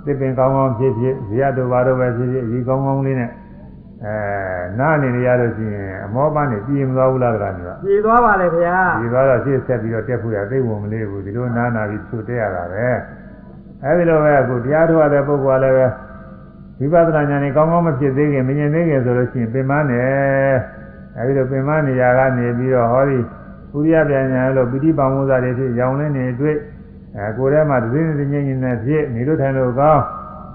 သစ်ပင်ကောင်းကောင်းဖြစ်ဖြစ်ဇေယတို့ဘာတို့ပဲဖြစ်ဖြစ်ဒီကောင်းကောင်းလေးနဲ့ အဲနားနေရလို့ရှိရင်အမောပန်းနေပြည်မသွားဘူးလားတကမျိုးပြည်သွားပါလေဗျာဒီသွားတော့ရှေ့ဆက်ပြီးတော့တက်ဖို့ရသိဝင်မလေးဘူးဒီလိုနားနာပြီးသူတက်ရတာပဲအဲဒီလိုပဲအခုတရားထုတ်ရတဲ့ပုဂ္ဂိုလ်ကလည်းပဲဝိပဿနာဉာဏ်นี่ကောင်းကောင်းမဖြစ်သေးခင်မမြင်သေးခင်ဆိုလို့ရှိရင်ပင်မနဲ့အဲဒီလိုပင်မနေရာကနေပြီးတော့ဟောဒီဥရိယပြန်ညာလို့ပိဋိပါမုဇ္ဇတွေဖြစ်ရောင်လင်းနေတွေ့အဲကိုယ်ထဲမှာသတင်းသတင်းချင်းချင်းနဲ့ဖြစ်နေလို့ထိုင်လို့ကောင်း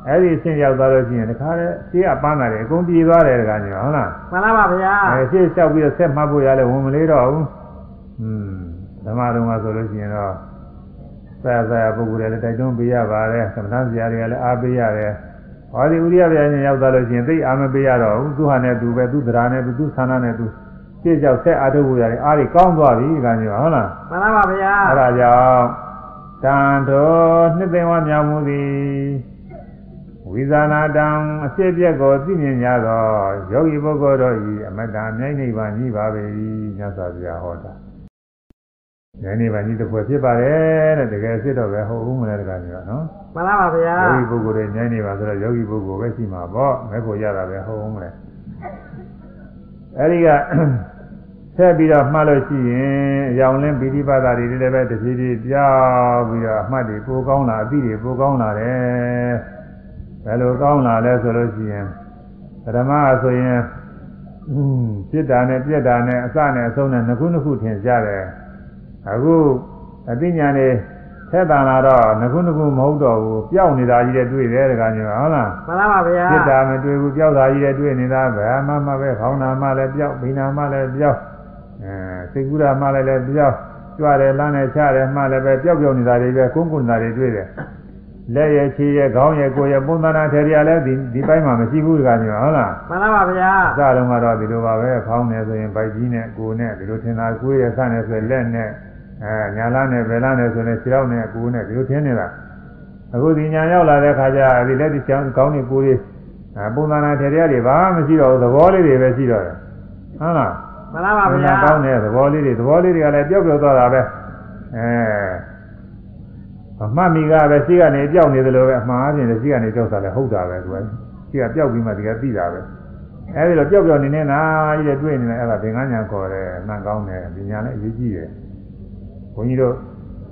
အဲ့ဒီအဆင့်ရောက်သွားလို့ရှိရင်တခါတည်းရှေ့ကပန်းတာတွေအကုန်ပြေသွားတယ်တခါကြီးဟုတ်လားမှန်လားပါဗျာအဲရှေ့လျှောက်ပြီးတော့ဆက်မှတ်ဖို့ရလဲဝင်မလေးတော့ဘူးอืมဓမ္မတော်မှာဆိုလို့ရှိရင်တော့ဆရာဆရာပုဂ္ဂိုလ်တွေလည်းတိုက်တွန်းပေးရပါတယ်သမထဆရာတွေကလည်းအားပေးရတယ်ဟောဒီဥရိယဗျာဉာဏ်ရောက်သွားလို့ရှိရင်သိအားမပေးရတော့ဘူးသူဟာနဲ့သူပဲသူတရားနဲ့သူသူဆန္ဒနဲ့သူရှေ့ကြောက်ဆက်အားထုတ်ဖို့ရတယ်အားတွေကောင်းသွားပြီဒီကံကြီးဟုတ်လားမှန်လားပါဗျာအဲဒါကြောင့်တန်တော်နှစ်သိမ့်ဝမြောင်မှုသည် ဝိဇာနာတံအဖြစ်ပြက်ကိုသိမြင်ကြသောယောဂီပုဂ္ဂိုလ်တို့၏အမတ္တမြိုက်နိဗ္ဗာန်ကြီးပါပေ၏မြတ်စွာဘုရားဟောတာမြိုက်နိဗ္ဗာန်ကြီးတစ်ဖွဲ့ဖြစ်ပါတယ်တဲ့တကယ်ဖြစ်တော့ပဲဟုတ်ဦးမလဲတကားကြီးကနော်မှန်လားပါဗျာယောဂီပုဂ္ဂိုလ်တွေမြိုက်နိဗ္ဗာန်ဆိုတော့ယောဂီပုဂ္ဂိုလ်ပဲရှိမှာပေါ့မဲ့ကိုရတာပဲဟုတ်ဦးမလဲအဲဒီကဆက်ပြီးတော့မှတ်လို့ရှိရင်အယောင်လင်းပိဋိပတ်တာတွေလည်းပဲတဖြည်းဖြည်းပြောင်းပြီးတော့အမှတ်တွေပိုကောင်းလာအသည့်တွေပိုကောင်းလာတယ်ဘ ယ်လိုကောင်းလာလဲဆိုလို့ရှိရင်ပထမဆိုရင်อืมပြစ်တာနဲ့ပြက်တာနဲ့အစနဲ့အဆုံးနဲ့နှစ်ခုနှစ်ခုထင်ရှားတယ်အခုအသိဉာဏ်တွေဆက်တန်လာတော့နှစ်ခုနှစ်ခုမဟုတ်တော့ဘူးပျောက်နေတာကြီးတဲ့တွေ့တယ်တကယ်မျိုးဟုတ်လားမှန်လားပါဗျာပြစ်တာမတွေ့ဘူးပျောက်တာကြီးတဲ့တွေ့နေတာဘယ်မှမပဲခေါင်းနာမှလည်းပျောက်ဘိနာမှလည်းပျောက်အဲစိတ်ကူးတာမှလည်းလည်းပျောက်ကြွတယ်လမ်းနဲ့ချတယ်မှလည်းပဲပျောက်ပျောက်နေတာတွေပဲကုန်းကုန်းနေတာတွေတွေ့တယ် လက်ရဲ့ခြေရဲ့ခေါင်းရဲ့ကိုယ်ရဲ့ပုံသဏ္ဍာန်ထေရီကလည်းဒီဒီပိုင်းမှာမရှိဘူးတကယ်မျိုးဟုတ်လားမှန်လားပါဗျာအစတုန်းကတော့ဒီလိုပါပဲခေါင်းနဲ့ဆိုရင်ဗိုက်ကြီးနဲ့ကိုယ်နဲ့ဒီလိုထင်တာကိုယ်ရဲ့ဆနဲ့ဆိုရင်လက်နဲ့အဲညာလားနဲ့ဘယ်လားနဲ့ဆိုရင်ခြေထောက်နဲ့ကိုယ်နဲ့ဒီလိုထင်နေတာအခုဒီညာရောက်လာတဲ့ခါကျဒီလက်ဒီချောင်းခေါင်းနဲ့ကိုယ်ရဲ့အဲပုံသဏ္ဍာန်ထေရီတွေဘာမှမရှိတော့ဘူးသဘောလေးတွေပဲရှိတော့တယ်ဟုတ်လားမှန်လားပါဘုဗျာရားကောင်းတဲ့သဘောလေးတွေသဘောလေးတွေကလည်းပျောက်ပျောက်သွားတာပဲအဲ အမှတ်မိကပဲရှိကနေပျောက်နေတယ်လို့ပဲအမှားအပြင်ရှိကနေပျောက်တာလည်းဟုတ်တာပဲသူကရှိကပျောက်ပြီးမှဒီကသိတာပဲအဲဒီလိုပျောက်ပျောက်နေနေတာကြီးတဲ့တွေ့နေတယ်အဲ့ဒါသင်္ကန်းညာခေါ်တယ်အမှန်ကောင်းတယ်ဒီညာလည်းအရေးကြီးတယ်ဘုန်းကြီးတို့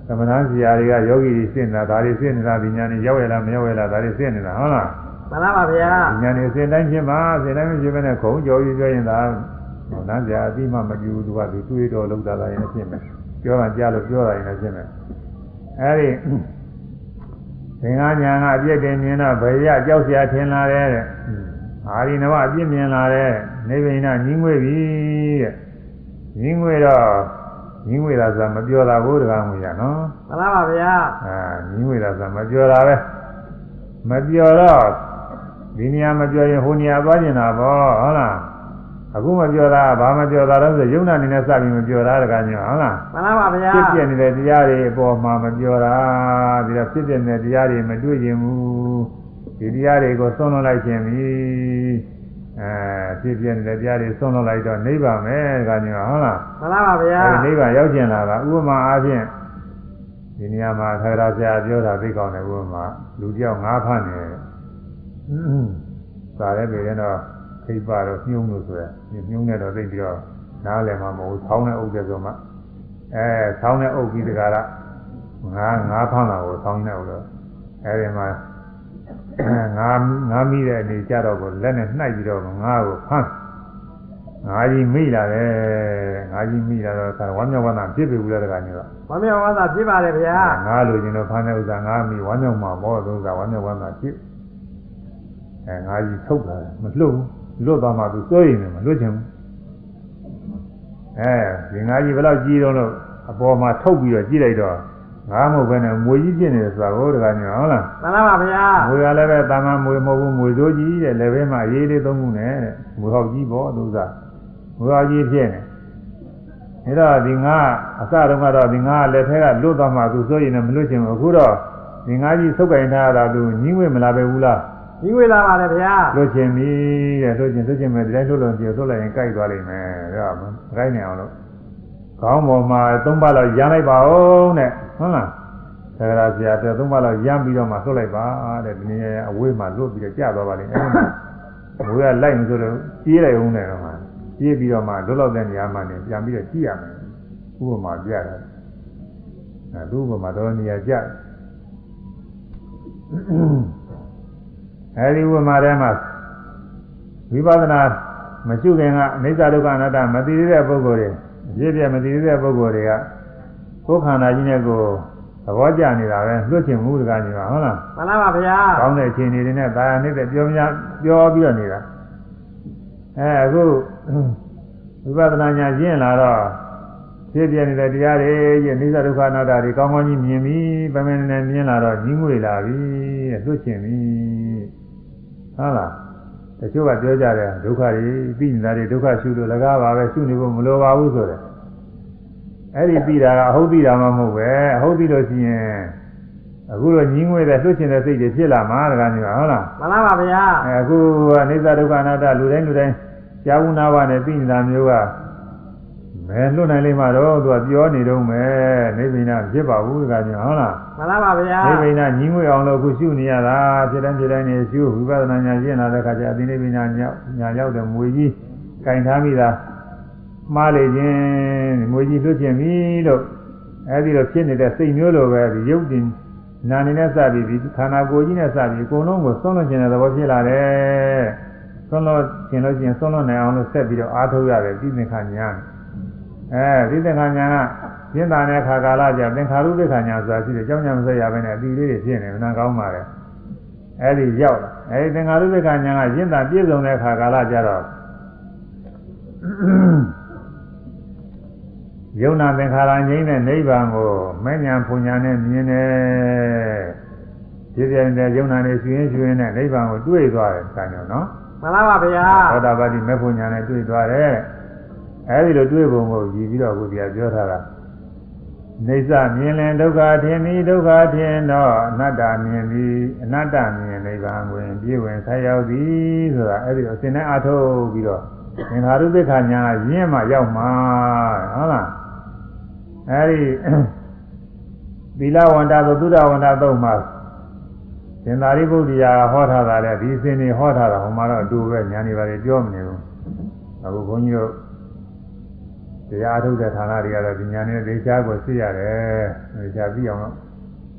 သမဏဆရာတွေကယောဂီတွေရှင်းနေတာဒါတွေရှင်းနေတာဒီညာနေရောက်ရလားမရောက်ရလားဒါတွေရှင်းနေတာဟုတ်လားမှန်လားပါဗျာဒီညာနေစင်တိုင်းဖြစ်မှာစင်တိုင်းမဖြစ်ဘဲနဲ့ခုံကြော်ပြီးပြောရင်ဒါဟောနန်းစရာအတိမမပြူသူကသူတွေးတော်လောက်တာလည်းဖြစ်မယ်ပြောတာကြားလို့ပြောတာရင်လည်းဖြစ်မယ် အဲဒီသင်္ကညာကအပြည့်တင်မြင်တော့ဘယ်ရကြောက်စရာထင်လာတယ်တဲ့အာရိနဝအပြည့်မြင်လာတယ်နေဗိဏညီငွေပြီတဲ့ညီငွေတော့ညီငွေတာဆိုတာမပြောတာဘုရားငွေရနော်မှန်လားပါဗျာအာညီငွေတာဆိုတာမပြောတာပဲမပြောတော့ဒီနေရာမပြောရင်ဟိုနေရာသွားကျင်တာပေါ့ဟုတ်လား အခုမပြောတာဘာမပြောတာလဲဆိုယုံနာနေနဲ့စပြီးမပြောတာတကညောဟုတ်လားမှန်လားပါဗျာဖြစ်ပြနေတဲ့တရားတွေအပေါ်မှာမပြောတာဒီတော့ဖြစ်ပြနေတဲ့တရားတွေမတွေ့ရင်ဘူးဒီတရားတွေကိုဆုံးလွန်လိုက်ခြင်းပြီအဲဖြစ်ပြနေတဲ့တရားတွေဆုံးလွန်လိုက်တော့နိဗ္ဗာန်ပဲတကညောဟုတ်လားမှန်လားပါဗျာအဲဒီနိဗ္ဗာန်ရောက်ကျင်လာတာဥပမာအားဖြင့်ဒီနေရာမှာထာဂရာဆရာပြောတာသိကောင်းတယ်ဥပမာလူတယောက်ငါးဖမ်းနေတယ်စားရဲပေရင်တော့ ခိပ္ပတော့ညှုံလို့ဆိုရညှုံနဲ့တော့သိပြီးတော့နားလည်မှာမဟုတ်ဆောင်းနဲ့အုပ်တယ်ဆိုမှအဲဆောင်းနဲ့အုပ်ပြီးတကားကငါးငါးဖမ်းတာကိုဆောင်းနဲ့အုပ်တော့အဲဒီမှာငါးငါးမိတဲ့အနေကြတော့ကိုလက်နဲ့နှိုက်ပြီးတော့ငါးကိုဖမ်းငါကြီးမိလာတယ်ငါကြီးမိလာတော့ခါဝမ်းမြောက်ဝမ်းသာဖြစ်ပြီဘူးလားတခါညတော့ဝမ်းမြောက်ဝမ်းသာဖြစ်ပါတယ်ဗျာငါလိုချင်တော့ဖမ်းတဲ့ဥစ္စာငါမိဝမ်းမြောက်မှာပေါ့သူဥစ္စာဝမ်းမြောက်ဝမ်းသာဖြစ်အဲငါကြီးထုတ်လာတယ်မလွတ်ဘူး လွတ်သွားမှသူစိုးရင်လည်းမလွတ်ချင်ဘူးအဲဒီငါကြီးဘယ်တော့ကြီးတော့လို့အပေါ်မှာထုတ်ပြီးတော့ကြည့်လိုက်တော့ငါမဟုတ်ဘဲနဲ့မွေကြီးဖြစ်နေတယ်ဆိုတာကိုတခါညဟုတ်လားမှန်လားပါဗျာမွေကလည်းပဲတာမန်မွေမဟုတ်ဘူးမွေစိုးကြီးတဲ့လည်းပဲမှရေးလေးသုံးခုနဲ့တဲ့မွေဟောက်ကြီးပေါ့သူဥစ္စာမွေဟောက်ကြီးဖြစ်နေဒါတော့ဒီငါအစတုန်းကတော့ဒီငါလက်ထဲကလွတ်သွားမှသူစိုးရင်လည်းမလွတ်ချင်ဘူးအခုတော့ဒီငါကြီးဆုပ်ကင်ထားတာသူညင်းဝဲမလာပဲဘူးလား ကြီးဝေလာပါတယ်ဗျာလွတ်ချင်ပြီတဲ့လွတ်ချင်လွတ်ချင်မယ်ဒီတိုင်းလွတ်လို့ပြေလွတ်လိုက်ရင်ကြိုက်သွားလိမ့်မယ်ဒါကမကြိုက်နိုင်အောင်လို့ခေါင်းပေါ်မှာသုံးပါလောက်ရမ်းလိုက်ပါဦးတဲ့ဟုတ်လားဆရာဆရာတဲ့သုံးပါလောက်ရမ်းပြီးတော့မှလွတ်လိုက်ပါတဲ့ဒီနေ့အဝေးမှာလွတ်ပြီးတော့ကြာသွားပါလိမ့်မယ်အဲဒီမှာဘိုးကလိုက်မဆိုလို့ပြေးလိုက်ဦးတယ်တော့မှပြေးပြီးတော့မှလွတ်လောက်တဲ့နေရာမှာနေပြန်ပြီးတော့ကြည့်ရမယ်ဥပမာပြတာအဲသူ့ဥပမာတော့နေရာကြ အဲဒီဥပမာထဲမှာဝိပဿနာမရှိခင်ကအနိစ္စဒုက္ခအနတ္တမသိသေးတဲ့ပုဂ္ဂိုလ်တွေအပြည့်ပြည့်မသိသေးတဲ့ပုဂ္ဂိုလ်တွေကကိုယ်ခန္ဓာကြီးနဲ့ကိုယ်သဘောကျနေတာပဲလွတ်ချင်မှုတကားနေပါဟုတ်လားမှန်လားပါဗျာကောင်းတဲ့အခြေအနေတွေနဲ့ဒါရနေတဲ့ပြောများပြောပြီးတော့နေတာအဲအခုဝိပဿနာညာကျင့်လာတော့ဖြစ်ပြနေတဲ့တရားတွေရဲ့နိစ္စဒုက္ခအနတ္တတွေကောင်းကောင်းကြီးမြင်ပြီးပမင်းနဲ့မြင်လာတော့ကြီးငွေလာပြီတဲ့လွတ်ချင်ပြီ ဟုတ်လားတချို့ကပြောကြတယ်ဒုက္ခတွေပြီးနေတာတွေဒုက္ခရှုလို့လကားပါပဲရှုနေဖို့မလိုပါဘူးဆိုတယ်အဲ့ဒီပြီးတာကအဟုတ်ပြီးတာမှမဟုတ်ပဲအဟုတ်ပြီးလို့ရှိရင်အခုတော့ညီးငွေတဲ့လွတ်ချင်တဲ့စိတ်တွေဖြစ်လာမှာတကားနေပါဟုတ်လားမှန်လားပါဗျာအဲအခုအနိစ္စဒုက္ခအနတ္တလူတိုင်းလူတိုင်းကြာဝနာပါနဲ့သိနေတာမျိုးက မဲလွတ်နိုင်လိမ့်မှာတော့သူကပြောနေတော့မယ်နိဗ္ဗာန်ဖြစ်ပါဘူးတကားနေဟုတ်လားမှန်လားပါဗျာနိဗ္ဗာန်ညီးငွေအောင်လို့အခုရှုနေရတာဖြစ်တိုင်းဖြစ်တိုင်းနေရှုဝိပဿနာဉာဏ်ရှင်းလာတဲ့ခါကျအသိနိဗ္ဗာန်ညာညာရောက်တဲ့မွေကြီးကင်ထားမိတာမှားလေခြင်းမွေကြီးလွတ်ခြင်းပြီလို့အဲဒီတော့ဖြစ်နေတဲ့စိတ်မျိုးလိုပဲဒီရုပ်တင်နာနေနဲ့စပြီးဒီခန္ဓာကိုယ်ကြီးနဲ့စပြီးအကုန်လုံးကိုဆုံးလွတ်ခြင်းတဲ့သဘောဖြစ်လာတယ်ဆုံးလွတ်ခြင်းလို့ရှိရင်ဆုံးလွတ်နိုင်အောင်လို့ဆက်ပြီးတော့အားထုတ်ရတယ်သိသင်္ခါညာ အဲဒီသင်္ခါညာကရှင်းတာတဲ့ခါကာလကျသင်္ခါရုပ္ပခါညာဆိုတာရှိတယ်ကြောင်းညာမဆက်ရဘဲနဲ့အတီလေးတွေဖြစ်နေတယ်နားကောင်းပါလေအဲဒီရောက်လာအဲဒီသင်္ခါရုပ္ပခါညာကရှင်းတာပြည့်စုံတဲ့ခါကာလကျတော့ယုံနာသင်္ခါရငြိမ်းတဲ့နိဗ္ဗာန်ကိုမဲ့ညာဖုန်ညာနဲ့မြင်တယ်ဒီပြန်တဲ့ယုံနာနဲ့ရှင်ရှင်နဲ့နိဗ္ဗာန်ကိုတွေ့သွားတယ်ဆံရောနော်မှန်လားပါဗျာသောတာပတိမဲ့ဖုန်ညာနဲ့တွေ့သွားတယ် အဲဒီလိုတွေ့ပုံကိုကြည်ပြီးတော့ကိုပြပြောထားတာနေသမြင်လင်ဒုက္ခထင်သည်ဒုက္ခထင်တော့အနတ္တမြင်သည်အနတ္တမြင်နိဗ္ဗာန်ကိုပြည့်ဝင်ဆက်ရောက်သည်ဆိုတာအဲဒီတော့အစဉ်နဲ့အထုတ်ပြီးတော့သင်္ခါရုပ္ပခာညာရင်းမှရောက်မှာဟုတ်လားအဲဒီသီလဝန္တာသို့သုဒ္ဓဝန္တာသုံးမှာသင်္သာရိပုတ္တရာဟောထားတာလေဒီအစဉ်နေဟောထားတာဟိုမှာတော့အတူပဲညာနေပါလေပြောမနေဘူးအခုဘုန်းကြီးတို့ တရားထုတ်တဲ့ဌာနတွေကတော့ပညာနဲ့ဒေချာကိုသိရတယ်။ဒေချာပြီးအောင်လို့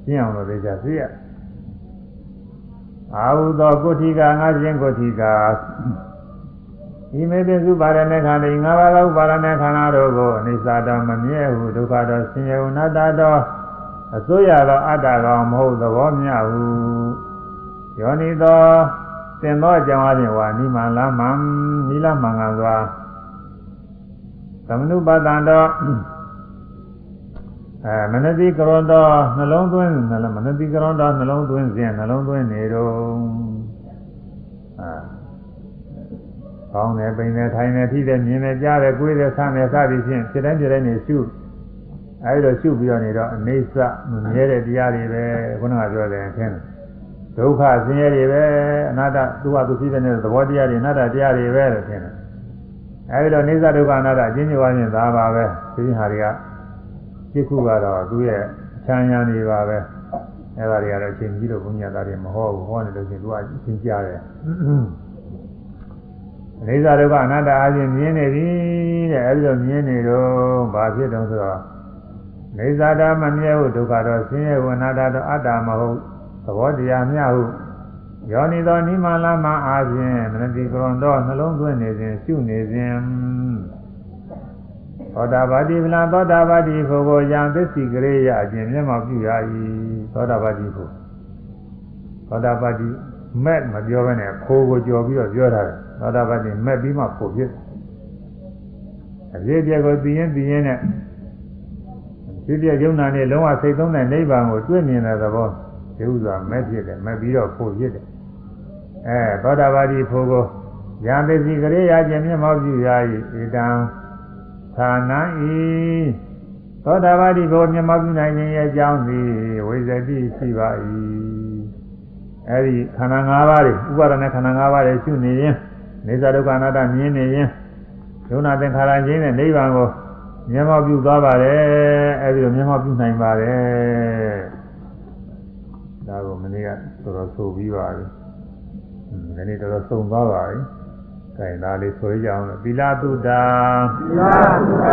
ရှင်းအောင်လို့ဒေချာသိရ။အာဟုသောကုဋ္ဌိကငါရှင်ကုဋ္ဌိကဤမေတ္တစုပါရဏေခန္တီငါးပါးသောပါရဏေခန္ဓာတို့ကိုအနိစ္စတော်မမြဲဟုဒုက္ခတော်ဆင်းရဲဟုအနတ္တတော်အစိုးရသောအတ္တတော်မဟုတ်သဘောမျှဟုယောနိသောသင်သောအကြောင်းအပြင်ဝါနိမလမံနိလမင်္ဂံစွာ သမနုပတံတော်အဲမနတိကရောတော်နှလုံးသွင်းနှလုံးမနတိကရောတော်နှလုံးသွင်းစဉ်နှလုံးသွင်းနေတော့အာကောင်းတယ်ပိန်တယ်ထိုင်တယ်ထိတယ်မြင်တယ်ကြားတယ်ကိုယ်တယ်ဆန်းတယ်စသည်ဖြင့်ဖြစ်တိုင်းဖြစ်တိုင်းနေရှုအဲဒီလိုရှုပြီးတော့နေတော့အနေစမမြဲတဲ့တရားတွေပဲခုနကပြောတယ်ထင်တယ်ဒုက္ခဆင်းရဲတွေပဲအနာတ္တသူ့ဟာသူဖြစ်တဲ့သဘောတရားတွေအနာတ္တတရားတွေပဲလို့ထင်တယ် အဲဒီတော့နေစဒုက္ခအနာတ္တအချင်းချင်းဝါချင်းသာပါပဲဒီဟာတွေကစိတ်ခုကတော့သူ့ရဲ့အချမ်းရံနေပါပဲအဲဒါတွေကတော့အချင်းကြီးတို့ဘုညာသားတွေမဟောဘူးဟောနေလို့ချင်းသူကအချင်းကြားတယ်နေစဒုက္ခအနာတ္တအချင်းမြင်နေပြီတဲ့အဲဒီတော့မြင်နေတော့ဘာဖြစ်တုံးဆိုတော့နေဇာတာမမြဲဟုဒုက္ခတော့ဆင်းရဲဝနာတာတော့အတ္တမဟုတ်သဘောတရားမျှဟု ယောနိသောနိမလာမအားဖြင့်မနတိကရွန်တော့နှလုံးသွင်းနေစဉ်ရှုနေစဉ်သောတာပတိဗလာသောတာပတိဖို့ကိုယံသစ္စိကရေယအကျင့်မျက်မှောက်ပြုရ၏သောတာပတိဖို့သောတာပတိမက်မပြောဘဲနဲ့ဖိုးကိုကြော်ပြီးတော့ပြောတာသောတာပတိမက်ပြီးမှဖို့ဖြစ်အပြည့်ပြည့်ကိုသိရင်သိရင်နဲ့ဖြစ်ပြယုံနာနဲ့လုံးဝစိတ်သုံးတဲ့နိဗ္ဗာန်ကိုတွေ့မြင်တဲ့သဘောဒီဥစ္စာမက်ဖြစ်တယ်မက်ပြီးတော့ဖို့ဖြစ်တယ် အဲသောတာပတိဖို့ကိုယံသစ္စိကရေယအကျင့်မျက်မှောက်ပြုရ၏ဧတံဌာနဤသောတာပတိဘုမြတ်မပြုနိုင်ခြင်းရဲ့အကြောင်းသည်ဝိဇ္ဇတိရှိပါ၏အဲဒီခန္ဓာ၅ပါးတွေဥပါဒနဲ့ခန္ဓာ၅ပါးတွေရှုနေရင်နေသဒုက္ခအနတ္တမြင်နေရင်ယုံနာသင်္ခါရခြင်းနဲ့နိဗ္ဗာန်ကိုမျက်မှောက်ပြုသွားပါတယ်အဲဒီလိုမျက်မှောက်ပြုနိုင်ပါတယ်ဒါကိုမနေ့ကတော်တော်ဆိုပြီးပါပြီ ဒီနေ့တော်တော်ဆုံးသွားပါပြီကဲဒါလေးဆိုကြအောင်လို့သီလတုဒ္ဒါသီလသုခ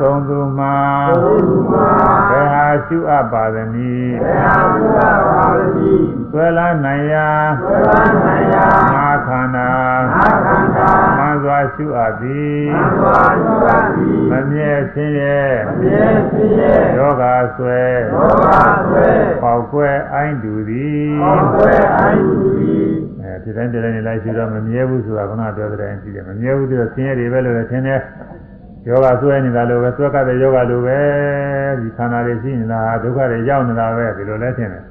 သုံးသူမှာသုမာဘယ်ဟာရှုအပ်ပါသနည်းဘေဟာသုခပါတိဆွဲလာနိုင်ရာဝေဝနိုင်ယငါခန္ဓာအာခန္ဓာမှန်စွာရှုအပ်သည်သံဃာသုခတိမမြဲခြင်းရဲ့အမြဲရှိရဲ့ယောဂဆွဲသောကဆွဲပေါက်ကွဲအိုင်းတူသည်အောက်ွယ်အိုင်သူသည် အဲဒီတိုင်းတည်းနေလိုက်ရှုတော့မမြဲဘူးဆိုတာခုနပြောတဲ့တိုင်းရှိတယ်မမြဲဘူးဆိုတော့ဆင်းရဲတွေပဲလို့လည်းထင်တယ်ယောဂဆွဲနေတာလို့ပဲဆွဲကတဲ့ယောဂလိုပဲဒီခန္ဓာတွေရှိနေတာဒုက္ခတွေရောက်နေတာပဲဒီလိုလဲထင်တယ်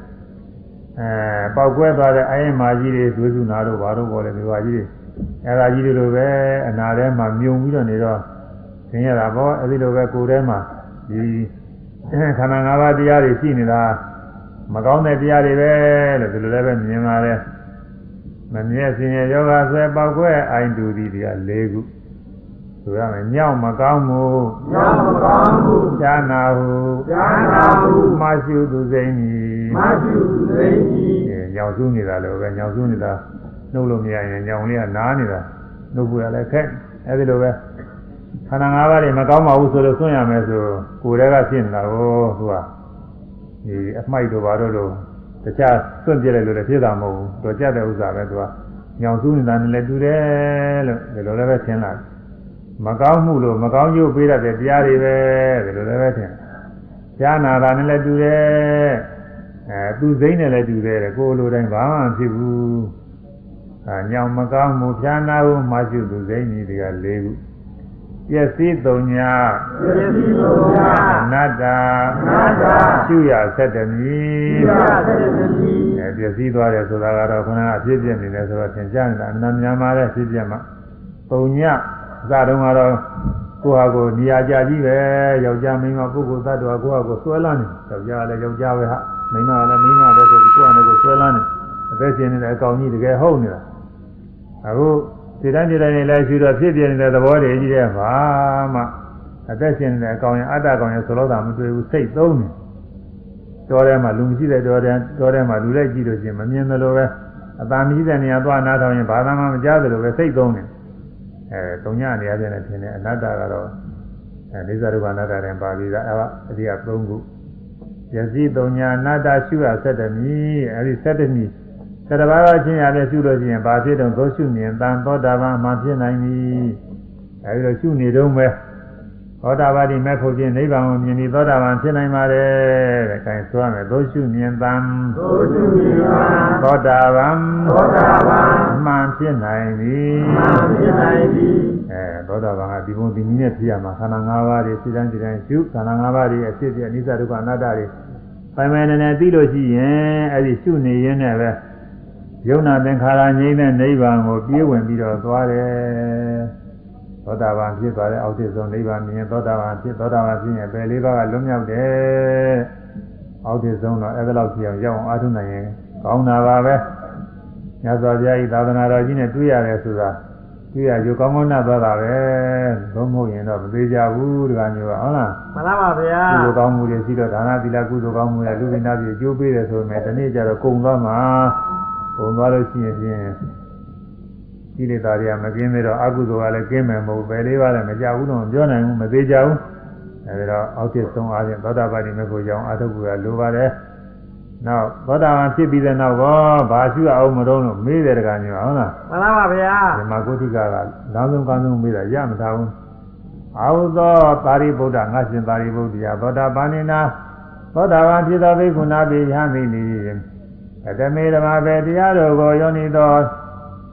အဲပေါက်ကွဲသွားတဲ့အိုင်းမာကြီးတွေသွေးစုနာတို့ဘာတို့ပေါ်တယ်ဒီဟာကြီးတွေအဲဒါကြီးတွေလိုပဲအနာထဲမှာမြုံပြီးတော့နေတော့သင်ရတာပေါ့အဲဒီလိုပဲကိုယ်ထဲမှာဒီခန္ဓာ၅ပါးတရားတွေရှိနေတာမကောင်းတဲ့တရားတွေပဲလို့ဒီလိုလည်းပဲမြင်ပါလေ မမြဲစင်ရယောဂဆွဲပေါက်ကွဲအိုင်းတူသည်တွေက၄ခုဆိုရမယ်ညောင်းမကောင်းမှုညောင်းမကောင်းမှုဈာနာဟုဉာဏ်နာဟုမရှိသူစိမ့်ကြီးမရှိသိကြီးအဲညောင်စုနေတာလည်းပဲညောင်စုနေတာနှုတ်လို့မရရင်ညောင်လေးကနားနေတာနှုတ်ဖို့ရလည်းခက်အဲဒီလိုပဲခန္ဓာ၅ပါးတွေမကောင်းပါဘူးဆိုလို့ဆွံ့ရမယ်ဆိုကိုယ်တည်းကဖြစ်နေတာကိုသူကဒီအမိုက်တို့ဘာတို့လို့ တခြားစွန့်ပြစ်လိုက်လို့လည်းဖြစ်တာမဟုတ်ဘူးတော့ကြတဲ့ဥစ္စာပဲသူကညောင်စုနေတာနဲ့လည်းတူတယ်လို့ဒီလိုလည်းပဲထင်လာမကောင်းမှုလို့မကောင်းကျိုးပေးတတ်တဲ့တရားတွေပဲဒီလိုလည်းပဲထင်ကြားနာတာနဲ့လည်းတူတယ်အဲသူစိမ့်နဲ့လည်းတူတယ်တဲ့ကိုယ်လိုတိုင်းဘာမှမဖြစ်ဘူးအဲညောင်မကောင်းမှုဖြာနာဟုမရှိသူစိမ့်ကြီးတွေက၄ခု ပျက်စီးသုံညာပစ္စည်းလုံးများအနတ္တအနတ္တရှုရဆက်တမီသီလသေတတိအဲပျက်စီးသွားတယ်ဆိုတာကတော့ခဏအဖြစ်ပြနေတယ်ဆိုတော့သင်ကြားနေတာအမှန်များများတဲ့ဖြစ်ပြမှာပုံညအစတုန်းကတော့ကိုယ့်ဟာကိုယ်နေရာကြကြီးပဲယောက်ျားမိန်းမပုဂ္ဂိုလ်သတ္တဝါကိုယ့်ဟာကိုယ်ဆွဲလန်းနေယောက်ျားလည်းယောက်ျားပဲဟာမိန်းမလည်းမိန်းမပဲဆိုပြီးကိုယ့်ဟာကိုယ်ဆွဲလန်းနေအသက်ရှင်နေတဲ့အကောင်ကြီးတကယ်ဟုတ်နေတာအခု ဒီတိုင်းဒီတိုင်းနေလဲရှိတော့ဖြစ်ပြနေတဲ့သဘောတွေကြီးတဲ့ဘာမှအသက်ရှင်နေတဲ့အကောင်ရင်အတ္တကောင်ရင်ဆိုတော့တာမတွေ့ဘူးစိတ်သုံးနေတော်ထဲမှာလူမရှိတဲ့တော်ထဲတော်ထဲမှာလူလိုက်ကြည့်လို့ချင်းမမြင်သလိုပဲအသာမရှိတဲ့နေရာသွားနားထောင်ရင်ဘာသာမှမကြားသလိုပဲစိတ်သုံးနေအဲတုံညနေရာတဲ့နဲ့ထင်တယ်အနတ္တကတော့အဲဒိသရူပအနတ္တတဲ့ပါဠိကအဲဒါအဒီက၃ခုယစီတုံညာအနတ္တရှုရဆက်တမီအဲဒီဆက်တမီ ဆက်တပါးသောချင်းရတဲ့ရှုလို့ရှိရင်ဘာဖြစ်တော့သောရှုမြင်တန်သောတာပန်မှဖြစ်နိုင်ပြီအဲဒီလိုရှုနေတော့ပဲသောတာပတိမဲ့ဖို့ချင်းနိဗ္ဗာန်ကိုမြင်ပြီးသောတာပန်ဖြစ်နိုင်ပါတယ်တဲ့။အဲဒါဆိုရမယ်သောရှုမြင်တန်သောတုနိဗ္ဗာန်သောတာပန်သောတာပန်မှန်ဖြစ်နိုင်ပြီမှန်ဖြစ်နိုင်သည်အဲသောတာပန်ကဒီဘုံဒီနည်းနဲ့ဖြစ်ရမှာခန္ဓာ၅ပါးတွေစိတ္တန်စိတ္တန်ရှုခန္ဓာ၅ပါးတွေအဖြစ်ပြအနိစ္စဒုက္ခအနတ္တတွေပိုင်ပိုင်နေနေသိလို့ရှိရင်အဲဒီရှုနေရင်းနဲ့ပဲ ယုံနာသင်္ခါရငြိမ်းတဲ့နိဗ္ဗာန်ကိုပြေးဝင်ပြီးတော့သွားတယ်သောတာပန်ဖြစ်သွားတဲ့အောက်ထစ်ဆုံးနိဗ္ဗာန်မြင်သောတာပန်ဖြစ်သောတာပန်ဖြစ်ရင်ပဲလေးပါးကလွတ်မြောက်တယ်အောက်ထစ်ဆုံးတော့အဲ့ဒါလောက်ဖြစ်အောင်ရောက်အောင်အားထုတ်နိုင်ရင်ကောင်းတာပါပဲညဇောဘုရားဤသာသနာတော်ကြီးနဲ့တွေ့ရတယ်ဆိုတာတွေ့ရယူကောင်းကောင်းနဲ့သွားတာပဲဘုံမဟုတ်ရင်တော့မသေးကြဘူးတကမျိုးကဟုတ်လားမှန်လားပါဗျာကုသိုလ်ကောင်းမှုတွေရှိတော့ဒါနသီလကုသိုလ်ကောင်းမှုတွေလူပိနာပြည်အကျိုးပေးတယ်ဆိုပေမဲ့ဒီနေ့ကျတော့ကုံသွားမှာ ကုံသွားလို့ရှိရင်ဖြင့်ဒီလေသားတွေကမကင်းသေးတော့အကုသိုလ်ကလည်းကင်းမယ်မဟုတ်ပဲလေးပါးလည်းမကြဘူးတော့မပြောနိုင်ဘူးမသေးကြဘူးအဲဒီတော့အောက်ထစ်ဆုံးအားဖြင့်သောတာပတိမေဖို့ကြောင့်အာထုပ်ကလိုပါတယ်နောက်သောတာပန်ဖြစ်ပြီးတဲ့နောက်ကောဘာရှုရအောင်မတော့လို့မေးတယ်တကညဟုတ်လားမှန်လားပါဗျာဒီမှာကိုဋ္ဌိကကလမ်းဆုံးကမ်းဆုံးမေးတာရမထားဘူးအာဟုသောပါရိဗုဒ္ဓငါရှင်ပါရိဗုဒ္ဓရာသောတာပန်နိနာသောတာပန်ဖြစ်သောဘိက္ခုနာပိယမိနိ အတမေဓမ္မပဲတရားတော်ကိုယောနိသော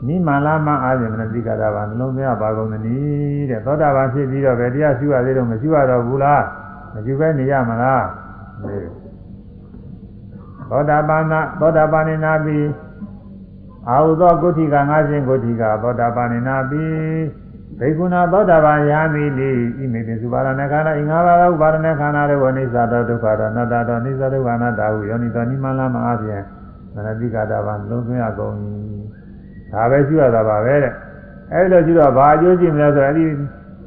နိမန္လာမအာယမနတိကတာပါနှလုံးသွင်းရပါကုန်သနည်းတဲ့သောတာပန်ဖြစ်ပြီးတော့ပဲတရားရှုရသေးတော့မရှုရတော့ဘူးလားမရှုပဲနေရမလားမေးသောတာပန်နာသောတာပန်နိနာပိအာဟုသောကုဋ္ဌိကငါရှင်ကုဋ္ဌိကသောတာပန်နိနာပိဘေကုဏသောတာပန်ယာမိလိဣမေတိသုပါရဏခန္ဓာဤငါးပါးသောဥပါရဏခန္ဓာတို့ကိုအိစ္ဆဒဒုက္ခတောအနတ္တတောအိစ္ဆဒုက္ခအနတ္တဟုယောနိတောနိမန္လမအားဖြင့် မနတိကတာပါလုံးသွင်းရကုန်၏ဒါပဲရှိရတာပါပဲတဲ့အဲဒီလိုရှိတော့ဘာအကျိုးရှိမလဲဆိုတော့အဲဒီ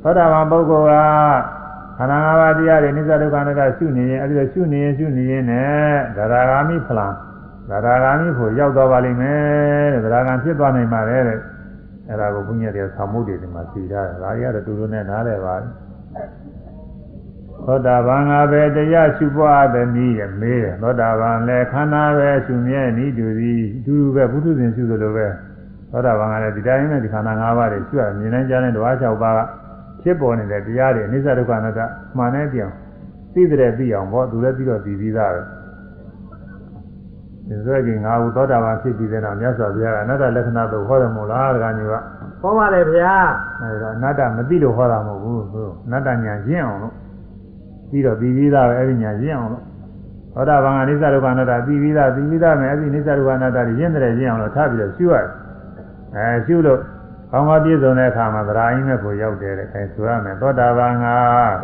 သောတာပန်ပုဂ္ဂိုလ်ကခန္ဓာ၅ပါးတရားတွေအိစ္ဆဒုက္ခအနတ္တရှုနေရင်အဲဒီလိုရှုနေရင်ရှုနေရင်နဲ့ဒရာဂာမိဖလံဒရာဂာမိဖို့ရောက်သွားပါလိမ့်မယ်တဲ့ဒရာဂံဖြစ်သွားနိုင်ပါတယ်တဲ့အဲ့ဒါကိုဘုညာတွေကဆောင်းမှုတွေဒီမှာသိထားတယ်ဒါတွေကတော့တူတူနဲ့နားလည်ပါ သောတာပန်ကပဲတရားရှုပွားသည်နည်းရမေးတယ်သောတာပန်လည်းခန္ဓာပဲရှုမြဲနည်းတူသည်အတူတူပဲဘုသူဇင်ရှုသလိုပဲသောတာပန်ကလည်းဒီတိုင်းနဲ့ဒီခန္ဓာ၅ပါးတွေရှုရမြင်နိုင်ကြတဲ့ဓဝါ၆ပါးကဖြစ်ပေါ်နေတဲ့တရားတွေအနိစ္စဒုက္ခအနတ္တမှန်တဲ့ပြောင်သိတဲ့သိအောင်ပေါ့သူလည်းပြီးတော့ပြီးပြီးသားပဲဒီဆိုရင်ငါ့ဟူသောတာပန်ဖြစ်ပြီးတဲ့နောက်မြတ်စွာဘုရားကအနတ္တလက္ခဏာတို့ဟောတယ်မို့လားဒကာညီကဟောပါလေဗျာအဲဒါအနတ္တမသိလို့ဟောတာမဟုတ်ဘူးသူအနတ္တညာရင့်အောင်လို့ ပြီးတော့ပြီးပြီးသားပဲအဲ့ဒီညာရင့်အောင်လို့သောတာပန်ကနိစ္စဒုက္ခအနတ္တပြီးပြီးသားပြီးပြီးသားမယ်အဲ့ဒီနိစ္စဒုက္ခအနတ္တတွေရင့်တယ်ရင့်အောင်လို့ထားပြီးတော့ရှုရတယ်အဲရှုလို့ ကောင်းကောင်းပြည့်စုံတဲ့အခါမှာသရာအင်းမဲ့ကိုရောက်တယ်တဲ့အဲဆိုရမယ်သောတာပန်က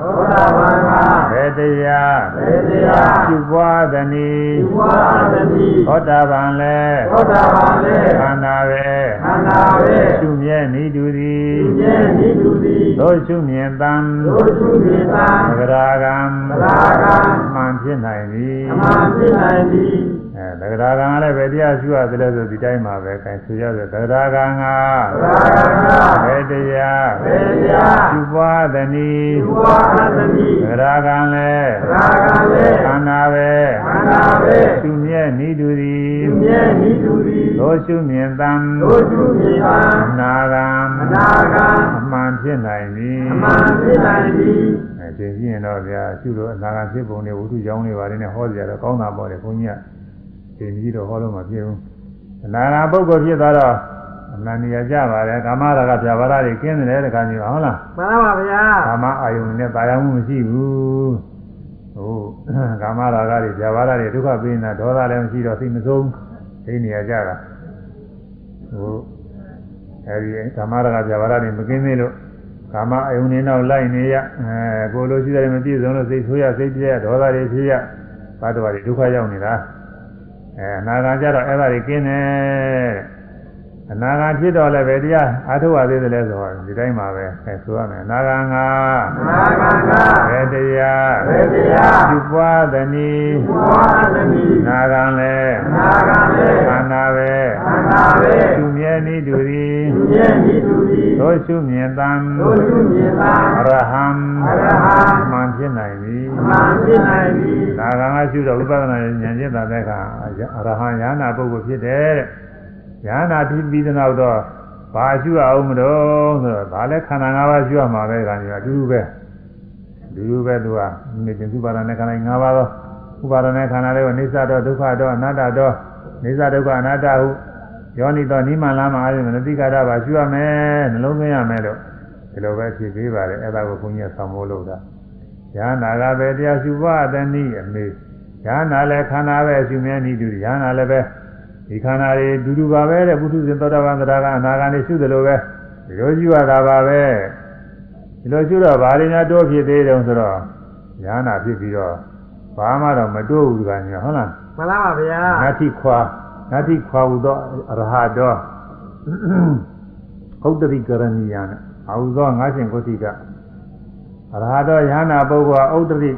သောတာပန်ကဘယ်တရားဘေတရားရှုပွားသနည်းဝါသတိသောတာပန်လည်းသောတာပန်လေခန္ဓာပဲခန္ဓာပဲရှုမြဲနေတူသည်ဉာဏ်ဤသူသည်တို့ရှုမြင်တံတို့သူမြေသာသဂရာကံသရာကံမှန်ဖြစ်နိုင်သည်အမှန်ဖြစ်နိုင်သည်အဲ သဂရာကံကလည်းပဲတရားရှုရတယ်လို့ဆိုဒီတိုင်းမှာပဲခိုင်းဆိုရတယ်သဂရာကံကသရာကံကဘယ်တရားဘေတရားရှုပွားသနည်းဝါသတိသဂရာကံလည်းသရာကံလေခန္ဓာပဲခန္ဓာပဲရှုမြဲနေတူသည်ဉာဏ်ဤသူသည်တို့ရှုမြင်တံတို့သူမြေသာနာကံအနာကံအမှန်ဖြစ်နိုင်သည်အမှန်ဖြစ်နိုင်သည်အဲသင်ကြည့်ရင်တော့ဗျာရှုလို့အနာဂတ်ဖြစ်ပုံတွေဝိတုကြောင်းတွေပါတယ်နဲ့ဟောကြတယ်ကောင်းတာပေါ့လေဘုန်းကြီးက သင်ကြီးတော့ဟောလို့မဖြစ်ဘူးအနာဂတ်ပုဂ္ဂိုလ်ဖြစ်သွားတော့အနန္တရာကြပါတယ်ကာမရာဂပြာပါဒတွေကင်းတယ်တခါကြီးဟုတ်လားမှန်လားပါဗျာကာမအာယုန်နဲ့တာယာမှုမရှိဘူးဟုတ်ကာမရာဂတွေပြာပါဒတွေဒုက္ခပေးနေတာဒေါသလည်းမရှိတော့သိမဆုံးသိနေရကြတာဟုတ်အဲဒီကာမရာဂပြာပါဒတွေမကင်းသေးလို့ကာမအယုန်နေတော့လိုက်နေရအဲကိုလိုရှိတယ်မပြည့်စုံလို့စိတ်ဆိုးရစိတ်ပြည့်ရဒေါသတွေဖြစ်ရဘတ်တော်တွေဒုက္ခရောက်နေတာ အဲအနာဂါကြတော့အဲ့ဒါတွေကင်းတယ်အနာဂါဖြစ်တော့လည်းပဲတရားအာထုဝသေးတယ်လဲဆိုတော့ဒီတိုင်းပါပဲအဲဆိုရမယ်အနာဂါငါအနာကံကဘယ်တရားဘေတရားပြုပွားသနည်းဝါသတိနာဂံလည်းအနာကံလေခန္ဓာပဲခန္ဓာပဲသူမြဲနည်းတူသည် ဉာဏ်ဤသူသည်တို့ရှုမြင်တံတို့သူမြေသာအရဟံအရဟံမှန်ဖြစ်နိုင်သည်အမှန်ဖြစ်နိုင်သည်နာဂံကရှုတော့ဝိပဿနာဉာဏ်ချင်းသာတဲ့အခါအရဟံယန္နာပုဂ္ဂိုလ်ဖြစ်တယ်တဲ့ယန္နာဖြစ်ပြီးတဲ့နောက်တော့ဘာရှုရအောင်မလို့ဆိုတော့ဒါလည်းခန္ဓာ၅ပါးရှုရမှာပဲခန္ဓာအတူတူပဲအတူတူပဲသူကမြေတင်စုပါဒနဲ့ခန္ဓာ၅ပါးသောဥပါဒနဲ့ခန္ဓာလေးကိုနေသတော့ဒုက္ခတော့အနတ္တတော့နေသဒုက္ခအနတ္တဟု ယောနိတော်နိမန္လာမှာအဲဒီမနတိကာရပါရှုရမယ်နှလုံးသွင်းရမယ်လို့ဒီလိုပဲဖြေပေးပါတယ်အဲ့ဒါကိုဘုန်းကြီးကဆောင်မိုးလို့တာယန္နာကပဲတရားရှုပါတနည်းအမေယန္နာလည်းခန္ဓာပဲရှုမြဲနေတူယန္နာလည်းပဲဒီခန္ဓာတွေဒူဒူပါပဲတဲ့ပုထုဇဉ်သောတာပန်သရကအနာဂန်နေရှုတယ်လို့ပဲဒီလိုရှုရတာပါပဲဒီလိုရှုတော့ဘာတွေများတိုးဖြစ်သေးတယ်ဆိုတော့ယန္နာဖြစ်ပြီးတော့ဘာမှတော့မတိုးဘူးကညာဟုတ်လားမှန်လားပါဗျာနတ္ထိခွာ နတ္ထိခွာဟူသောအရဟတောဟုတ်တရိကရဏီယနဲ့အာဟုသောငါရှင်ကိုတိကအရဟတောယန္နာပုဂ္ဂိုလ်ဟာဥဒ္ဒရိ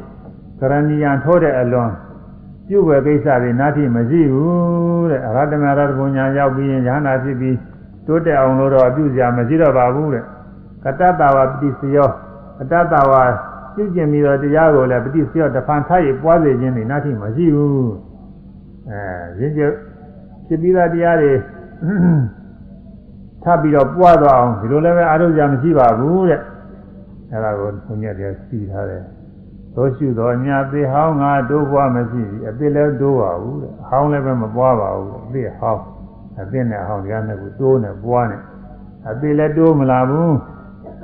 ကရဏီယံထိုးတဲ့အလွန်ပြုတ်ွယ်ကိစ္စတွေနာတိမရှိဘူးတဲ့အရဟတမရတဘုံညာရောက်ပြီးရင်ယန္နာဖြစ်ပြီးတိုးတက်အောင်လို့တော့ပြုစရာမရှိတော့ပါဘူးတဲ့ကတ္တတာဝပတိစယောအတ္တတာဝပြုကျင်ပြီးတော့တရားကိုလည်းပတိစယောတဖန်ထားရပွားစေခြင်းတွေနာတိမရှိဘူးအဲရင်းကျ ဖြစ်ပြီးသားတရားတွေထပ်ပြီးတော့ပွားသွားအောင်ဒီလိုလည်းပဲအားထုတ်ကြမရှိပါဘူးတဲ့အဲဒါကိုဘုညက်တရားစီထားတယ်သောရှုတော်ညာသေးဟောင်းငါတိုးပွားမရှိဘူးအသေးလည်းတိုးပါဘူးတဲ့အဟောင်းလည်းပဲမပွားပါဘူးအသေးဟောင်းအသေးနဲ့အဟောင်းတရားနဲ့ကိုတိုးနဲ့ပွားနဲ့အသေးလည်းတိုးမလာဘူး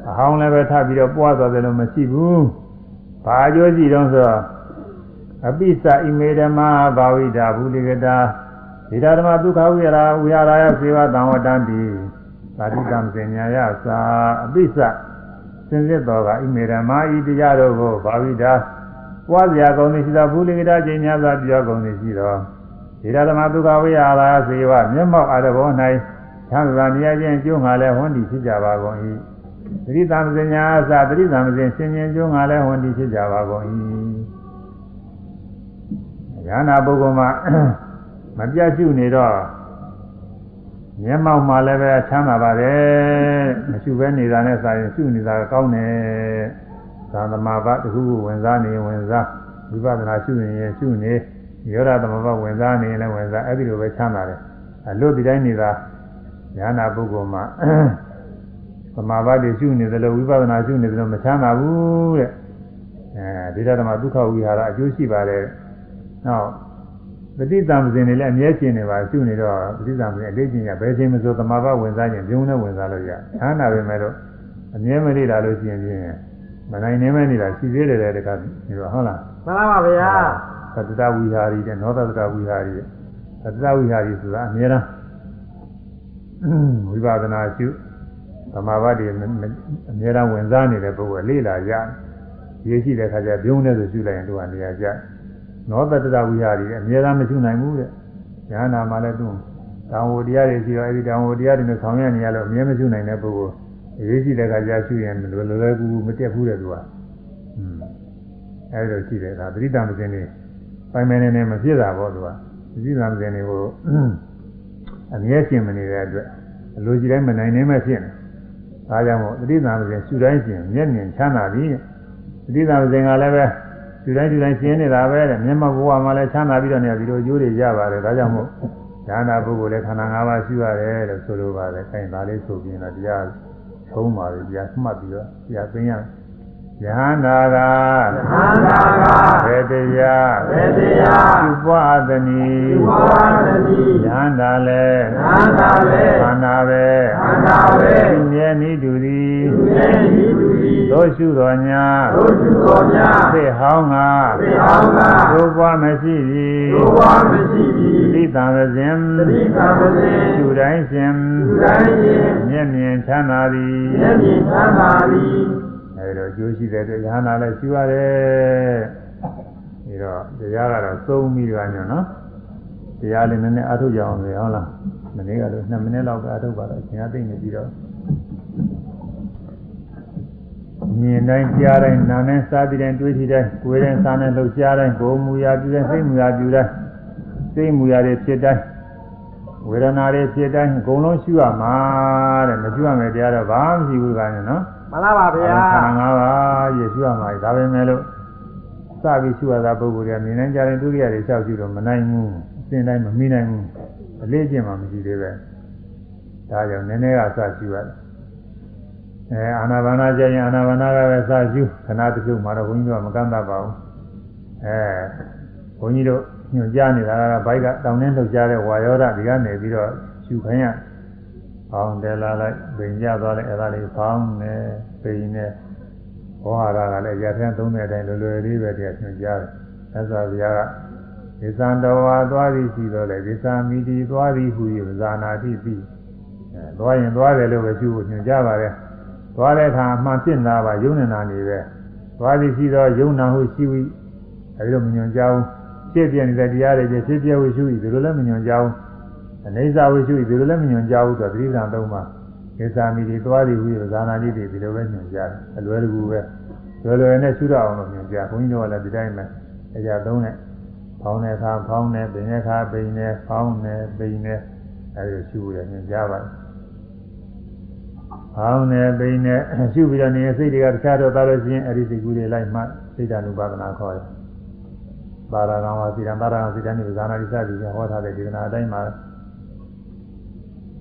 အဟောင်းလည်းပဲထပ်ပြီးတော့ပွားသွားတယ်လို့မရှိဘူးဘာအကျိုးရှိတော့ဆိုတော့အပိစ္ဆဣမေဓမ္မာဘာဝိတာဘူလိကတာ ဒီဓမ္မဒုက္ခဝိရာဝိဟာရယစေဝတံဝတ္တံတိသာတိတံစင်ညာယသာအပိစ္ဆစင်စစ်တော်ကဣမေဓမ္မာဤတရားတို့ကိုဘာဝိတာပွားစရာကောင်းနေရှိသောဘူလိကတာကျင့်များစွာပြောကောင်းနေရှိသောဒီဓမ္မဒုက္ခဝိဟာရယစေဝမျက်မှောက်အရဘော၌သံဃာနေရာချင်းကျိုးငါလည်းဝန္တိဖြစ်ကြပါကုန်၏သတိတံစင်ညာသာသတိတံစင်ရှင်ရှင်ကျိုးငါလည်းဝန္တိဖြစ်ကြပါကုန်၏ဉာဏပုဂ္ဂိုလ်မှာ မပြတ်ရှုနေတော့မျက်မှောက်မှာလည်းပဲချမ်းသာပါတယ်မရှုဘဲနေတာနဲ့စာရင်ရှုနေတာကောင်းတယ်သာသမာဘတခုခုဝင်စားနေဝင်စားဝိပဿနာရှုရင်ရှုနေရောဓသမဘဝင်စားနေလည်းဝင်စားအဲ့ဒီလိုပဲချမ်းသာတယ်အလွတ်ဒီတိုင်းနေတာဉာဏပုဂ္ဂိုလ်မှာသမာဘတွေရှုနေတယ်လို့ဝိပဿနာရှုနေတယ်လို့မချမ်းသာဘူးတဲ့အဲဒီဓမ္မဒုက္ခဝိဟာရအကျိုးရှိပါတယ်နောက် ပฏิသံစဉ်တွေလည်းအမြဲရှင်နေပါရှုနေတော့ပฏิသံစဉ်အလေးချင်းရဘယ်ချိန်မဆိုသမာဘဝင်စားခြင်းပြုံးနဲ့ဝင်စားလို့ရ။အာနာပဲမဲ့တော့အမြဲမနေတာလို့ရှိရင်ဖြင့်မနိုင်နေမနေတာရှိသေးတယ်တခါဒီတော့ဟုတ်လားမှန်ပါဗျာ။သတ္တဝိဟာရီတဲ့နောသတ္တဝိဟာရီတဲ့သတ္တဝိဟာရီဆိုတာအမြဲတမ်းဝိပဿနာရှုသမာဘတွေအမြဲတမ်းဝင်စားနေတဲ့ပုဂ္ဂိုလ်လေးလာရ။ရေးရှိတဲ့ခါကျပြုံးနေဆိုရှုလိုက်ရင်သူကနေရာကျ။ နောတတ္တဝိဟာရီအမြဲတမ်းမရှုနိုင်ဘူးတဲ့။ညာနာမှာလည်းသူတောင်ဝတရားတွေရှိတော့အဲဒီတောင်ဝတရားတွေနဲ့ဆောင်ရွက်နေရလို့အမြဲမရှုနိုင်တဲ့ပုဂ္ဂိုလ်အရေးကြီးတဲ့ခါကျရှုရင်လွယ်လွယ်ကူကူမတက်ဘူးတဲ့သူက။อืมအဲဒီလိုရှိတယ်ဒါသတိတံပစင်းနေပိုင်မယ်နေနေမဖြစ်တာပေါ့သူကသတိတံပစင်းတွေကိုအမြဲရှင်မနေတဲ့အတွက်အလိုကြီးတိုင်းမနိုင်နေမှဖြစ်နေ။ဒါကြောင့်မို့သတိတံပစင်းရှုတိုင်းရှင်မျက်မြင်ချမ်းသာပြီးသတိတံပစင်းကလည်းပဲ ဒီတိုင်းဒီတိုင်းရှင်းနေတာပဲတဲ့မျက်မှောက်ဘဝမှာလည်းချမ်းသာပြီးတော့နေဒီလိုကျိုးတွေရပါတယ်ဒါကြောင့်မို့ဒါနာပုဂ္ဂိုလ်လည်းခန္ဓာ၅ပါးရှိရတယ်လို့ဆိုလိုပါတယ်အဲဒါလေးဆိုပြီးတော့တရားသုံးပါပြီတရားမှတ်ပြီးတော့တရားသိရယဟန္တာကယဟန္တာကဘေတရားဘေတရားသူပွားသနီသုဘောသတိယဟန္တာလည်းယဟန္တာလေခန္ဓာပဲခန္ဓာပဲသူမြဲနိတူသည်သူရဲ့ဤသူဤ သောရှုတော်ညာတို့သူတော်များသိဟောင်းကသိအောင်ကသိုးပွားမရှိသည်သုဘောမရှိပြီသတိတံဝဇင်သတိကံပစေသူတိုင်းရှင်သူတိုင်းရင်မျက်မြင်ချမ်းသာသည်မျက်မြင်ချမ်းသာသည်အဲဒီတော့ကျိုးရှိတဲ့အတွက်ယဟနာလည်းရှိရတယ်ဒီတော့တရားကတော့သုံးပြီးပါညနော်တရားလေးနည်းနည်းအထုတ်ကြအောင်လေဟုတ်လားမနေ့ကတော့2မိနစ်လောက်ပဲအထုတ်ပါတော့အချိန်အသိနေပြီးတော့ မြင်တိုင်းကြားတိုင်းနားနဲ့စားပြီးတိုင်းတွေးထီတိုင်းကိုယ်တိုင်းစားနဲ့လှုပ်ရှားတိုင်းကိုယ်မူရာပြုတိုင်းစိတ်မူရာပြုတိုင်းစိတ်မူရာတွေဖြစ်တိုင်းဝေဒနာတွေဖြစ်တိုင်းအကုန်လုံးရှိရမှာတဲ့မရှိရမယ်တရားတော့ဘာမှမရှိဘူးကညနော်မှန်ပါဗျာခန္ဓာ၅ပါးယေရှုရမှာဒါပဲမဲ့လို့စပြီးရှုရတာပုဂ္ဂိုလ်တွေကမြင်နိုင်ကြတဲ့ဒုတိယတွေလျှောက်ကြည့်တော့မနိုင်ဘူးအစဉ်တိုင်းမမိနိုင်ဘူးအလေးကျင့်မှမရှိသေးပဲဒါကြောင့်နည်းနည်းကစရှုရတယ် အဲအာနာပါနာကျရင်အာနာပါနာကပဲစရှုခဏတစ်ခုမှတော့ဘုန်းကြီးတို့ကမကန့်တတ်ပါဘူးအဲဘုန်းကြီးတို့ညွှန်ကြားနေတာကဘိုက်ကတောင်းနှင်းလှုပ်ရှားတဲ့ဝါယောဓဒီကနေပြီးတော့ရှုခိုင်းရဖောင်းတယ်လာလိုက်ပင်ကြသွားလိုက်အဲ့ဒါလေးဖောင်းနေပိန်နေဘောဟာရကလည်းရထန်းသုံးတဲ့အတိုင်းလွယ်လွယ်လေးပဲတရားညွှန်ကြားတယ်သက်သာဗျာကဒီသံတော်ဝါသွားသည်ရှိတော့လေဒီသံမီတီသွားသည်ဟူ၍ဇာနာတိပြီအဲသွားရင်သွားတယ်လို့ပဲရှုဖို့ညွှန်ကြားပါတယ် သွားတဲ့အခါအမှန်ဖြစ်လာပါယုံနေတာနေပဲသွားသည်ရှိတော့ယုံနာဟုရှိဝိအဲဒီလိုမညွှန်ကြားဘူးဖြစ်ပြနေတဲ့တရားတွေဖြစ်ဖြစ်ဝိရှုဤဒီလိုလည်းမညွှန်ကြားဘူးအနေစာဝိရှုဤဒီလိုလည်းမညွှန်ကြားဘူးဆိုတော့သတိသံသုံးပါဒေသာမီတီသွားသည်ဟူ၍ဇာနာတိပြီဒီလိုပဲညွှန်ကြားတယ်အလွယ်တကူပဲလွယ်လွယ်နဲ့ရှုရအောင်လို့ညွှန်ကြားဘုန်းကြီးတို့ကလည်းဒီတိုင်းပဲအရာသုံးနဲ့ဖောင်းတဲ့အခါဖောင်းတယ်ပင်တဲ့အခါပင်တယ်ဖောင်းတယ်ပင်တယ်အဲဒီလိုရှုရတယ်ညွှန်ကြားပါတယ် ဖောင်းတယ်ပင်တယ်ရှုပြီးတော့နေစိတ်တွေကတခြားတော့သားလို့ရှိရင်အဲဒီစိတ်ကူးတွေလိုက်မှစိတ်ဓာတ်ဥပဒနာခေါ်တယ်သာရကံဝါစီရံသာရကံစီတန်ဒီဇာနာတိစသည်ဟောထားတဲ့ဒေသနာအတိုင်းမှာ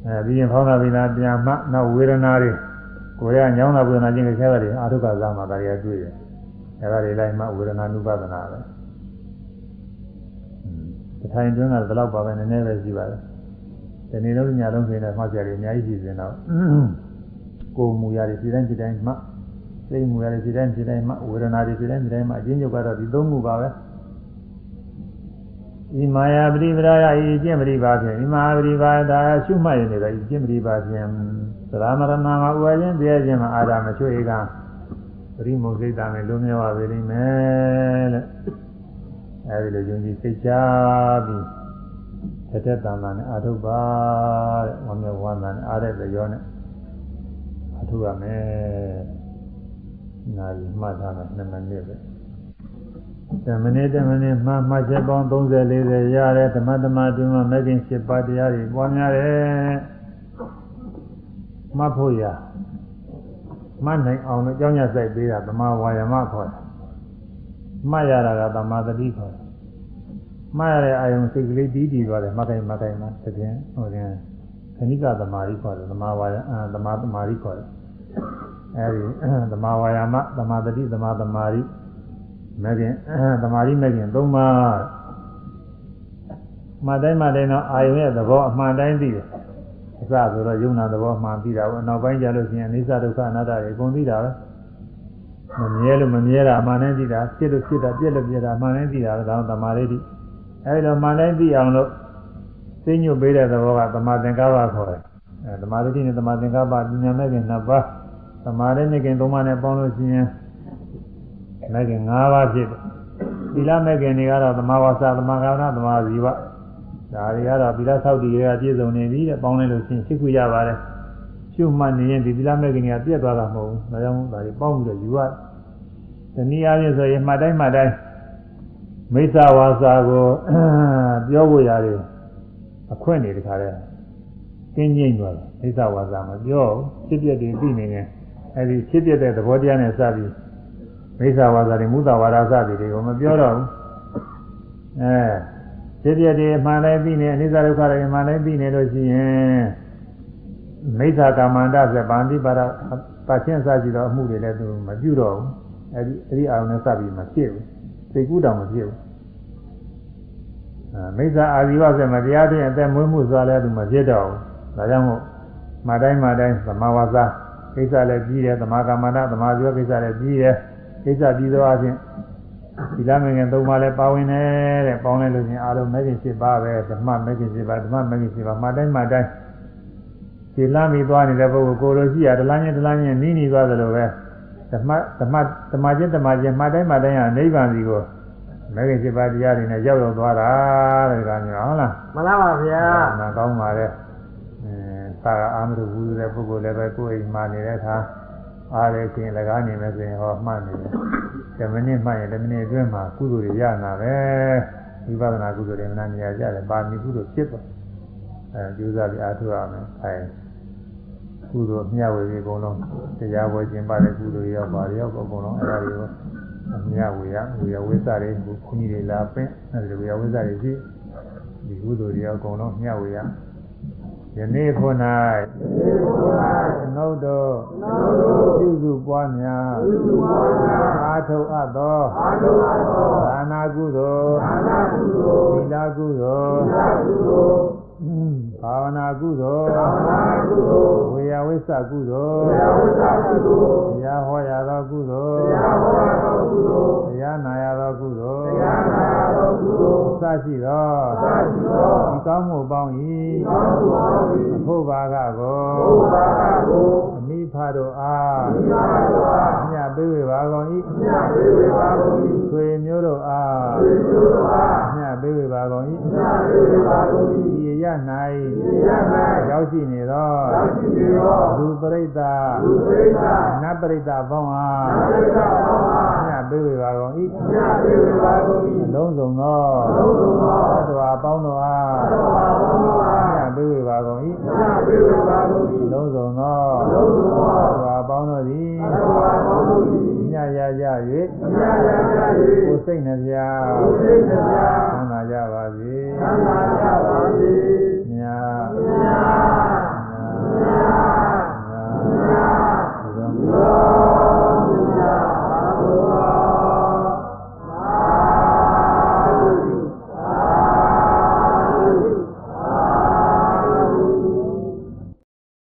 အဲပြီးရင်ဖောင်းတာပြီးလားပြန်မှနောက်ဝေဒနာတွေကိုယ်ရညောင်းတာဝေဒနာချင်းကိုဆဲတာတွေအာထုကဇာမှာဒါတွေကတွေ့တယ်အဲဒါတွေလိုက်မှဝေဒနာနုပဒနာပဲတထိုင်တွင်းကဘယ်တော့ပါပဲနည်းနည်းပဲရှိပါတယ်ဒီနေ့လုံးညလုံးဆိုရင်မှတ်ကြတယ်အများကြီးရှိစင်တော့ ကိုယ်မူရည်ဒီတိုင်းဒီတိုင်းမှစိတ်မူရည်ဒီတိုင်းဒီတိုင်းမှဝေဒနာတွေဒီတိုင်းဒီတိုင်းမှအချင်းချုပ်ကတော့ဒီသုံးခုပါပဲဤမာယာပရိပရာယဤကျင့်ပရိပါဖြင့်ဤမာပရိပါဒါရှုမှတ်ရနေတော့ဤကျင့်ပရိပါဖြင့်သရမရဏမှာဥပါခြင်းတရားခြင်းမှာအာရမချွေကပရိမုစိတ်တာနဲ့လုံးမြောပါပြီလိမ့်မယ်တဲ့အဲဒီလိုယုံကြည်စိတ်ချပြီးတက်တက်တန်တန်နဲ့အာထုပ်ပါတဲ့ဝမ်းမြောဝမ်းသာနဲ့အားတဲ့လျောနဲ့ အာထုပ်ရမယ်နာရီမှတ်ထားမယ်2မိနစ်ပဲတမနေ့တမနေ့မှမှတ်ချက်ပေါင်း30 40ရတဲ့ဓမ္မဓမ္မတွင်မှာမဂ္ဂင်7ပါးတရားတွေပွားများတယ်မှတ်ဖို့ရမှတ်နိုင်အောင်လို့ကြောင်းရဆိုင်ပေးတာသမာဝါယမခေါ်တယ်မှတ်ရတာကသမာသတိခေါ်တယ်မှတ်ရတဲ့အာယုံစိတ်ကလေးတီးတည်သွားတယ်မှတ်တိုင်းမှတ်တိုင်းမှာတကယ်ဟိုတင် ခဏိကသမာဓိခေါ်တယ်သမာဝါယအသမာသမာဓိခေါ်တယ်အဲဒီသမာဝါယမသမာသတိသမာသမာဓိမဂ္ဂင်သမာဓိမဂ္ဂင်၃ပါးမှတ်တိုင်းမှတ်တိုင်းတော့အာယုံရဲ့သဘောအမှန်တိုင်းသိတယ်အစဆိုတော့ယုံနာသဘောမှန်သိတာပေါ့နောက်ပိုင်းကျလို့ရှိရင်အနိစ္စဒုက္ခအနတ္တတွေအကုန်သိတာပဲမမြဲလို့မမြဲတာအမှန်တိုင်းသိတာဖြစ်လို့ဖြစ်တာပြက်လို့ပြက်တာအမှန်တိုင်းသိတာဒါတော့သမာဓိတိအဲဒီလိုမှန်တိုင်းသိအောင်လို့ သိညွတ်ပေးတဲ့သဘောကသမာသင်္ကပ္ပခေါ်တယ်အဲသမာဓိတိနဲ့သမာသင်္ကပ္ပပညာမဲ့ခင်နှစ်ပါးသမာဓိနဲ့ခင်သုံးပါးနဲ့ပေါင်းလို့ရှိရင်မဲ့ခင်၅ပါးဖြစ်တယ်သီလမဲ့ခင်တွေကတော့သမာဝါစာသမာကမ္မသမာဇီဝဒါတွေကတော့သီလဆောက်တည်တွေကပြည့်စုံနေပြီတဲ့ပေါင်းလိုက်လို့ရှိရင်ဖြစ်ခုရပါတယ်ရှုမှတ်နေရင်ဒီသီလမဲ့ခင်တွေကပြည့်သွားတာမဟုတ်ဘူးဒါကြောင့်ဒါတွေပေါင်းပြီးတော့ယူရတနည်းအားဖြင့်ဆိုရင်မှတ်တိုင်းမှတ်တိုင်းမိစ္ဆာဝါစာကိုပြောဖို့ရတယ် အခွင့်နေတခါလဲကင်းငိမ့်သွားတယ်မိစ္ဆာဝါစာမပြောဖြစ်ပြတယ်ပြီးနေတယ်အဲဒီဖြစ်ပြတဲ့သဘောတရားနဲ့စပြီးမိစ္ဆာဝါစာတွေမုသဝါဒစသည်တွေကိုမပြောတော့ဘူးအဲဖြစ်ပြတယ်မှန်တိုင်းပြီးနေအနိစ္စဒုက္ခတွေမှန်တိုင်းပြီးနေလို့ရှိရင်မိစ္ဆာကာမန္တဇဗန္တိပါဒပါချင်းစကြည့်တော့အမှုတွေလည်းသူမပြုတော့ဘူးအဲဒီအဲဒီအာရုံနဲ့စပြီးမဖြစ်ဘူးစိတ်ကူးတောင်မဖြစ်ဘူးအဲ မိစ္ဆာအာဇီဝဆိုမတရားတဲ့အသက်မွေးမှုစွာလည်းသူမဖြစ်တော့ဘူးဒါကြောင့်မို့မတိုင်းမတိုင်းသမာဝါစာကိစ္စလည်းပြီးတယ်သမာကမ္မန္တသမာဇီဝကိစ္စလည်းပြီးတယ်ကိစ္စပြီးသောအချင်းဒီလမင်္ဂန်သုံးပါးလည်းပါဝင်တယ်တဲ့ပေါင်းလိုက်လို့ချင်းအားလုံးမဂ္ဂင်7ပါးပဲဓမ္မမဂ္ဂင်7ပါးဓမ္မမဂ္ဂင်7ပါးမှတိုင်းမှတိုင်းခြေလမ်းပြီးသွားနေတဲ့ပုဂ္ဂိုလ်ကိုလိုရှိရဒလန်းချင်းဒလန်းချင်းနီးနီးသွားသလိုပဲဓမ္မဓမ္မဓမ္မချင်းဓမ္မချင်းမှတိုင်းမှတိုင်းဟာနိဗ္ဗာန်စီကို မဂ္ဂင်7ပါးတရားတွေနဲ့ရောက်ရောက်သွားတာတဲ့ကောင်ကြီးဟုတ်လားမှန်လားပါဗျာနာကောင်းပါတဲ့အဲသာအာမရုဝူတဲ့ပုဂ္ဂိုလ်လည်းပဲကိုယ်အိမ်မှာနေတဲ့အခါအားလည်းခင်လကားနေမယ်ဆိုရင်ဟောမှတ်နေတယ်။10မိနစ်မှတ်ရင်10မိနစ်အတွင်းမှာကုသိုလ်တွေရနာပဲ။ဝိပဿနာကုသိုလ်တွေမနာနေရကြတယ်။ပါမီကုသိုလ်ဖြစ်သွား။အဲကျိုးစားပြီးအားထုတ်ရမယ်။အဲကုသိုလ်မျှဝေပြီးအကုန်လုံးတရားပွဲကျင်းပတဲ့ကုသိုလ်ရောပါရောအကုန်လုံးအဲဒါတွေကို မျှဝေရဝေရဝိသတွေဘုန်းကြီးတွေလာပင့်အဲဒီဝေရဝိသတွေရှိဒီကုသိုလ်တွေအကုန်လုံးမျှဝေရယနေ့ခု၌နှုတ်တော်ပြုစုပွားများအာထုအပ်သောဒါနာကုသိုလ်သီလကုသိုလ် ဘာဝနာကုသိုလ်ဝေယဝိသကုသိုလ်တရားဟောရသောကုသိုလ်တရားနာရသောကုသိုလ်စရှိသောဒီကောင်းမှုပေါင်း၏အဖို့ဘာကကိုအမိ ဖတို့အားမြတ်ပေးဝေပါကုန်၏ဆွေမျိုးတို့အားမြတ်ပေးဝေပါကုန်၏ဒီရ၌ရောက်ရှိနေသောလူပရိသတ်နတ်ပရိသတ်ပေါင်းအားမြတ်ပေးဝေပါကုန်၏အလုံးစုံသောသတ္တဝါပေါင်းတို့အားမြတ်ပေး ပေးဝေပါကုန်၏သစ္စာပေးဝေပါကုန်၏လုံးစုံသောလုံးစုံသောသာပေါင်းတို့သည်သာပေါင်းတို့သည်မြတ်ရကြ၍မြတ်ရကြ၍ကိုစိတ်နှပြကိုစိတ်နှပြသံသာကြပါစေသံသာကြပါစေမြတ်မြတ်မြတ်မြတ်မြတ်